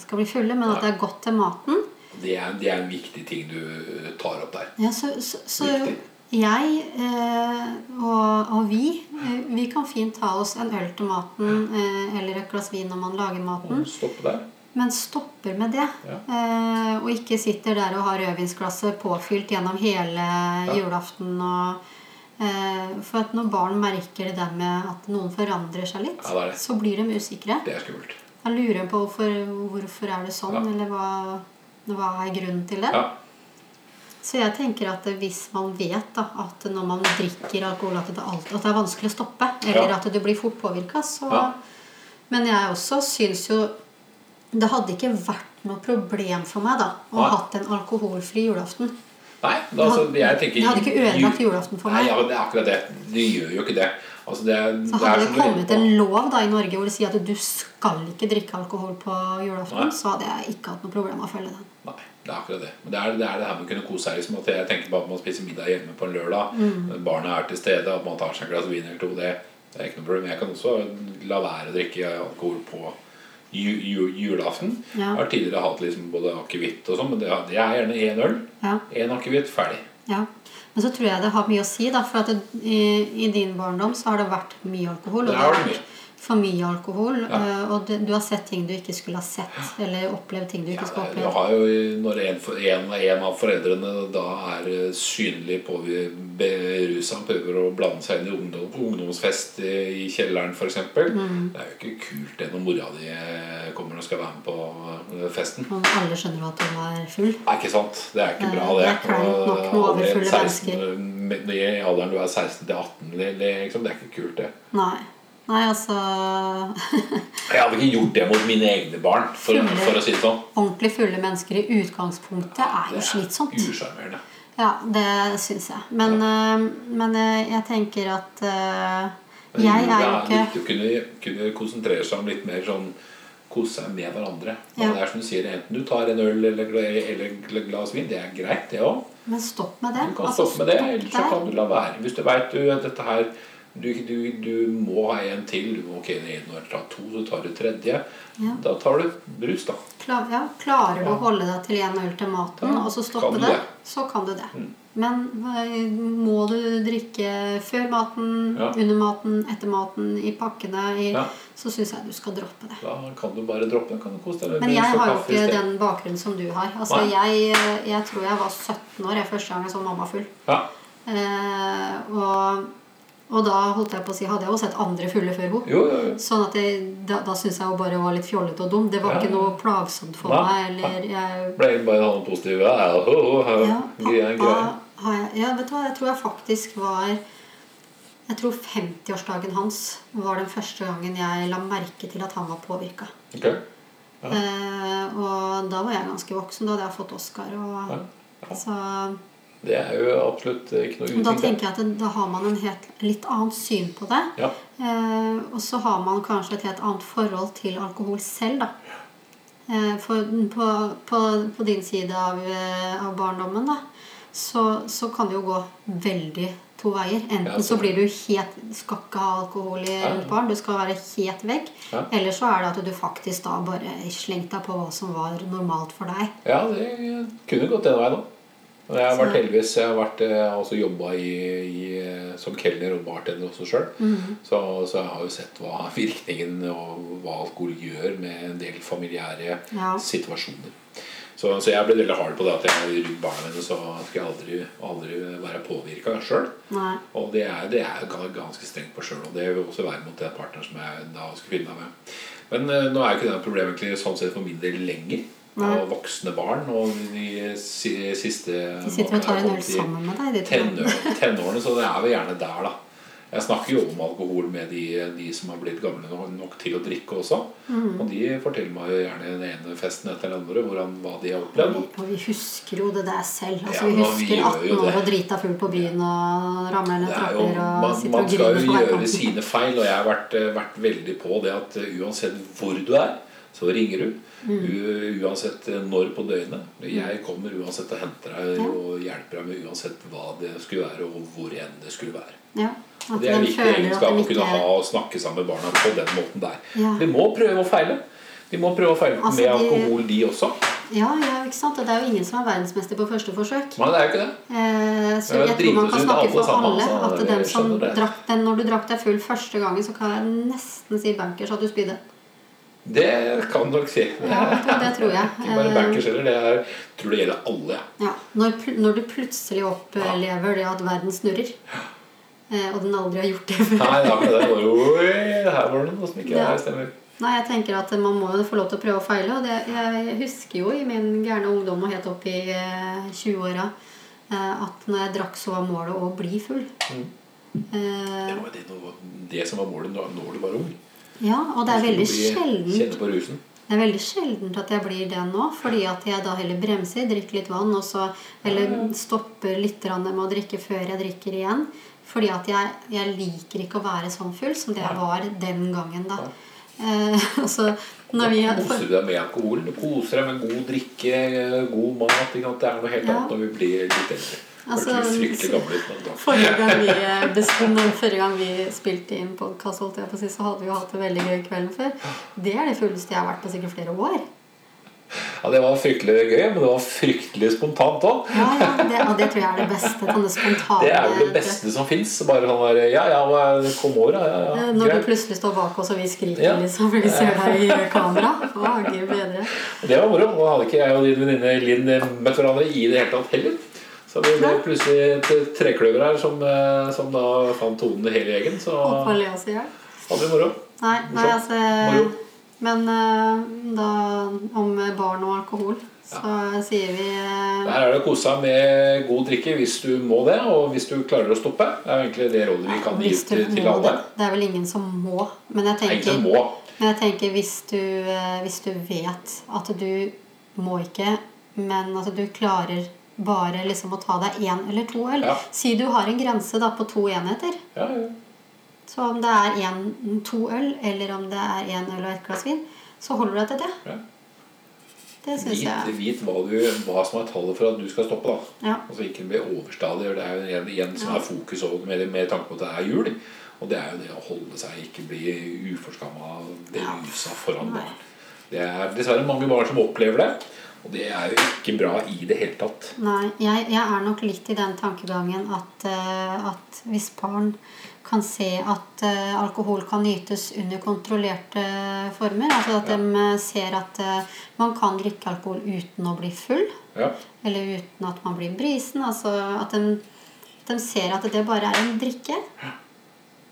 skal bli fulle, men at det er godt til maten. Det er, det er en viktig ting du tar opp der. Ja, så, så, så. Jeg eh, og, og vi eh, Vi kan fint ta oss en øl til maten eh, eller et glass vin når man lager maten. Stoppe. Men stopper med det. Ja. Eh, og ikke sitter der og har rødvinsglasset påfylt gjennom hele julaften. Og, eh, for at når barn merker det der med at noen forandrer seg litt, Ja, det det. så blir de usikre. Det er skummelt. Da lurer de på hvorfor, hvorfor er det sånn, Ja. eller hva, hva er grunnen til det. Ja. Så jeg tenker at hvis man vet da, at når man drikker alkohol at det, alt, at det er vanskelig å stoppe, eller Ja. at du blir fort påvirka, så Ja. Men jeg også syns jo Det hadde ikke vært noe problem for meg da å ha hatt en alkoholfri julaften. Nei, da, altså, jeg tenker Det hadde ikke ødelagt julaften for meg. Nei, ja, det er akkurat det. Det gjør jo ikke det. Altså, det, Så hadde det inne kommet en lov da i Norge hvor det sier at du skal ikke drikke alkohol på julaften, Nei. så hadde jeg ikke hatt noe problem med å følge den. Nei, det er akkurat det. Men det er det, er det her med å kunne kose seg. Liksom, at jeg tenker på at man spiser middag hjemme på en lørdag. Mm. Barna er til stede, at man tar seg et glass vin eller to. Det, det er ikke noe problem. Jeg kan også la være å drikke alkohol på ju, ju, julaften. Ja. Jeg har tidligere hatt liksom både akevitt og sånn, men det, det er gjerne én øl. Ja. Én akevitt, ferdig. Ja. Men så tror jeg det har mye å si, da. For at det, i, i din barndom så har det vært mye alkohol. Og Det det for mye alkohol. Ja. eh, Og du har sett ting du ikke skulle ha sett. Eller opplevd ting du Ja, ikke skulle du oppleve. har jo Når en, en, en av foreldrene da er eh, synlig på berusa og prøver å blande seg inn i ungdom, ungdomsfest i, kjelleren f.eks. Mm. Det er jo ikke kult det når mora di eh, kommer og skal være med på eh, festen. Og alle skjønner at du er full. Det er ikke sant? Det er ikke Eh, bra, det det. er kleint nok med overfulle mennesker. I alderen du er 16 til 18, det, det, liksom, det er ikke kult, det. Nei. Nei, altså Jeg hadde ikke gjort det mot mine egne barn, for, Fulle. for å si det sånn. Ordentlig fulle mennesker i utgangspunktet er jo slitsomt. Usjarmerende. Ja, det syns jeg. Men, eh, men eh, jeg tenker at eh, Men Jeg er jo det ikke viktig å kunne, kunne konsentrere seg om litt mer sånn Kose seg med hverandre. Ja. Det er som du sier, Enten du tar en øl eller, eller et glass vin, det er greit, det òg. Men stopp med det. Du kan Altså, stoppe med det, Ellers så kan du la være. Hvis du veit du at dette her du, du, du må ha en til. Ok, når du tar to, så tar du tredje. Ja. Da tar du brus, da. Klar, ja, klarer du å holde deg til én øl til maten, og så stoppe du det, det. Mm. så kan du det. Men eh, må du drikke før maten, Ja. under maten, etter maten, i pakkene, i, Ja. så syns jeg du skal droppe det. Da kan du bare droppe. Kan du kose deg Men jeg har jo ikke den bakgrunnen som du har. Altså, jeg, jeg tror jeg var 17 år jeg første gang jeg så mamma full. Ja. Eh, og, og da holdt jeg på å si, hadde jeg jo sett andre fulle før henne. Sånn at jeg, da, da syntes jeg hun bare var litt fjollete og dum. Det var Ja. ikke noe plagsomt for Nei. meg. Eller jeg Ble bare en positiv Ja, ja, ja, pappa jeg, ja, vet du hva, jeg tror jeg faktisk var Jeg tror 50-årsdagen hans var den første gangen jeg la merke til at han var påvirka. Ok. Eh, og da var jeg ganske voksen. Da hadde jeg fått Oscar. Og, Ja. Så Det er jo absolutt ikke noe uting. da tenker jeg at da har man en helt, litt annet syn på det. Ja. Eh, og så har man kanskje et helt annet forhold til alkohol selv, da. Eh, for på, på, på din side av, eh, av barndommen, da, så, så kan det jo gå veldig to veier. Enten Ja, så blir du helt Skal ikke ha alkohol i rundt barn. Du skal være helt vekk. Ja. Eller så er det at du faktisk da bare slengte deg på hva som var normalt for deg. Ja, det kunne gått den veien òg. Jeg har vært heldigvis Jeg har vært, også jobba i, i, som kelner og bartender også sjøl. Mhm. Så, så jeg har jo sett hva virkningen og hva alkohol gjør med en del familiære Ja. situasjoner. Så, så jeg ble veldig hard på det at jeg rundt barna mine så skal jeg aldri, aldri være påvirka sjøl. Og det er, det er ga- ganske strengt på sjøl. Og det vil også være mot den partneren som jeg da skal finne meg med. Men eh, nå er jo ikke det problemet egentlig sånn sett for min del lenger. Og voksne barn og de si- siste De sitter og tar en øl sammen med deg. De to. tenår, tenårene, så det er vel gjerne der, da. Jeg snakker jo om alkohol med de, de som har blitt gamle nok- til å drikke også. Mm. Og de forteller meg jo gjerne den ene festen etter den andre hvordan, hva de har opplevd. Og vi husker jo det der selv. Altså, Ja, vi husker 18 år og drita full på byen og ramler ned Det er jo, man, og man, sitter man og skal jo gjøre sine feil, og jeg har vært, vært veldig på det at uansett hvor du er, så ringer du. Mm. U, uansett eh, når på døgnet. Jeg kommer uansett og henter deg og hjelper deg med uansett hva det skulle være, og hvor enn det skulle være. Ja, det er en viktig egenskap å kunne ha og snakke sammen med barna på den måten der. Ja. De må prøve å feile. De må prøve å feile Altså, med alkohol, de også. Ja, ja, ikke sant? Og det er jo ingen som er verdensmester på første forsøk. Men det er jo ikke det. Eh, så jeg tror man kan snakke alle for sammen, alle. altså. At den som drakk den når du drakk deg full første gangen, så kan jeg nesten si bankers at du spydde. Det kan du nok si. Ja, det tror jeg. Ikke bare Eh, bankers heller. Det er, tror det gjelder alle. Ja. Ja, når, når du plutselig opplever det at verden snurrer, eh, og den aldri har gjort det før Nei, det ikke det. var jo, her var det noe som ikke Ja. er stemmer. Nei, jeg tenker at man må jo få lov til å prøve å feile. Og det, jeg husker jo i min gærne ungdom og helt opp i eh, 20-åra eh, at når jeg drakk, så var målet å bli full. Mm. Eh, Det var det, det som var målet når du var ung. Ja, og det er veldig sjelden. Det er veldig sjeldent at jeg blir det nå, fordi at jeg da heller bremser, drikker litt vann, og så, eller stopper litt med å drikke før jeg drikker igjen. Fordi at jeg, jeg liker ikke å være sånn full som det jeg var den gangen. da. Eh, så når vi, Da koser du deg med alkoholen. Du koser deg med god drikke, god mat. Ikke sant? Det er noe helt Ja. annet når vi blir litt eldre. Altså, Forrige gang vi, eh, forrige gang vi spilte inn podkast, så hadde vi jo hatt det veldig gøy kvelden før. Det er det fulleste jeg har vært på sikkert flere år. Ja, Det var fryktelig gøy, men det var fryktelig spontant òg. Ja, ja, det, Og det tror jeg er det beste. Sånne spontane Det er jo det beste som fins. Bare sånn der Ja, ja, kom over. Ja, ja, Eh, Når du plutselig står bak oss og vi skriker Ja. liksom, for vi ser deg i kamera. Å, Gud bedre. Det var moro. Nå hadde ikke jeg og din venninne Linn møtt hverandre i det hele tatt heller. Så det ble plutselig et trekløver her som, eh, som da fant tonen hele gjengen. Så Opp og le i hjel. hadde vi moro. Nei, nei, altså Moro. Men eh, da om barn og alkohol, så sier vi eh, Her er det å kose seg med god drikke hvis du må det, og hvis du klarer å stoppe. Det er egentlig det rådet vi kan gi til, til alle. det. Det er vel ingen som må. Men jeg er ingen tenker, må. men jeg tenker hvis, du, eh, hvis du vet at du må ikke, men at du klarer bare liksom å ta deg én eller to øl Ja. Si du har en grense da på to enheter. Ja, ja. Så om det er en, to øl, eller om det er én øl og ett glass vin, så holder du deg til det. Ja. Det syns jeg. vit hva, du, hva som er tallet for at du skal stoppe. da Ja. Altså Ikke bli overstadig. Det er jo igjen, igjen som er fokus over, med, med tanke på at det er jul. Og det er jo det å holde seg, ikke bli uforskamma berusa foran barn. Det er dessverre mange barn som opplever det. Og det er jo ikke bra i det hele tatt. Nei, jeg, jeg er nok litt i den tankegangen at, uh, at hvis barn kan se at uh, alkohol kan nytes under kontrollerte former, altså at Ja. de eh, ser at uh, man kan drikke alkohol uten å bli full, Ja, eller uten at man blir brisen, altså at de, de ser at det bare er en drikke,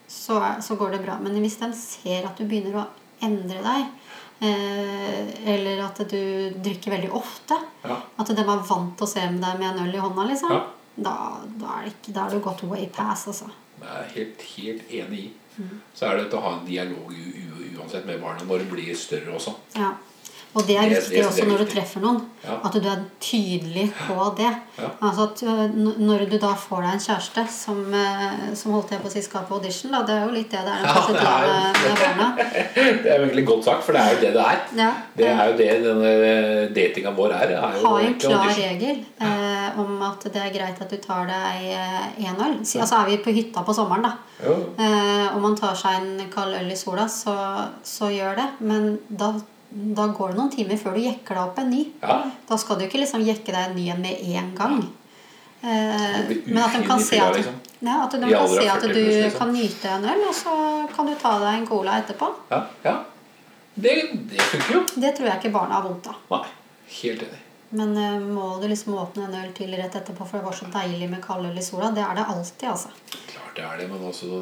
så, er- så går det bra. Men hvis de ser at du begynner å endre deg, eller at du drikker veldig ofte, ja. at de er vant til å se deg med en øl i hånda, liksom. Ja. Da, da, er det ikke, da er du gått way pass, altså. Det er jeg helt, helt enig i. Mm. Så er det å ha en dialog uansett med barna når de blir større også. Ja. Og det er viktig også når du treffer noen. At du er tydelig på det. Altså at Når du da får deg en kjæreste som, som holdt jeg på å si skal på audition, da, det er jo litt det det er Ja, det er- med, med. Det er egentlig godt sagt, for det er jo det det er. Ja. Det er jo det denne datinga vår er. er jo Ha en klar audition. regel eh, om at det er greit at du tar deg én øl. Så, altså er vi på hytta på sommeren, da. Eh, om man tar seg en kald øl i sola, så, så gjør det. Men da, da går det noen timer før du jekker deg opp en ny. Ja. Da skal du ikke liksom jekke deg en ny en med en gang. Eh, men at de kan se at, liksom. ja, at de kan se at du liksom. kan nyte en øl, og så kan du ta deg en cola etterpå. Ja, ja. Det, det funker jo. Det tror jeg ikke barna har vondt av. Nei, helt enig. Men uh, må du liksom åpne en øl til rett etterpå, for det var så deilig med kaldøl i sola? Det er det alltid, altså. Klart det er det, men også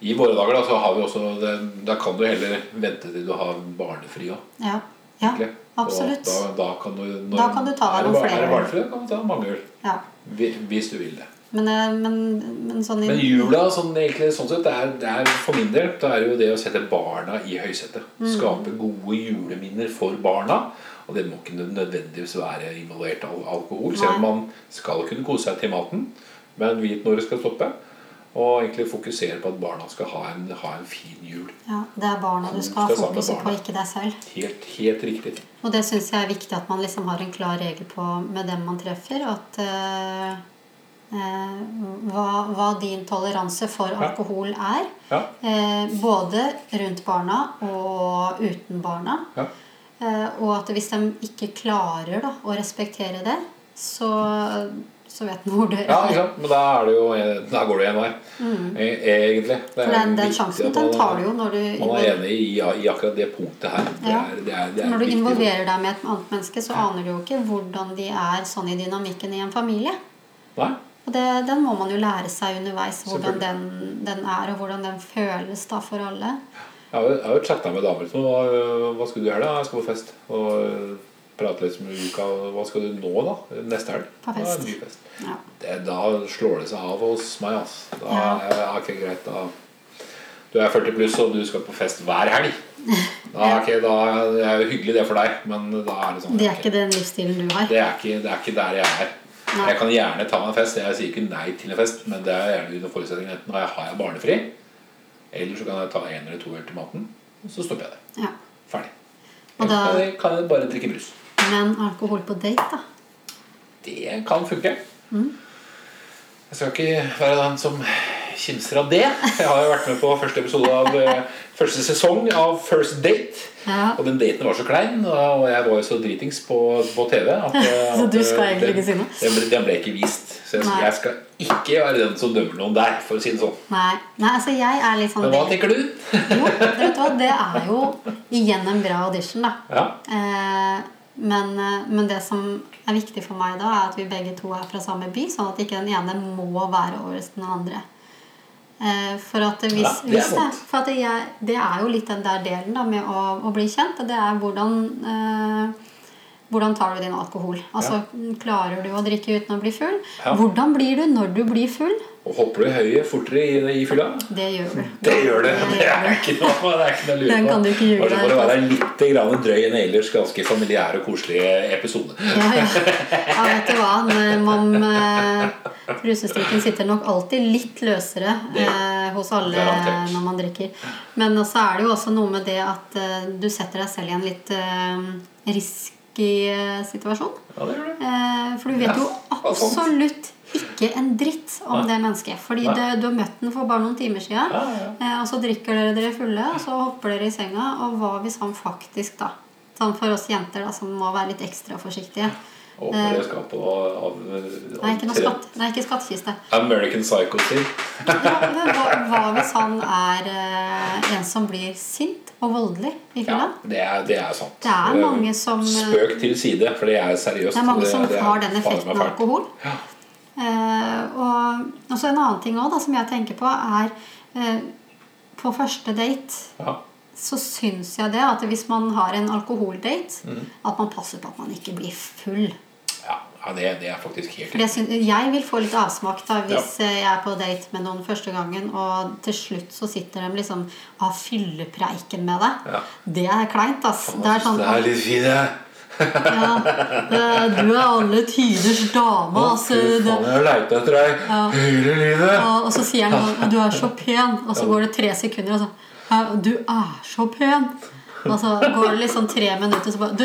i våre dager da, så har vi også det, Da kan du heller vente til du har barnefri òg. Ja, ja absolutt. Da, da, kan du, når, Da kan du ta deg noen flere Er det barnefri, da kan du ta mange øl. Ja. Hvis du vil det. Men, eh, men, men sånn i Men jula sånn, egentlig, sånn sett, det er, det er for min del det er jo det å sette barna i høysetet. Mm. Skape gode juleminner for barna. Og det må ikke nødvendigvis være involvert av alkohol. Selv om man skal kunne kose seg til maten. Men vit når det skal stoppe. Og egentlig fokusere på at barna skal ha en, ha en fin jul. Ja, Det er barna du skal ha Skal sammen fokuset på, ikke deg selv. Helt, helt riktig. Og det syns jeg er viktig at man liksom har en klar regel på med dem man treffer. At uh, eh, hva, hva din toleranse for Ja. alkohol er. Ja. Eh, både rundt barna og uten barna. Ja. Eh, og at hvis de ikke klarer da, å respektere det, så, så vet man hvor det Ja, er. ikke sant? Men da, er det jo, da går det én vei. E- Egentlig. Det er For den, den sjansen den tar du jo når du, Man er enig i, i akkurat det punktet her. Det Ja. er, det er, det er når du viktig. involverer deg med et annet menneske, så aner du jo ikke hvordan de er sånn i dynamikken i en familie. Nei? Og det, den må man jo lære seg underveis, hvordan den, den er, og hvordan den føles da for alle. Jeg har jo chatta med damer som «Hva- Hva skulle du gjøre, da? Jeg skal på fest. Og prate litt om uka. Hva skal du nå, da? Neste helg? På Da fest. det fest. Ja. Det, da slår det seg av hos meg. Altså. Da Ja. er det ikke greit. Da. Du er 40 pluss, og du skal på fest hver helg. Da, okay, da det er jo hyggelig det for deg, men da er det sånn Det er ikke den livsstilen du har. det, er ikke, det er ikke der jeg er. Nei. Jeg kan gjerne ta meg en fest. Jeg sier ikke nei til en fest, men det er gjerne under forutsetning enten har jeg, har jeg barnefri, eller så kan jeg ta en eller to øl til maten, og så stopper jeg det. Ja. Ferdig. Og da- kan jeg bare drikke brus. Men alkohol på date, da? Det kan funke. Mm. Jeg skal ikke være den som kimser av det. Jeg har jo vært med på første episode av eh, første sesong av First Date. Ja. Og den daten var så klein, og jeg var jo så dritings på, på TV at, eh, Så du skal eh, egentlig ikke si noe? Den den ble ikke vist. Så jeg, jeg skal ikke være den som dømmer noen der, for å si det sånn. Nei, Nei altså jeg er litt sånn Men hva tenker du? jo, vet du hva, det er jo igjen en bra audition, da. Ja. Eh, men, eh, men det som er viktig for meg da, er at vi begge to er fra samme by, sånn at ikke den ene må være over den andre. Eh, for at hvis, Ja, det er det, for at jeg, det er jo litt den der delen da med å, å bli kjent. Det er hvordan eh, hvordan tar du din alkohol? Altså, Klarer du å drikke uten å bli full? Ja. Hvordan blir du når du blir full? Og hopper du høye fortere i, i fylla? Det gjør du. Det gjør. Det er du. ikke noe, det er ikke noe å lure på. kan du ikke gjøre Bare for å være litt grann drøy en ellers ganske familiær og koselig episode. Ja, ja. ja, vet du hva. Man, eh, rusestryken sitter nok alltid litt løsere eh, hos alle når man drikker. Men så er det jo også noe med det at eh, du setter deg selv i en litt eh, risky eh, situasjon. Ja, det gjør du. Eh, for du vet jo absolutt ikke en dritt om Nei. det mennesket. Fordi det, du har møtt den for bare noen timer siden. Ja, ja. Eh, og så drikker dere dere fulle, og så hopper dere i senga. Og hva hvis han faktisk, da Sånn for oss jenter da, som må være litt ekstra forsiktige Og det skapet av, av, Nei, ikke, skatt, nei, ikke skattkiste. American Psycho-stil. Ja, hva, hva hvis han er eh, en som blir sint og voldelig i Ja, det er, det er sant. Det er mange som- Spøk til side, for det er seriøst. Det er mange som det er har den effekten av alkohol. Ja. Eh, og også en annen ting også, da, som jeg tenker på, er eh, På første date Ja. så syns jeg det at hvis man har en alkoholdate, Mm. at man passer på at man ikke blir full. Ja, ja det, det er faktisk helt For jeg, synes, jeg vil få litt avsmak da hvis ja. jeg er på date med noen første gangen, og til slutt så sitter de liksom og har fyllepreiken med deg. Ja. Det er kleint, ass. Det er sånn Det er litt fint, jeg. Ja, Du er alle tiders dame, altså. Det, jeg har leita etter deg Ja. hele livet. ja, og så sier han sånn 'Du er så pen', og så går det tre sekunder, og så «Ja, 'Du er så pen'. Og så går det liksom tre minutter, så bare 'Du,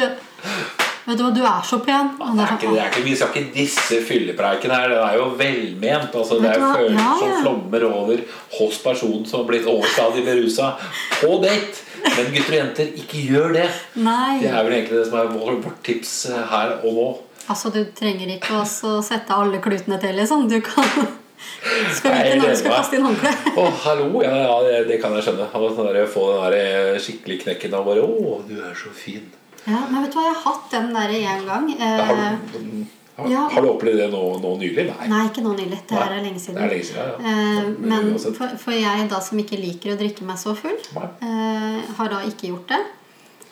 vet du hva, du er så pen'. Og Det er er ikke, sånn, det er ikke, vi skal ikke disse fyllepreikene her. Det er jo velment. Altså, det er jo følelser Ja, som flommer over hos personen som har blitt overstadig berusa på date. Men gutter og jenter, ikke gjør det. Nei. Det er vel egentlig det som er vårt tips eh, her og nå. Altså, du trenger ikke å sette alle klutene til, liksom. Du kan Skal vite når du skal kaste inn håndkleet. Å, hallo! Ja, ja det, det kan jeg skjønne. Og sånn der, få den der eh, skikkelig knekken og bare Å, du er så fin. Ja, men vet du hva, jeg har hatt den der én gang. Eh, har, ja. har du opplevd det nå, nå nylig? Nei. nei, ikke nå nylig. Det er lenge siden. Det er lenge siden, ja. Eh, men for, for jeg da som ikke liker å drikke meg så full, eh, har da ikke gjort det.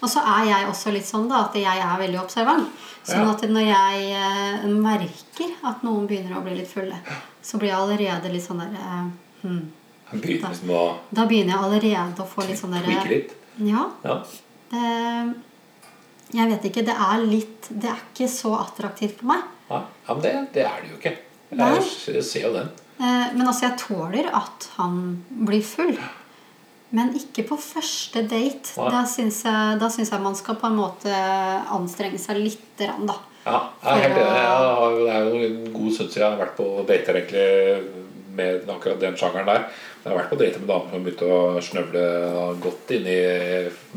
Og så er jeg også litt sånn da at jeg er veldig observant. Sånn at når jeg eh, merker at noen begynner å bli litt fulle, så blir jeg allerede litt sånn der eh, hmm. Begynner liksom Da begynner jeg allerede å få litt sånn der litt. Ja. Ja. Det, jeg vet ikke. Det er litt Det er ikke så attraktivt for meg. Ja, men det, det er det jo ikke. Jeg, jeg ser jo den. Eh, Men altså, jeg tåler at han blir full. Men ikke på første date. Nei. Da syns jeg, jeg man skal på en måte anstrenge seg litt. Da. Ja, jeg er helt enig. Jeg har, det er jo en god stund siden jeg har vært på dater egentlig med akkurat den sjangeren der. Jeg har vært på date med damer som har begynt å snøvle godt inn i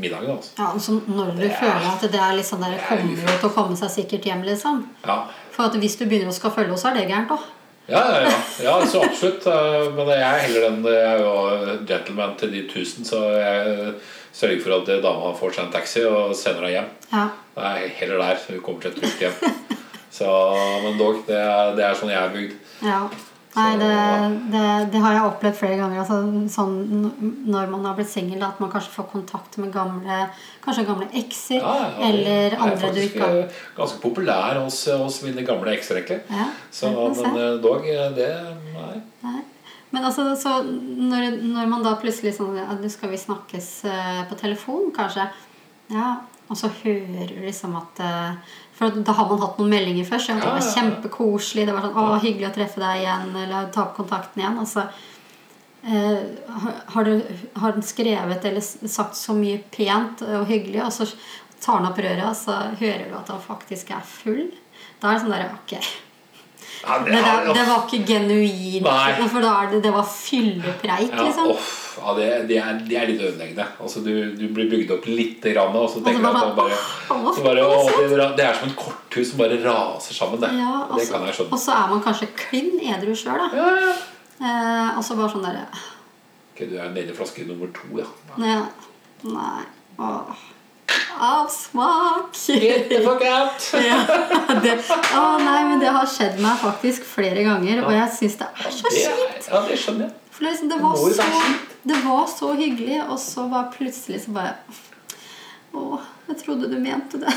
middagen. Altså. Ja, altså når du Det er- føler at det er litt sånn der Kommer jo til å komme seg sikkert hjem, liksom. Ja. For hvis du begynner å skal følge oss, er det gærent òg. Ja, ja, ja. ja, så absolutt. Eh, Men jeg er heller den Jeg er jo gentleman til de tusen, så jeg sørger for at dama får seg en taxi og sender deg hjem. Ja. Jeg er heller der, hun kommer til et trygt hjem. Så, men dog, det er, det er sånn jeg er bygd. ja. Nei, det, det, det har jeg opplevd flere ganger. Altså, sånn, når man har blitt singel, at man kanskje får kontakt med gamle Kanskje gamle ekser. Ja, ja, eller er andre du ikke har eh, Ganske populær hos, hos mine gamle ekser, egentlig. ja, Så, jeg se. men eh, dog, eh, det Nei. Nei. Men altså, så når, når man da plutselig sånn at «Du, Skal vi snakkes eh, på telefon, kanskje? Ja. Og så hører du liksom at eh, For da har man hatt noen meldinger først. Ja, det var kjempekoselig. Det var sånn 'Å, hyggelig å treffe deg igjen', eller ta opp kontakten igjen. Altså, eh, har- har, du, har den skrevet eller sagt så mye pent og hyggelig, og så tar han opp røret, og så hører du at han faktisk er full. Da er det sånn derre Ok. Ja, Det, det, det var ikke genuint, Nei. for da det, det var fyllepreik, ja, liksom. off, ja, det, det, er, det er litt ødeleggende. Altså, du, du blir bygd opp lite grann, og så så tenker du at det bare, «Åh, bare å, det, er som et korthus som bare raser sammen. Det, Ja, Og det altså- kan jeg skjønne. Og så er man kanskje klin edru sjøl, da. Ja, ja. Eh, og så bare sånn derre Ok, du er nede i flaske nummer to, ja. Nei. nei. Åh. Avsmak! Get the fuck out! ja, det, å nei, men det har skjedd meg faktisk flere ganger, og jeg syns det er så Det, kjipt. ja, det skjønner jeg. For liksom, det, Det var må så, det var så hyggelig, og så var plutselig så bare Å, jeg trodde du mente det.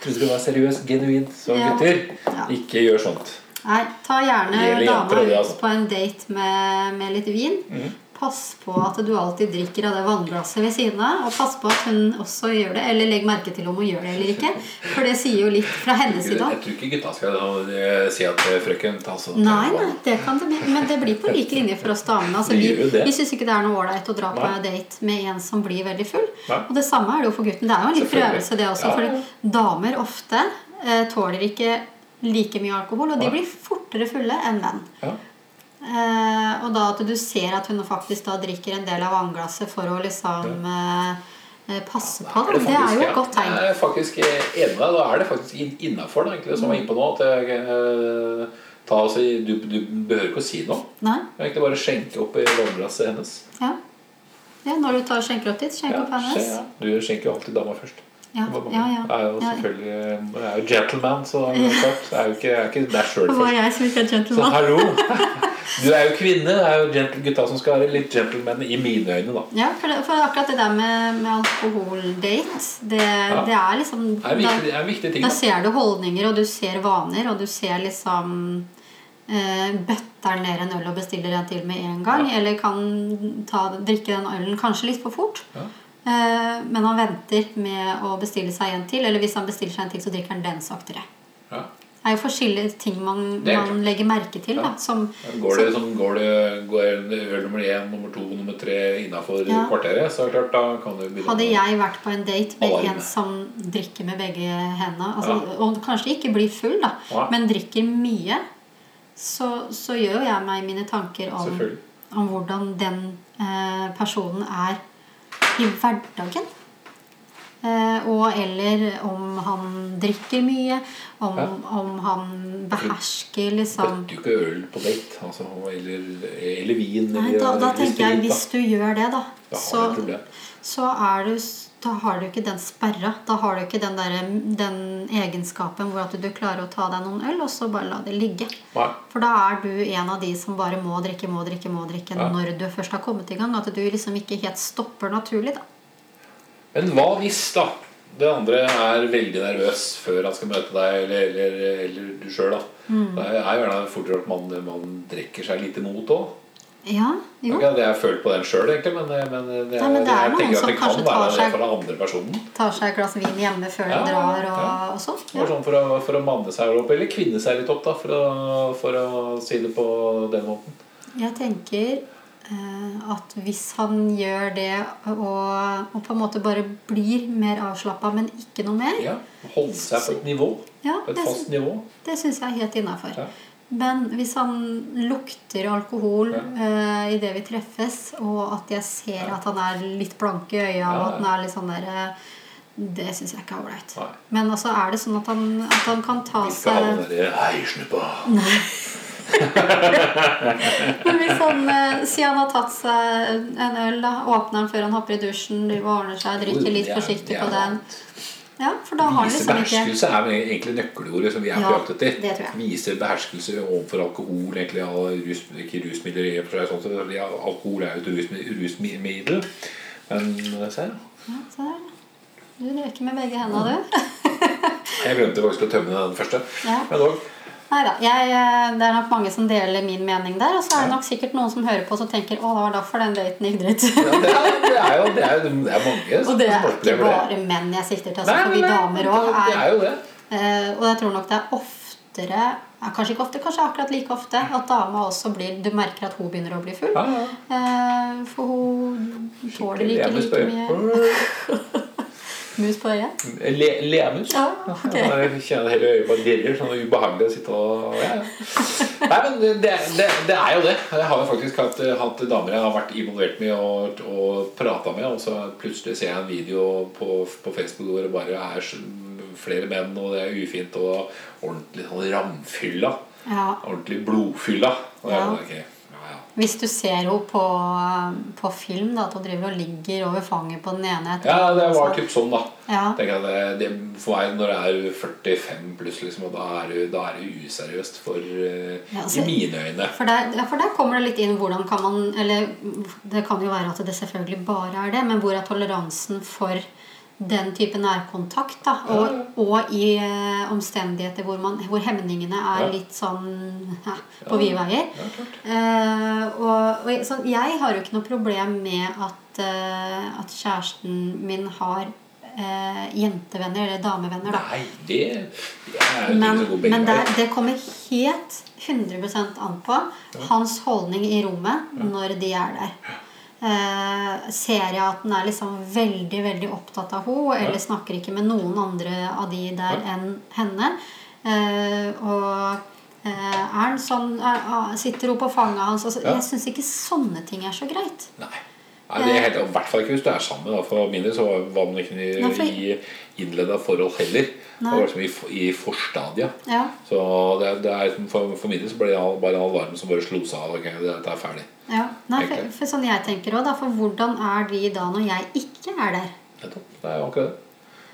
Trodde du var seriøs, genuin. Så Ja. gutter, Ja. ikke gjør sånt. Nei, ta gjerne Det dama det, ut altså. på en date med, med litt vin. Mhm. Pass på at du alltid drikker av det vannglasset ved siden av. Og pass på at hun også gjør det. Eller legg merke til om hun gjør det eller ikke. For det sier jo litt fra hennes Jeg tror ikke gutta skal si at eh, frøken ta sånn Nei, nei, det kan det bli. Men det blir på like linje for oss damene. Altså, vi vi syns ikke det er noe ålreit å dra på Nei. date med en som blir veldig full. Nei. Og det samme er det jo for gutten. Det er jo en litt prøvelse, det også. Ja. For damer ofte eh, tåler ikke like mye alkohol, og de blir fortere fulle enn menn. Ja. Eh, og da at du ser at hun faktisk da drikker en del av vannglasset for å liksom eh, eh, passe på det, det er jo et godt tegn. Jeg er faktisk enig med deg. Da er det faktisk innafor, egentlig, som jeg er inne på nå. At jeg, eh, ta, altså, du, du behøver ikke å si noe. Nei? Du kan egentlig bare skjenke opp i vannglasset hennes. Ja. ja. Når du tar skjenker opp dit, skjenk Ja, opp hennes. ja. Du skjenker jo alltid dama først. Ja, ja, ja, Jeg er jo selvfølgelig Jeg er jo gentleman, så klart. Jeg er jo ikke, jeg er ikke der sjøl først. jeg som ikke er Så hallo! Du er jo kvinne. Det er jo gutta som skal være litt gentlemen i mine øyne, da. Ja, for, det, for akkurat det der med, med alkoholdate, det, det er liksom Det er viktig, er viktig ting. da Da. ser du holdninger, og du ser vaner, og du ser liksom eh, Bøtter ned en øl og bestiller en til med en gang. Eller kan ta, drikke den ølen kanskje litt for fort. Ja. Eh, men han venter med å bestille seg en til. Eller hvis han bestiller seg en til, så drikker han den saktere. Ja. Det er jo forskjellige ting man, man legger merke til. Da, som, Går det, sånn, går det går øl nummer én, nummer to, nummer tre innafor Ja. kvarteret, så er det klart, da kan du begynne Hadde jeg vært på en date med Alarm. en som drikker med begge hendene, altså, Ja. og kanskje ikke blir full, da, Ja. men drikker mye, så, så gjør jeg meg mine tanker om, om hvordan den eh, personen er i hverdagen. Eh, og eller om han drikker mye, om, Ja. om han behersker liksom Bøtter jo ikke øl på date. Altså, eller, eller vin. Nei, eller, da, da eller tenker jeg hvis du gjør det, da, Da så, du så er du da har du ikke den sperra. Da har du ikke den, der, den egenskapen hvor at du klarer å ta deg noen øl, og så bare la det ligge. Nei. For da er du en av de som bare må drikke, må drikke, må drikke Ja. når du først har kommet i gang. At du liksom ikke helt stopper naturlig, da. Men hva hvis da det andre er veldig nervøs før han skal møte deg, eller, eller, eller du sjøl? Mm. Det er jo fort gjort at man, man drikker seg litt imot òg. Ja, jo. Okay, det har jeg følt på den sjøl, egentlig, men, men, det, Nei, men det er jeg tenker at det kan være det for den andre personen. Tar seg et glass vin hjemme før Ja, de drar og, ja. og sånn. Ja. sånn for å, for å manne seg opp, eller kvinne seg litt opp, da, for å, for å si det på den måten. Jeg tenker eh, at hvis han gjør det og, og på en måte bare blir mer avslappa, men ikke noe mer, Ja, Holde seg på et nivå. ja, På et det, fast nivå. det syns jeg er helt innafor. Ja. Men hvis han lukter alkohol Ja. uh, idet vi treffes, og at jeg ser at han er litt blank i øya, Ja, og at han er litt sånn der eh, Det syns jeg ikke er ålreit. Men altså er det sånn at han, at han kan ta vi seg derre Hei, snuppa. Men hvis han, eh, Si han har tatt seg en øl, da, åpner den før han hopper i dusjen, ordner seg, drikker litt forsiktig på den. Ja, for da har Vise liksom beherskelse er egentlig nøkkelordet som vi er på Ja, jakt etter. Vise beherskelse overfor alkohol, egentlig rus, ikke rusmidler i og for seg. Sett, fordi alkohol er jo et rusmiddel. rusmiddel. Men se, ja, se der. Du røyker med begge hendene, du. jeg glemte faktisk å tømme den første. Ja. Men dog, Nei da. Eh, det er nok mange som deler min mening der. Og så er det nok sikkert noen som hører på og tenker å, det var derfor den daten gikk dritt. ja, det, er, det er jo det er, det er mange som, og det er ikke bare det. menn jeg sikter til. Altså, Nei, vi nei, damer òg det er er jo det. eh, Og jeg tror nok det er oftere ja, Kanskje ikke ofte, kanskje akkurat like ofte at dama også blir Du merker at hun begynner å bli full. Ja, ja. Eh, for hun tåler ikke like mye. mus på øyet. Le, lemus? Ja, ok. Jeg kjenner hele øyet bare dirrer. Sånn ubehagelig å sitte og ja, ja. Nei, men det, det, det er jo det. Jeg har jo faktisk hatt, hatt damer jeg har vært involvert med og, og prata med, og så plutselig ser jeg en video på, på Facebook hvor det bare er flere menn, og det er ufint, og ordentlig sånn ramfylla. Ordentlig blodfylla. Og jeg, Ja. Hvis du ser henne på, på film, da, at hun driver og ligger over fanget på den ene etter ja, det var typ sånn, da. Ja. Jeg det, det, for meg når det er 45 pluss, liksom, og er da er det useriøst for eh, Ja, altså- I mine øyne. For der, ja, for der kommer det litt inn hvordan kan man Eller det kan jo være at det selvfølgelig bare er det, men hvor er toleransen for den type nærkontakt? da Og, og i uh, omstendigheter hvor, man, hvor hemningene er Ja. litt sånn ja, på vide veier. Ja. Eh, og, og sånn, jeg har jo ikke noe problem med at, uh, at kjæresten min har eh, jentevenner eller damevenner. da Nei, det, det er men, men det, det kommer helt 100% an på hans holdning i rommet når de er der. Eh, ser jeg at den er liksom veldig veldig opptatt av henne, eller snakker ikke med noen andre av de der enn henne. Eh, og eh, er sånn er, er, Sitter hun på fanget hans? Altså, Ja. Jeg syns ikke sånne ting er så greit. Nei. Nei, det er helt, I hvert fall ikke hvis du er sammen. Da. For min del så var man ikke i, Nei, for- i innleda forhold heller. Det Nei. var liksom i, i forstadiet. Ja. Så det, det er, for, for min del så ble det all- bare all varmen som bare slo seg av. Okay, dette er ferdig. Ja. Nei, for, for sånn jeg tenker også, da, for hvordan er de da når jeg ikke er der? Nettopp. Det er jo akkurat det.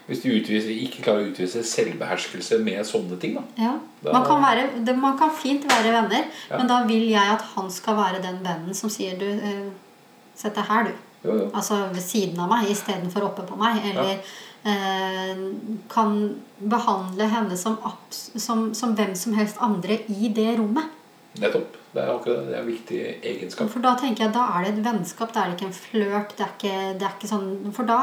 Hvis du utviser, ikke klarer å utvise selvbeherskelse med sånne ting, da. Ja. Man, kan være, det, man kan fint være venner, Ja. men da vil jeg at han skal være den vennen som sier du, eh, Sett deg her, du. Jo, jo. Altså ved siden av meg istedenfor oppe på meg. Eller eh, kan behandle henne som, som, som hvem som helst andre i det rommet. Nettopp. Det er akkurat det. Det er en viktig egenskap. For da tenker jeg, da er det et vennskap, da er det ikke en flørt. Det, det er ikke sånn For da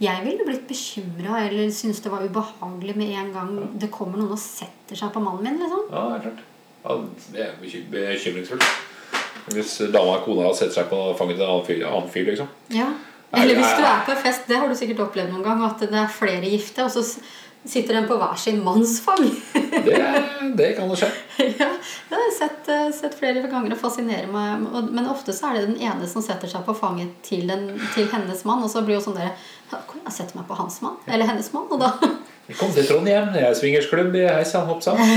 Jeg ville blitt bekymra eller synes det var ubehagelig med en gang det kommer noen og setter seg på mannen min. liksom Ja, det er klart. Ja, det er bekymringsfullt. Hvis dama og kona setter seg på fanget til en annen fyr, annen fyr liksom. Ja. Eller hvis du er på en fest, det har du sikkert opplevd noen gang, at det er flere gifte, og så sitter de på hver sin manns fang. Det, det kan jo skje. ja, det har jeg sett, eh, sett flere ganger og fascinerer meg. Men ofte så er det den ene som setter seg på fanget til, den, til hennes mann, og så blir jo sånn der «Ja, Kan jeg sette meg på hans mann? Eller hennes mann? Og da Kom til Trondheim, det er swingersklubb i Heisan, hopp sann.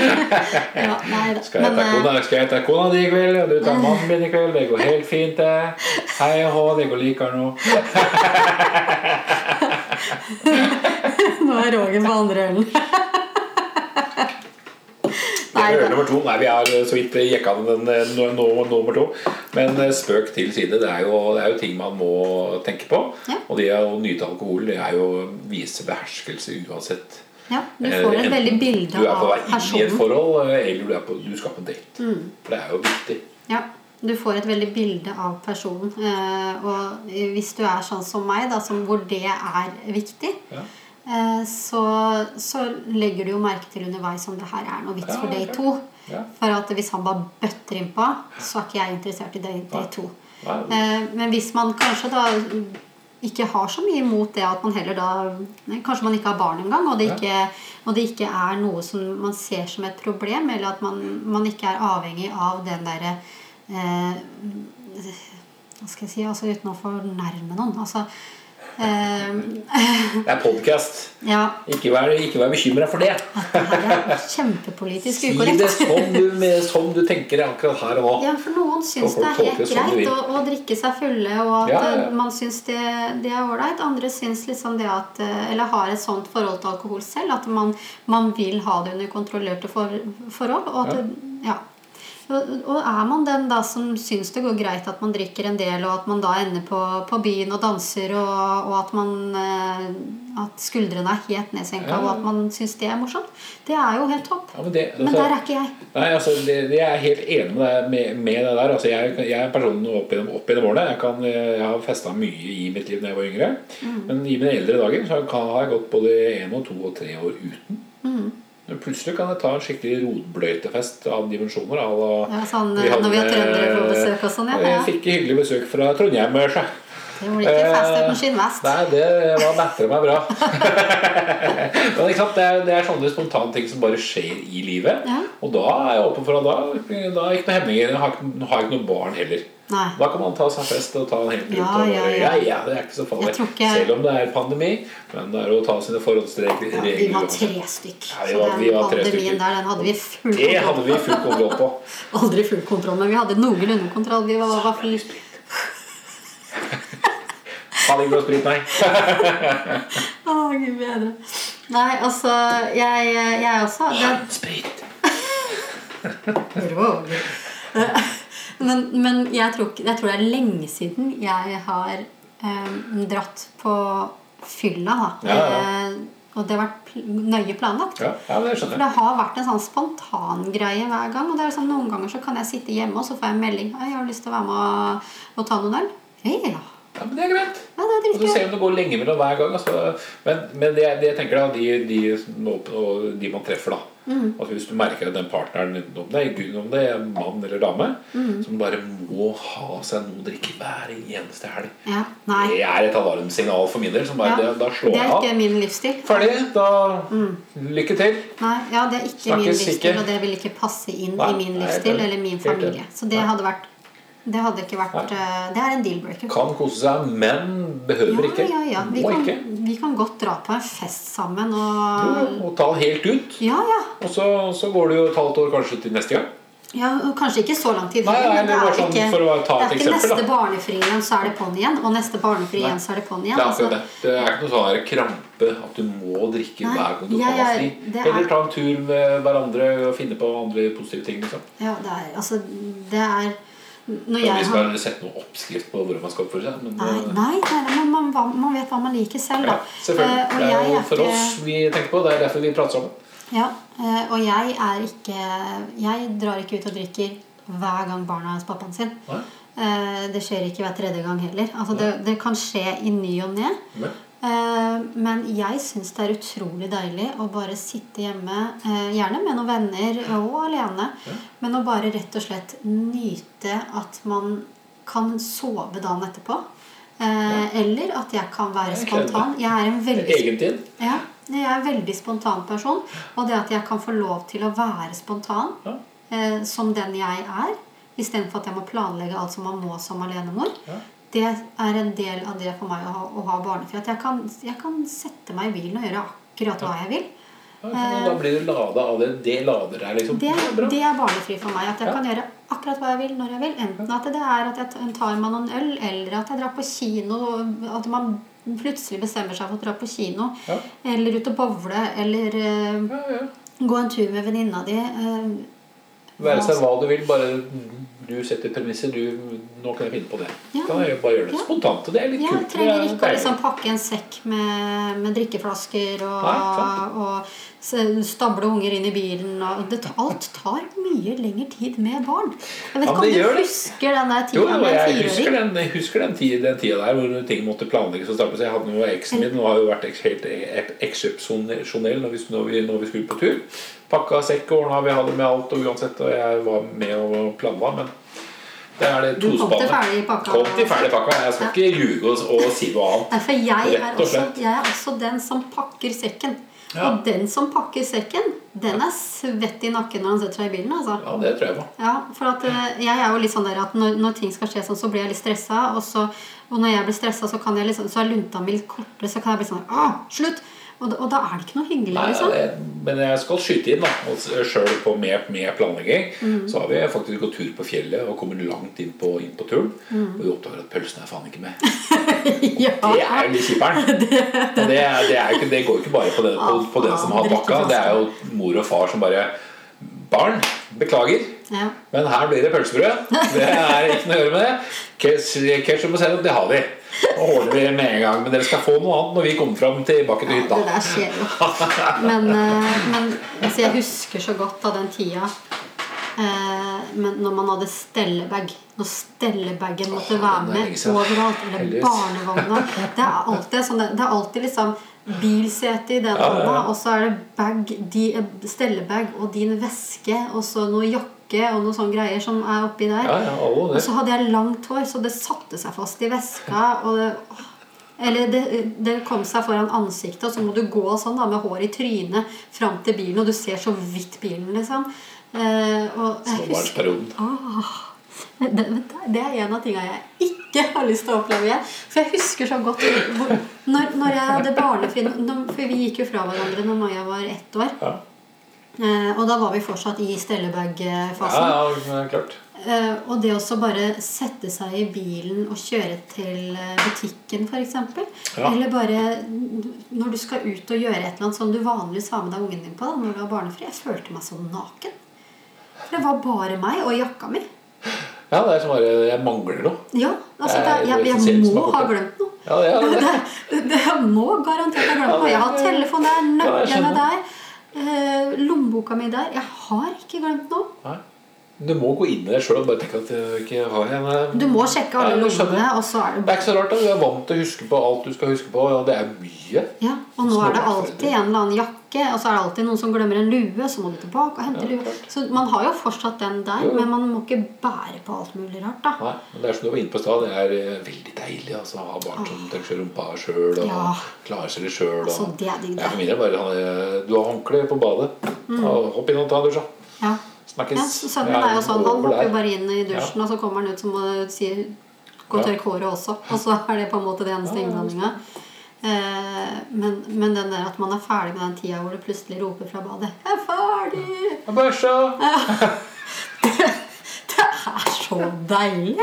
Ja, nei. Skal jeg ta eh, kona, jeg ta kona di i kveld, og du tar mannen min i kveld? Det går helt fint, det. Hei og hå, det går likere nå. Nå er Roger på andre ølen. Nei øl nummer to. Nei, vi har så vidt jekka den eh, nå, nå, nummer to. Men eh, spøk til side. Det er, jo, det er jo ting man må tenke på. Ja. Og det å nyte alkohol det er jo å vise beherskelse uansett. Ja, du får et veldig bilde av personen. Du er på vei inn i et forhold, eh, eller du, er på, du skal på date. Mm. For det er jo viktig. Ja, du får et veldig bilde av personen. Eh, og hvis du er sånn som meg, da, som, hvor det er viktig, Ja. Eh, så, så legger du jo merke til underveis om det her er noe vits for day to. Ja. For at hvis han bare bøtter innpå, så er ikke jeg interessert i day, day to. Eh, men hvis man kanskje da ikke har så mye imot det at man heller da Kanskje man ikke har barn engang, og, det ikke, og det ikke er noe som man ser som et problem, eller at man, man ikke er avhengig av den derre eh, Hva skal jeg si altså Uten å fornærme noen. Altså, Det er podkast. ja, Ikke vær, ikke vær bekymra for det. det her er kjempepolitisk ukorrekt. Si det som du, med, som du tenker akkurat her og nå. Ja, for noen syns det er helt greit å, å drikke seg fulle, og at Ja, ja, man syns det, det er ålreit. Andre syns liksom det at Eller har et sånt forhold til alkohol selv at man, man vil ha det under kontrollerte for, forhold. Og at Ja. det, ja. Og, er man den da som syns det går greit at man drikker en del, og at man da ender på, på byen og danser, og, og at man eh, At skuldrene er helt nedsenka, Ja. og at man syns det er morsomt, det er jo helt topp. Ja, men det, Men altså- der er ikke jeg. Nei, altså, det, det er jeg helt enig med, deg med, med det der. Altså, jeg, jeg er personen opp gjennom, opp gjennom årene. Jeg, kan, jeg har festa mye i mitt liv da jeg var yngre. Men i mine eldre dager så har jeg gått både én og to og tre år uten. Men plutselig kan jeg ta en skikkelig rotbløytefest av dimensjoner. Ja, sånn, vi hadde når vi har trøndere på besøk og sånn, ja. Ja. fikk hyggelig besøk fra Trondheim. sjø. Det blir ikke fast Eh, uten skinnvest. Nei, det var bedre meg bra. Men? Det, er, det er sånne spontane ting som bare skjer i livet. Ja. Og da er jeg åpen for at da, da er ikke noe hemninger. Har jeg ikke noe barn heller. Nei. Da kan man ta seg fest og ta en helt Ja, og, ja, ja. ja, det er ikke så farlig. Ikke- Selv om det er pandemi. Men det er å ta sine forholdsregler. Ja, vi var tre stykk. Ja, vi var- vi var tre pandemien stykker. der, den hadde vi full Det hadde vi full kontroll på. Aldri full kontroll, men vi hadde noenlunde kontroll. Vi var i hvert fall Hadde ikke noe sprit, nei. Å, gud bedre. Nei, altså Jeg, jeg også det... Sprit. Men, men jeg, tror, ikke- jeg tror det er lenge siden jeg har um, dratt på fylla. Da. Ja, ja. Eh, og det har vært nøye planlagt. Ja, ja, det For skjønner jeg. det har vært en sånn spontangreie hver gang. Og det er sånn, Noen ganger så kan jeg sitte hjemme og så får jeg en melding. «Hei, Jeg har lyst til å være med og, og ta noen øl. Ja, Ja, men det er greit. ja det er Og så ser vi om det går lenge mellom hver gang. Altså. Men, men det, det jeg tenker da, de, de, de man treffer, da Mm. altså Hvis du merker at den partneren, om det er om det er mann eller dame, Mm. som bare må ha seg noe å drikke hver eneste helg Ja. Det er et alarmsignal for min del. Som bare, Ja, det, da slår det er jeg av. ikke min livsstil. Ferdig. Da Lykke til. Nei, ja, det er ikke min livsstil, ikke. og det vil ikke passe inn Nei, i min livsstil nei, eller min familie. Så det hadde vært Det hadde ikke vært Nei. Det er en deal-breaker. Kan kose seg, men behøver Ja, ikke. ja, ja. Vi kan, ikke. vi kan godt dra på en fest sammen Jo, og Og ta helt ut. Ja, ja. Og så, så går det jo et halvt år kanskje til neste gang. ja kanskje ikke så lang tid. Nei, nei, men det er sånn for å ta det et er ikke neste barnefri igjen, så er det ponni igjen. Og neste barnefri igjen, så er det Det igjen. er Altså, det. Det er ikke noe sånn krampe at du må drikke Nei, hver gang du har er- fri. er- Eller ta en tur med hverandre og finne på andre positive ting. Liksom. ja, det er Altså, det er Når jeg vi har skal sette noen oppskrift på hvordan man skal oppføre seg. Men Nei, nei, nei, nei men man, man, man vet hva man liker selv, ja, selvfølgelig. Uh, Det er jo for ikke- oss vi tenker på. Det er derfor vi prater sammen. Ja, uh, og jeg er ikke Jeg drar ikke ut og drikker hver gang barna er hos pappaen sin. Nei? Eh, Det skjer ikke hver tredje gang heller. Altså det, det kan skje i ny og ne. Men, Eh, jeg syns det er utrolig deilig å bare sitte hjemme, eh, gjerne med noen venner og alene, men å bare rett og slett nyte at man kan sove dagen etterpå. Ja. Eller at jeg kan være Jeg spontan. Jeg er en veldig ja, jeg er en veldig spontan person. Og det at jeg kan få lov til å være spontan Ja. eh, som den jeg er, istedenfor at jeg må planlegge alt som man må som alenemor, Ja. Det er en del av det for meg å ha, å ha barnefri. At jeg kan, jeg kan sette meg i bilen og gjøre akkurat hva jeg vil. Ja, da blir du lada av det. Det lader deg, liksom. Det, det er barnefri for meg. At jeg Ja. kan gjøre akkurat hva jeg vil når jeg vil. Enten at det er at jeg tar meg noen øl, eller at jeg drar på kino. At man plutselig bestemmer seg for å dra på kino. Ja. Eller ut og bowle. Eller uh, gå en tur med venninna di. Uh, Være seg hva du vil, bare du setter premisser. Du, nå kan jeg finne på det. Ja. Kan jeg bare gjøre det Ja. spontant. Og det er litt Ja, kult. jeg trenger er ikke å liksom pakke en sekk med, med drikkeflasker og, Nei, og stable unger inn i bilen. Og det, alt tar mye lengre tid med barn. Jeg vet ikke om du husker den der tida jo, jeg husker den, jeg husker den, tida, der hvor ting måtte planlegges og. Jeg hadde jo eksen min og har jo vært helt eksepsjonell når, når, når vi skulle på tur. Pakka sekk og ordna, vi hadde med alt og uansett, og jeg var med og planla. Men det er det Du kom til tospannet. ferdig pakka. Kom til ferdig pakka. Jeg skal ikke ljuge og, og si noe annet. Nei, for jeg er, også, jeg er også den som pakker sekken. Ja. Og den som pakker sekken, den er svett i nakken når han setter seg i bilen. altså. Ja, det tror jeg på. Ja, for at eh, jeg er jo litt sånn der at når, når ting skal skje sånn, så blir jeg litt stressa. Og så Og når jeg blir stressa, så, kan jeg liksom, så er lunta mi litt kortere. Så kan jeg bli sånn Å, slutt! Og, og da er det ikke noe hyggelig, Nei, liksom. det, men jeg skal skyte inn, da. Og sjøl med, med planlegging Mm. så har vi faktisk gått tur på fjellet og kommet langt inn på, inn på turen. Mm. Og vi oppdager at pølsene er faen ikke med. ja. Det er jo litt kjipperen. Og det, det, er ikke- det går ikke bare på, den, på, på den som har bakka. Det er jo mor og far som bare Barn, beklager. ja. Men her blir det pølsebrød. Det er ikke noe å gjøre med det. Ketchup og sennep, det har vi. Ordner vi med en gang. Men dere skal få noe annet når vi kommer fram tilbake til hytta. Det der skjer jo. Men, eh, men altså, jeg husker så godt av den tida eh, men når man hadde stellebag. Når stellebagen måtte Åh, være med overalt. Eller barnevogna. Det er alltid, sånn, det er alltid liksom bilsete i den hånda, og så er det bag, stellebag og din veske, og så noe jakke og noe sånne greier som er oppi der. Ja, ja, Og så hadde jeg langt hår, så det satte seg fast i veska. Og det, eller det, det kom seg foran ansiktet, og så må du gå sånn da, med hår i trynet fram til bilen, og du ser så vidt bilen, liksom. Eh, det, det, det er en av tingene jeg ikke har lyst til å oppleve igjen. For jeg husker så godt hvor, når, når jeg hadde barnefri For vi gikk jo fra hverandre når Maja var ett år. Ja. Eh, og da var vi fortsatt i Ja, stellebag-fasen. ja, klart. Eh, og det å bare sette seg i bilen og kjøre til eh, butikken f.eks. Ja. Eller bare når du skal ut og gjøre et eller annet som du vanligvis har med deg ungen din på da, når du har barnefri. Jeg følte meg så naken. For det var bare meg og jakka mi. Ja, det er som bare Jeg mangler noe. Ja, altså Det er jeg, jeg må ha glemt noe. Ja, det er det. Det, det, jeg må garantert ha glemt noe. Jeg har telefonen der, er jeg nøklene der, lommeboka mi der. Jeg har ikke glemt noe. Nei. Du må gå inn i det sjøl og bare tenke at jeg ikke har en eh, Du må sjekke alle Ja, lommene, og så er det Det er ikke så rart. da Du er vant til å huske på alt du skal huske på. Og det er mye. Ja, og nå er det alltid en eller annen jakke, og så er det alltid noen som glemmer en lue, så må du tilbake og hente Ja, lue. Så man har jo fortsatt den der, Jo, men man må ikke bære på alt mulig rart, da. Nei, men det er som du var inne på i stad, det er eh, veldig deilig altså, å ha barn som tørker rumpa sjøl og Ja. klarer seg sjøl. Altså, det er digg, Ja, det. for min del bare eh, Du har håndkle på badet. Mm. hopp inn og ta en dusj, da. Ja. Snakkes. ja sønnen er jo sånn, han hopper jo bare inn i dusjen, og så kommer han ut som å si Gå og Ja. tørk håret også. Og så er det på en måte det eneste Ja, ja, innblandinga. Eh, men, men den der at man er ferdig med den tida hvor du plutselig roper fra badet 'Jeg er ferdig!' Ja, Det, Det er så deilig!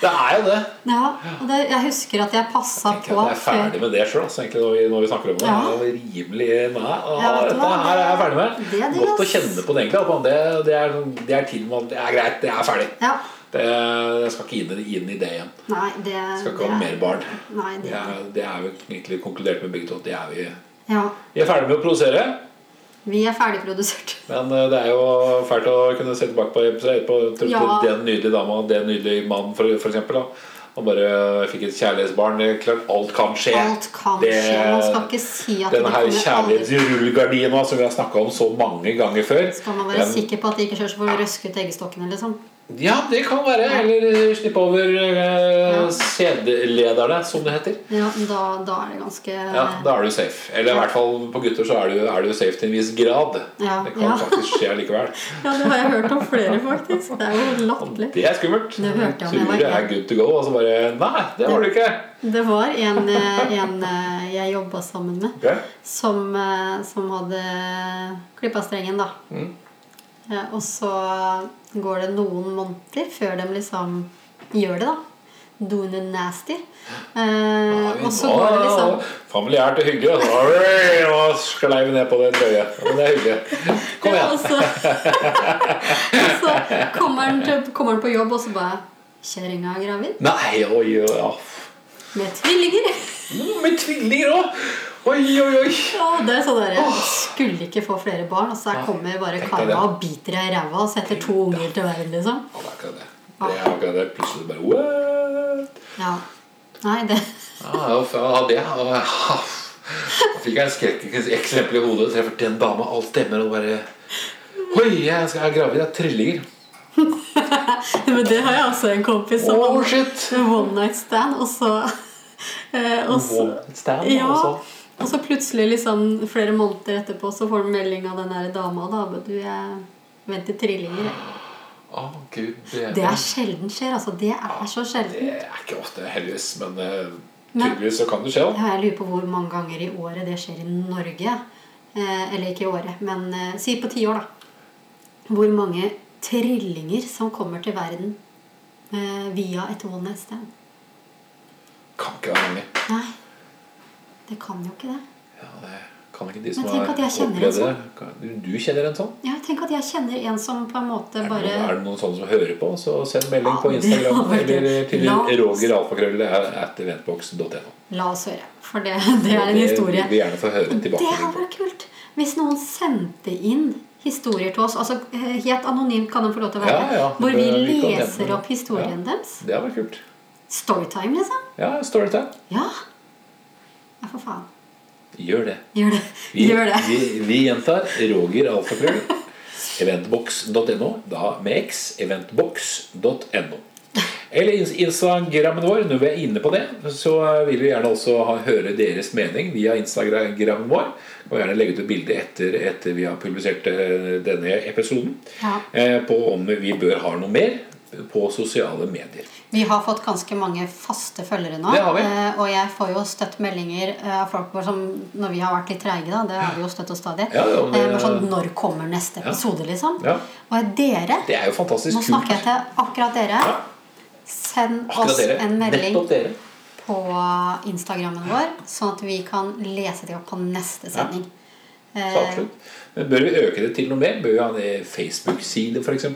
Det er jo det. Ja, og det, jeg husker at jeg passa på at jeg er ferdig med det sjøl, egentlig, når, vi- når vi snakker om det. Ja. Det rimelig Nei, Ja, dette her er jeg ferdig med. det er det, Godt å kjenne på det, egentlig. Man, det, det, er, det er til, man Det er greit, det er ferdig. Ja. Det, jeg skal ikke inn, i- inn i det igjen. Nei, det Skal ikke ha er- mer barn. Nei, det Det er, det er jo egentlig konkludert med begge to. at Det er vi, Ja. vi er ferdig med å produsere. Vi er ferdigprodusert. Men eh, det er jo fælt å kunne se tilbake på episode på Ja. den nydelige dama og den nydelige mannen, for, for eksempel. Da. Og bare fikk et kjærlighetsbarn. Klart, alt kan skje. Alt kan Det- skje. Man skal ikke si at Denne her kjærlighetsrullegardina som vi har snakka om så mange ganger før. Skal man være den- sikker på at de ikke kjører så for du røske ut eggstokkene, liksom. Ja, det kan være. Eller slippe over eh, Ja. sædlederne, som det heter. Ja, da, da er det ganske Ja, Da er du safe. Eller i hvert fall på gutter så er du, er du safe til en viss grad. Ja, Det kan ja. faktisk skje likevel. Ja, det har jeg hørt om flere, faktisk. Det er jo latterlig. Det er skummelt. Det hørte jeg om Tror du er good to go, og så bare Nei, det var du ikke. Det var en, eh, en eh, jeg jobba sammen med, okay. som, eh, som hadde klippa strengen, da. Mm. Eh, Og så går det noen måneder før de liksom gjør det, da. Doing it nasty. Eh, og så går det liksom Familiært og hyggelig. og sklei vi ned på det drøye. Men det er hyggelig. Kom Ja, og igjen. så, så kommer, han til, kommer han på jobb, og så bare Kjerringa er gravid. Nei, oi, oi, ja. Med tvillinger. Med tvillinger òg! Oi, oi, oi. Ja, det er sånn der, Jeg skulle ikke få flere barn, og så kommer bare karma og biter deg i ræva og setter to unger til verden, liksom. Ja, det er akkurat det. Det er akkurat det. Plutselig bare What? Ja. Nei, det Ja, ja, det ja. Da fikk jeg en skrekkeksempel i hodet. Så jeg for den dama, alt stemmer, og bare Oi, jeg skal være gravid. Har trillinger. Men det har jeg også en kompis som Oh, shit. one night stand, og så eh, og så, One stand, ja, altså. Og så plutselig, liksom flere måneder etterpå, så får du melding av den der dama. da, Du, jeg venter trillinger. Oh, gud. Det er sjelden skjer. altså Det er så sjelden. Det er ikke ofte, heldigvis. Men eh, tydeligvis så kan det skje. Ja, jeg lurer på hvor mange ganger i året det skjer i Norge. Eh, eller ikke i året, men eh, si på ti år, da. Hvor mange trillinger som kommer til verden eh, via et one night stand. Kan ikke være mange. Nei, det kan jo ikke det. Ja, det kan ikke de som har opplevd en det. Du, du kjenner en sånn? Ja, Tenk at jeg kjenner en som på en måte Er det, noen, er det noen sånne som hører på, så send melding Ja, på Instagram eller til La oss- Roger Alfakrøll La oss høre. For det, det er en historie. Vi vil gjerne få høre tilbake. Det hadde vært kult hvis noen sendte inn historier til oss. Altså eh, Helt anonymt kan de få lov til å være. Ja, ja, hvor vi det- leser opp historien deres. Det hadde vært kult. Storytime, liksom. Ja, Storytime. Ja. Ja, for faen. Gjør det. Gjør det. Vi, Gjør det. vi, vi gjentar Roger Alfakrøll. Eventbox.no. Da med x. Eventbox.no. Eller ins- Instagrammen vår. Når vi er inne på det, så vil vi gjerne også ha, høre deres mening via Instagrammen vår. Og gjerne legge ut et bilde etter, etter vi har publisert eh, denne episoden. Ja. eh, På om vi bør ha noe mer på sosiale medier. Vi har fått ganske mange faste følgere nå. Det har vi. eh, Og jeg får jo støtt meldinger eh, av folk som når vi har vært litt treige, da. Det har vi jo støtt oss stadig. Ja, ja, men- Eh, sånn Når kommer neste episode, liksom? Ja. Og dere Det er jo fantastisk Nå snakker jeg til akkurat dere. Send Akkurat oss dere. en melding på Instagrammen vår, sånn at vi kan lese det opp på neste sending. Så Eh. Men bør vi øke det til noe mer? Bør vi ha en Facebook-side f.eks.?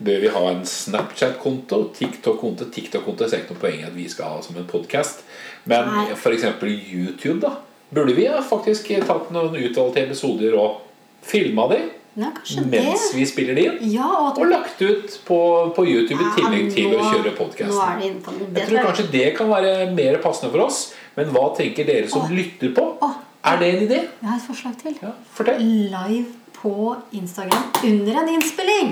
Bør vi ha en Snapchat-konto? TikTok-konto? TikTok-konto er ikke noe poeng at vi skal ha som en podkast. Men f.eks. YouTube, da? Burde vi ja, faktisk tatt noen utvalgte episoder og filma de ja, mens det. vi spiller de inn? Ja, og Og lagt ut på, på YouTube i tillegg til å kjøre podkasten. Jeg tror kanskje det kan være mer passende for oss. Men hva tenker dere som Åh. lytter på? Åh. Er det en idé? Jeg har et forslag til. Ja, Fortell. Live på Instagram under en innspilling.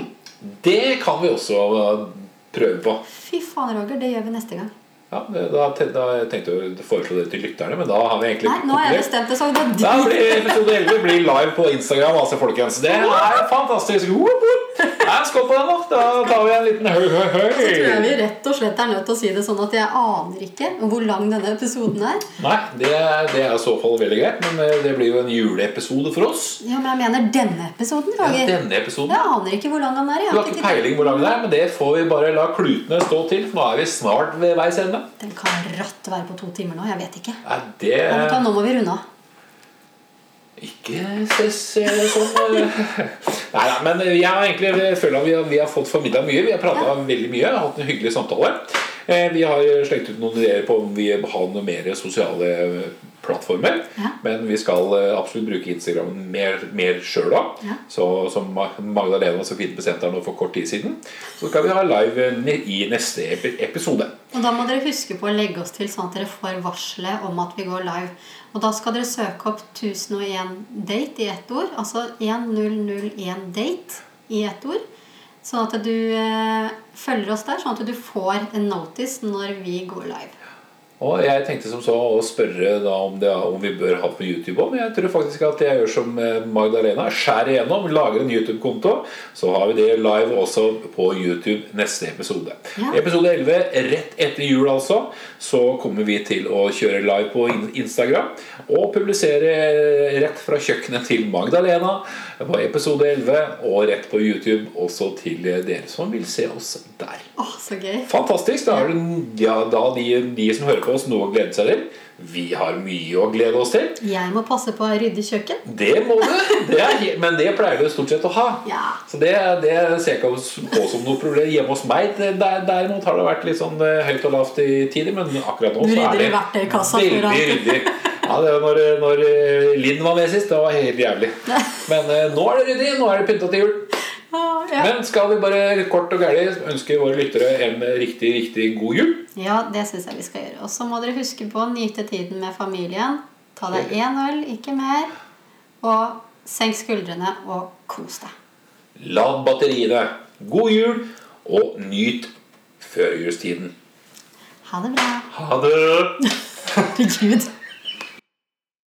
Det kan vi også uh, prøve på. Fy faen, Roger. Det gjør vi neste gang. Ja, da, da tenkte jeg å foreslå det til lytterne, men da har vi egentlig Nei, nå har jeg bestemt det sånn. Det Da blir episode 11 blir live på Instagram, altså, folkens. Det er fantastisk. Woop, woop. Ja, skål på den, da. Da tar vi en liten høy, høy, høy. Så tror jeg vi rett og slett er nødt til å si det sånn at jeg aner ikke hvor lang denne episoden er. Nei, det, er- det er i så fall veldig greit, men eh, det blir jo en juleepisode for oss. Ja, Men jeg mener denne episoden, Ja, denne episoden. Jeg aner ikke hvor lang den er. Jeg Du har ikke peiling hvor lang den er, men det får vi bare la klutene stå til. for Nå er vi snart ved veis ende. Den kan ratt være på to timer nå. Jeg vet ikke. Er det Ja, men nå må vi runde av. Ikke se, sånn eh. Nei men jeg har egentlig føler at vi har, vi har fått formidla mye. Vi har prata veldig mye, har hatt en hyggelig samtale. Eh, Vi har slengt ut noen ideer på om vi har noe mer sosiale plattformer. Ja. Men vi skal eh, absolutt bruke Instagram mer, mer sjøl da. Ja. Så som Magdalena så fint bestemte her nå for kort tid siden, så skal vi ha live eh, i neste episode. Og da må dere huske på å legge oss til sånn at dere får varselet om at vi går live. Og da skal dere søke opp 1001 date i ett ord. Altså 1001 date i ett ord. Sånn at du eh, følger oss der, sånn at du får en notice når vi går live. Og jeg tenkte som så å spørre om, det, om vi bør ha på YouTube òg, men jeg tror faktisk at jeg gjør som eh, Magdalena. Skjærer igjennom, lager en YouTube-konto. Så har vi det live også på YouTube neste episode. Ja. Episode 11, rett etter jul altså, så kommer vi til å kjøre live på Instagram. Og publisere rett fra kjøkkenet til Magdalena på episode 11, og rett på YouTube også til dere som vil se oss der. Gøy. Fantastisk. Da er det ja, da de, de som hører på oss, noe å glede seg til. Vi har mye å glede oss til. Jeg må passe på å rydde kjøkken. Det må du. Det men det pleier du stort sett å ha. Ja. Så det, det ser jeg ikke på som noe problem hjemme hos meg. Der, derimot har det vært litt sånn eh, høyt og lavt i tider, men akkurat nå så er det veldig ryddig. Ja, det var når, når eh, Linn var med sist. Det var helt jævlig. Men eh, nå er det ryddig. Nå er det pynta til jul. Ah, ja. Men skal vi bare kort og gærlig ønske våre lyttere en riktig, riktig god jul? Ja, det syns jeg vi skal gjøre. Og så må dere huske på å nyte tiden med familien. Ta deg én øl, ikke mer. Og senk skuldrene og kos deg. Lad batteriene. God jul, og nyt førjulstiden. Ha det bra. Ha det! Herregud.